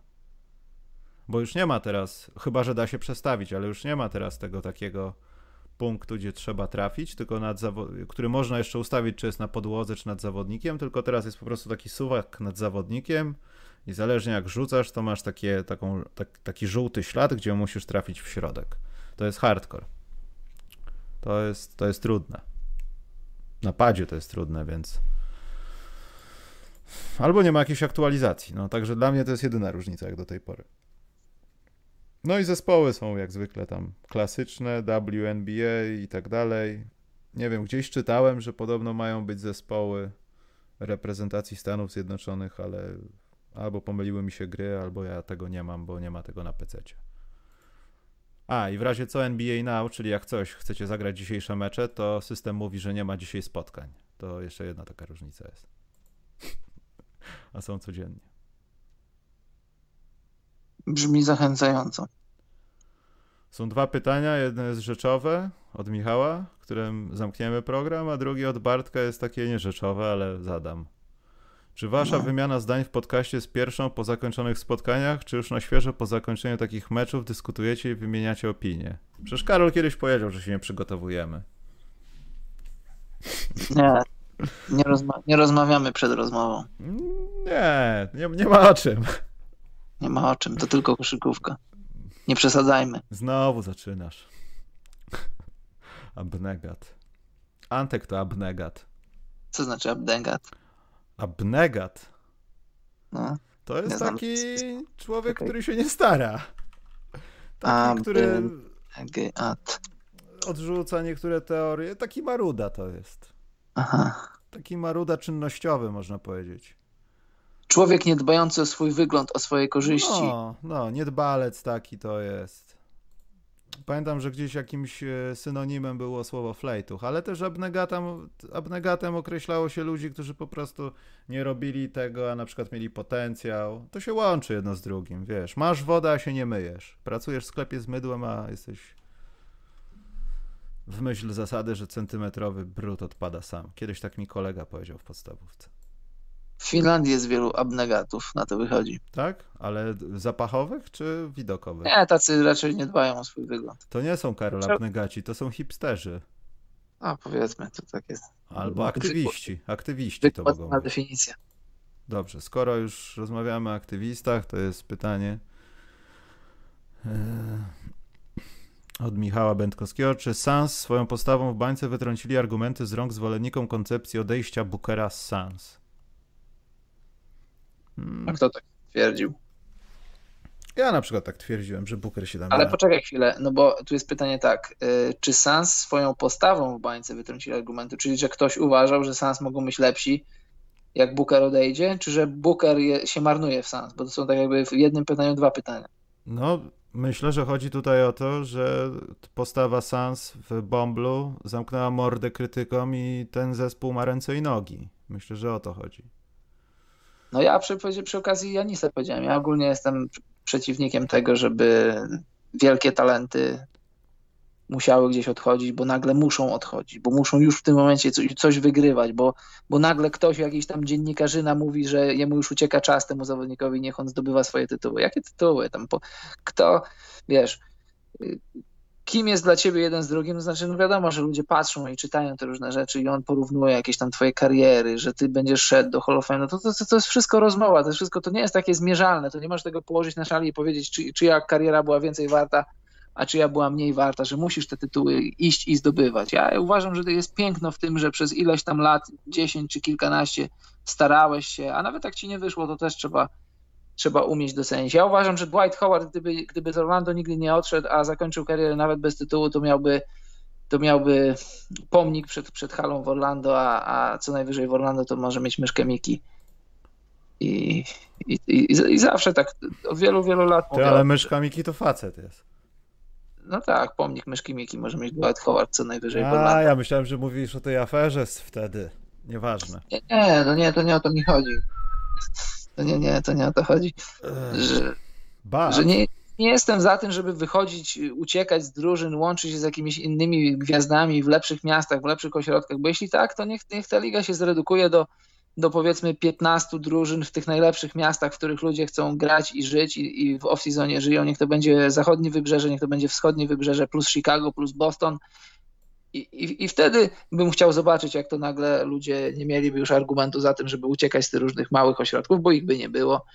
Bo już nie ma teraz, chyba że da się przestawić, ale już nie ma teraz tego takiego punktu, gdzie trzeba trafić, tylko nad który można jeszcze ustawić, czy jest na podłodze, czy nad zawodnikiem, tylko teraz jest po prostu taki suwak nad zawodnikiem i zależnie jak rzucasz, to masz takie, taką, tak, taki żółty ślad, gdzie musisz trafić w środek. To jest hardcore to jest, to jest trudne. Na padzie to jest trudne, więc. Albo nie ma jakiejś aktualizacji. No, także dla mnie to jest jedyna różnica jak do tej pory. No i zespoły są jak zwykle tam klasyczne, WNBA i tak dalej. Nie wiem, gdzieś czytałem, że podobno mają być zespoły reprezentacji Stanów Zjednoczonych, ale albo pomyliły mi się gry, albo ja tego nie mam, bo nie ma tego na PC. A, i w razie co NBA Now, czyli jak coś chcecie zagrać dzisiejsze mecze, to system mówi, że nie ma dzisiaj spotkań. To jeszcze jedna taka różnica jest. A są codziennie. Brzmi zachęcająco. Są dwa pytania. Jedno jest rzeczowe od Michała, którym zamkniemy program, a drugie od Bartka jest takie nierzeczowe, ale zadam. Czy wasza no. wymiana zdań w podcaście jest pierwszą po zakończonych spotkaniach, czy już na świeżo po zakończeniu takich meczów dyskutujecie i wymieniacie opinie? Przecież Karol kiedyś powiedział, że się nie przygotowujemy. Nie, nie, rozma nie rozmawiamy przed rozmową. Nie, nie, nie ma o czym. Nie ma o czym, to tylko koszykówka. Nie przesadzajmy. Znowu zaczynasz. Abnegat. Antek to abnegat. Co znaczy abnegat? Abnegat? No. To jest taki człowiek, okay. który się nie stara. Taki, Ab... który odrzuca niektóre teorie. Taki maruda to jest. Aha. Taki maruda czynnościowy, można powiedzieć. Człowiek niedbający o swój wygląd, o swoje korzyści. No, no, niedbalec taki to jest. Pamiętam, że gdzieś jakimś e, synonimem było słowo flejtuch, ale też abnegatem, abnegatem określało się ludzi, którzy po prostu nie robili tego, a na przykład mieli potencjał. To się łączy jedno z drugim, wiesz. Masz wodę, a się nie myjesz. Pracujesz w sklepie z mydłem, a jesteś w myśl zasady, że centymetrowy brud odpada sam. Kiedyś tak mi kolega powiedział w podstawówce. W Finlandii jest wielu abnegatów, na to wychodzi. Tak? Ale zapachowych czy widokowych? Nie, tacy raczej nie dbają o swój wygląd. To nie są Karol abnegaci, to są hipsterzy. A, powiedzmy, to tak jest. Albo aktywiści. Aktywiści to mogą być. definicja. Dobrze, skoro już rozmawiamy o aktywistach, to jest pytanie e, od Michała Będkowskiego. Czy Sans swoją postawą w bańce wytrącili argumenty z rąk zwolennikom koncepcji odejścia Bookera z Sans? Hmm. A kto tak twierdził? Ja na przykład tak twierdziłem, że Booker się tam. Ale poczekaj chwilę, no bo tu jest pytanie tak. Y, czy Sans swoją postawą w bańce wytrącili argumenty? Czyli, że ktoś uważał, że Sans mogą być lepsi, jak Booker odejdzie, czy że Booker je, się marnuje w Sans? Bo to są tak jakby w jednym pytaniu dwa pytania. No, myślę, że chodzi tutaj o to, że postawa Sans w Bomblu zamknęła mordę krytykom i ten zespół ma ręce i nogi. Myślę, że o to chodzi. No ja przy, przy okazji Janisa powiedziałem, ja ogólnie jestem przeciwnikiem tego, żeby wielkie talenty musiały gdzieś odchodzić, bo nagle muszą odchodzić, bo muszą już w tym momencie coś, coś wygrywać, bo, bo nagle ktoś, jakiś tam dziennikarzyna mówi, że jemu już ucieka czas temu zawodnikowi, niech on zdobywa swoje tytuły. Jakie tytuły? Tam po, kto, wiesz, kim jest dla ciebie jeden z drugim, to znaczy, no wiadomo, że ludzie patrzą i czytają te różne rzeczy i on porównuje jakieś tam twoje kariery, że ty będziesz szedł do Hall of Fame, no to, to, to jest wszystko rozmowa, to wszystko, to nie jest takie zmierzalne, to nie możesz tego położyć na szali i powiedzieć, czy, czyja kariera była więcej warta, a czyja była mniej warta, że musisz te tytuły iść i zdobywać. Ja uważam, że to jest piękno w tym, że przez ileś tam lat, 10 czy kilkanaście starałeś się, a nawet jak ci nie wyszło, to też trzeba trzeba umieć docenić. Ja uważam, że Dwight Howard, gdyby, gdyby z Orlando nigdy nie odszedł, a zakończył karierę nawet bez tytułu, to miałby, to miałby pomnik przed, przed halą w Orlando, a, a co najwyżej w Orlando to może mieć myszkę Miki. I, i, i, i zawsze tak od wielu, wielu lat. Ty, ale myszka Miki to facet jest. No tak, pomnik myszki Miki może mieć Dwight Howard co najwyżej a, w Orlando. A, ja myślałem, że mówisz o tej aferze wtedy. Nieważne. Nie, nie, no nie, to nie o to mi chodzi. To nie, nie, to nie o to chodzi. Że, że nie, nie jestem za tym, żeby wychodzić, uciekać z drużyn, łączyć się z jakimiś innymi gwiazdami w lepszych miastach, w lepszych ośrodkach, bo jeśli tak, to niech, niech ta liga się zredukuje do, do powiedzmy 15 drużyn w tych najlepszych miastach, w których ludzie chcą grać i żyć i, i w off-seasonie żyją. Niech to będzie zachodnie wybrzeże, niech to będzie wschodnie wybrzeże, plus Chicago, plus Boston i, i, I wtedy bym chciał zobaczyć, jak to nagle ludzie nie mieliby już argumentu za tym, żeby uciekać z tych różnych małych ośrodków, bo ich by nie było.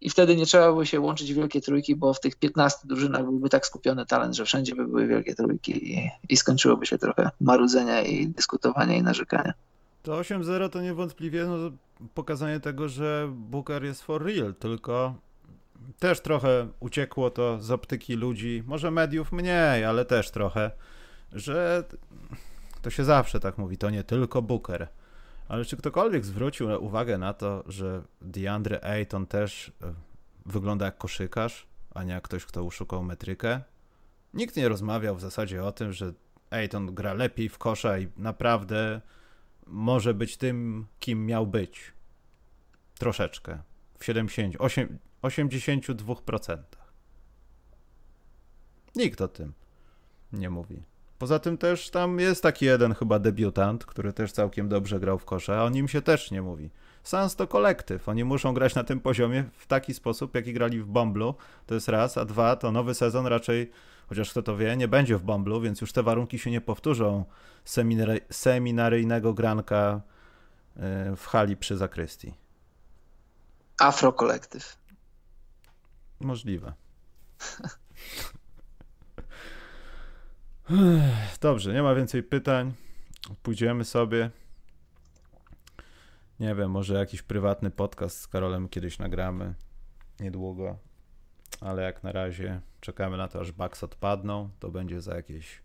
I wtedy nie trzeba by się łączyć wielkie trójki, bo w tych 15 drużynach byłby tak skupiony talent, że wszędzie by były wielkie trójki i, i skończyłoby się trochę marudzenia i dyskutowania i narzekania. To 8-0 to niewątpliwie no, pokazanie tego, że Booker jest for real, tylko też trochę uciekło to z optyki ludzi, może mediów mniej, ale też trochę że to się zawsze tak mówi, to nie tylko Booker, Ale czy ktokolwiek zwrócił uwagę na to, że DeAndre Ayton też e, wygląda jak koszykarz, a nie jak ktoś, kto uszukał metrykę? Nikt nie rozmawiał w zasadzie o tym, że Ayton gra lepiej w kosza i naprawdę może być tym, kim miał być. Troszeczkę. W 70, 8, 82%. Nikt o tym nie mówi. Poza tym też tam jest taki jeden chyba debiutant, który też całkiem dobrze grał w kosze, a o nim się też nie mówi. Sans to kolektyw. Oni muszą grać na tym poziomie w taki sposób, jaki grali w Bomblu. To jest raz, a dwa, to nowy sezon raczej, chociaż kto to wie, nie będzie w Bomblu, więc już te warunki się nie powtórzą seminary, seminaryjnego granka e, w hali przy zakrystii. Afro kolektyw. Możliwe. Dobrze, nie ma więcej pytań. Pójdziemy sobie. Nie wiem, może jakiś prywatny podcast z Karolem kiedyś nagramy. Niedługo. Ale jak na razie czekamy na to, aż Bucks odpadną. To będzie za jakieś.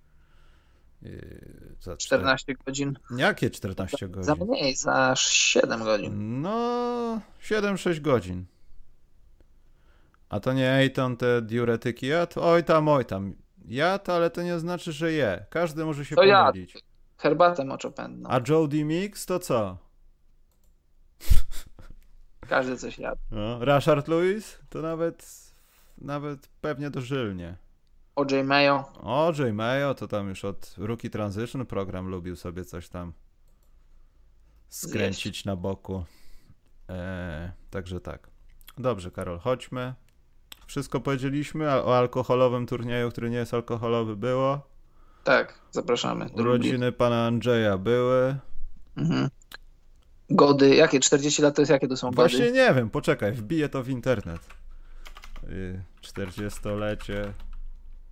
Yy, za 14 godzin. Jakie 14 godzin? Za mniej, za 7 godzin. No, 7-6 godzin. A to nie Ejton te diuretyki jadł? Oj tam, oj tam. Jadł, ale to nie znaczy, że je. Każdy może się to pomylić. Jadł. Herbatę moczopędną. A Jody Mix to co? Każdy coś jadł. No, Rashard Lewis to nawet, nawet pewnie dożylnie. OJ Mayo. OJ Mayo to tam już od Rookie Transition program lubił sobie coś tam skręcić Zjeść. na boku. Eee, także tak. Dobrze, Karol, chodźmy. Wszystko powiedzieliśmy o alkoholowym turnieju, który nie jest alkoholowy, było. Tak, zapraszamy. Urodziny pana Andrzeja były. Mhm. Gody, jakie 40 lat to jest, jakie to są Właśnie gody? nie wiem, poczekaj, wbiję to w internet. 40-lecie. Y,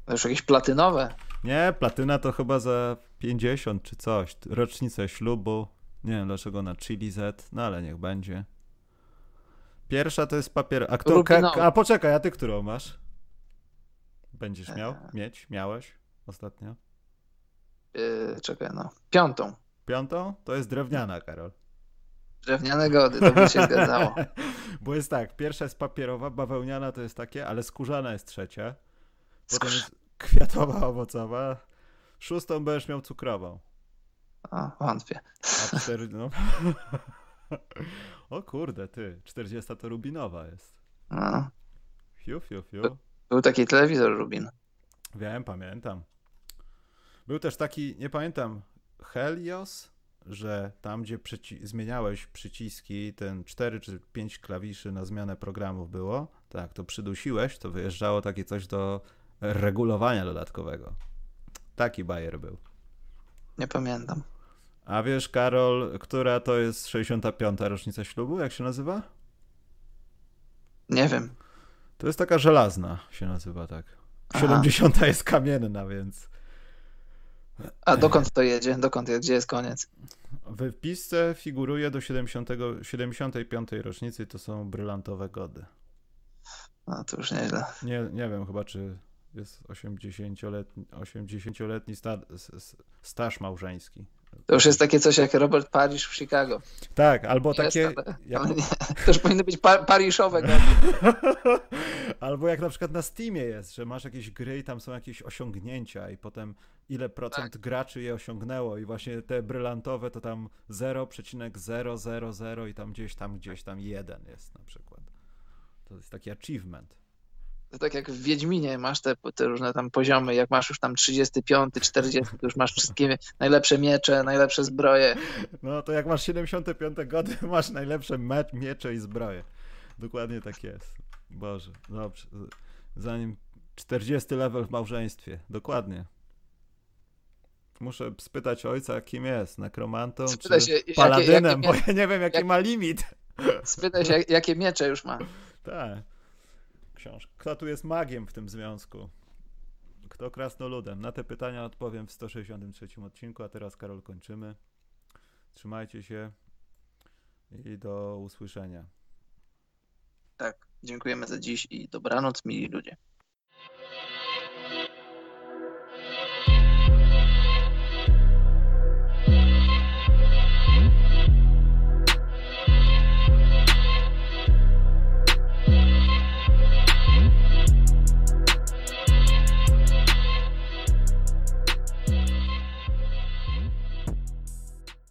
to już jakieś platynowe? Nie, platyna to chyba za 50 czy coś. Rocznicę ślubu. Nie wiem dlaczego na Chili Z, no ale niech będzie. Pierwsza to jest papier. A, kto, ka, a poczekaj, a ty którą masz? Będziesz miał? Eee. Mieć? Miałeś ostatnio? Yy, czekaj, no. Piątą. Piątą? To jest drewniana, Karol. Drewniane gody, to by się zgadzało. Bo jest tak, pierwsza jest papierowa, bawełniana to jest takie, ale skórzana jest trzecia. Potem jest kwiatowa, owocowa. Szóstą będziesz miał cukrową. A, wątpię. A cztery, no. O kurde, ty, 40 to Rubinowa jest. No. Fiu, fiu, fiu. Był taki telewizor Rubin. Wiem, pamiętam. Był też taki, nie pamiętam, Helios, że tam, gdzie przyci zmieniałeś przyciski, ten 4 czy 5 klawiszy na zmianę programów było, tak, to przydusiłeś, to wyjeżdżało takie coś do regulowania dodatkowego. Taki bajer był. Nie pamiętam. A wiesz, Karol, która to jest 65. rocznica ślubu? Jak się nazywa? Nie wiem. To jest taka żelazna, się nazywa tak. 70. Aha. jest kamienna, więc. A dokąd to jedzie? Dokąd jedzie? Gdzie jest koniec? W wpisce figuruje do 70, 75. rocznicy to są brylantowe gody. No to już nieźle. Nie, nie wiem chyba, czy jest 80-letni 80 sta, staż małżeński. To już jest takie coś jak Robert Parish w Chicago. Tak, albo jest, takie. Ale, jak... ale to już powinny być par pariszowe. albo jak na przykład na Steamie jest, że masz jakieś gry i tam są jakieś osiągnięcia, i potem ile procent tak. graczy je osiągnęło, i właśnie te brylantowe to tam 0,000 i tam gdzieś tam, gdzieś tam jeden jest na przykład. To jest taki achievement. To tak jak w Wiedźminie masz te, te, różne tam poziomy, jak masz już tam 35, 40, to już masz wszystkie najlepsze miecze, najlepsze zbroje. No to jak masz 75 gody, masz najlepsze miecze i zbroje. Dokładnie tak jest. Boże, dobrze. Zanim 40 level w małżeństwie. Dokładnie. Muszę spytać ojca, kim jest, nekromantą Spytaj czy się, paladynem, jakie, jakie, bo ja nie wiem, jaki jak, ma limit. Spytaj się, jakie miecze już ma. Tak Kto tu jest magiem w tym związku? Kto krasnoludem? Na te pytania odpowiem w 163 odcinku, a teraz Karol kończymy. Trzymajcie się i do usłyszenia. Tak, dziękujemy za dziś i dobranoc, mili ludzie.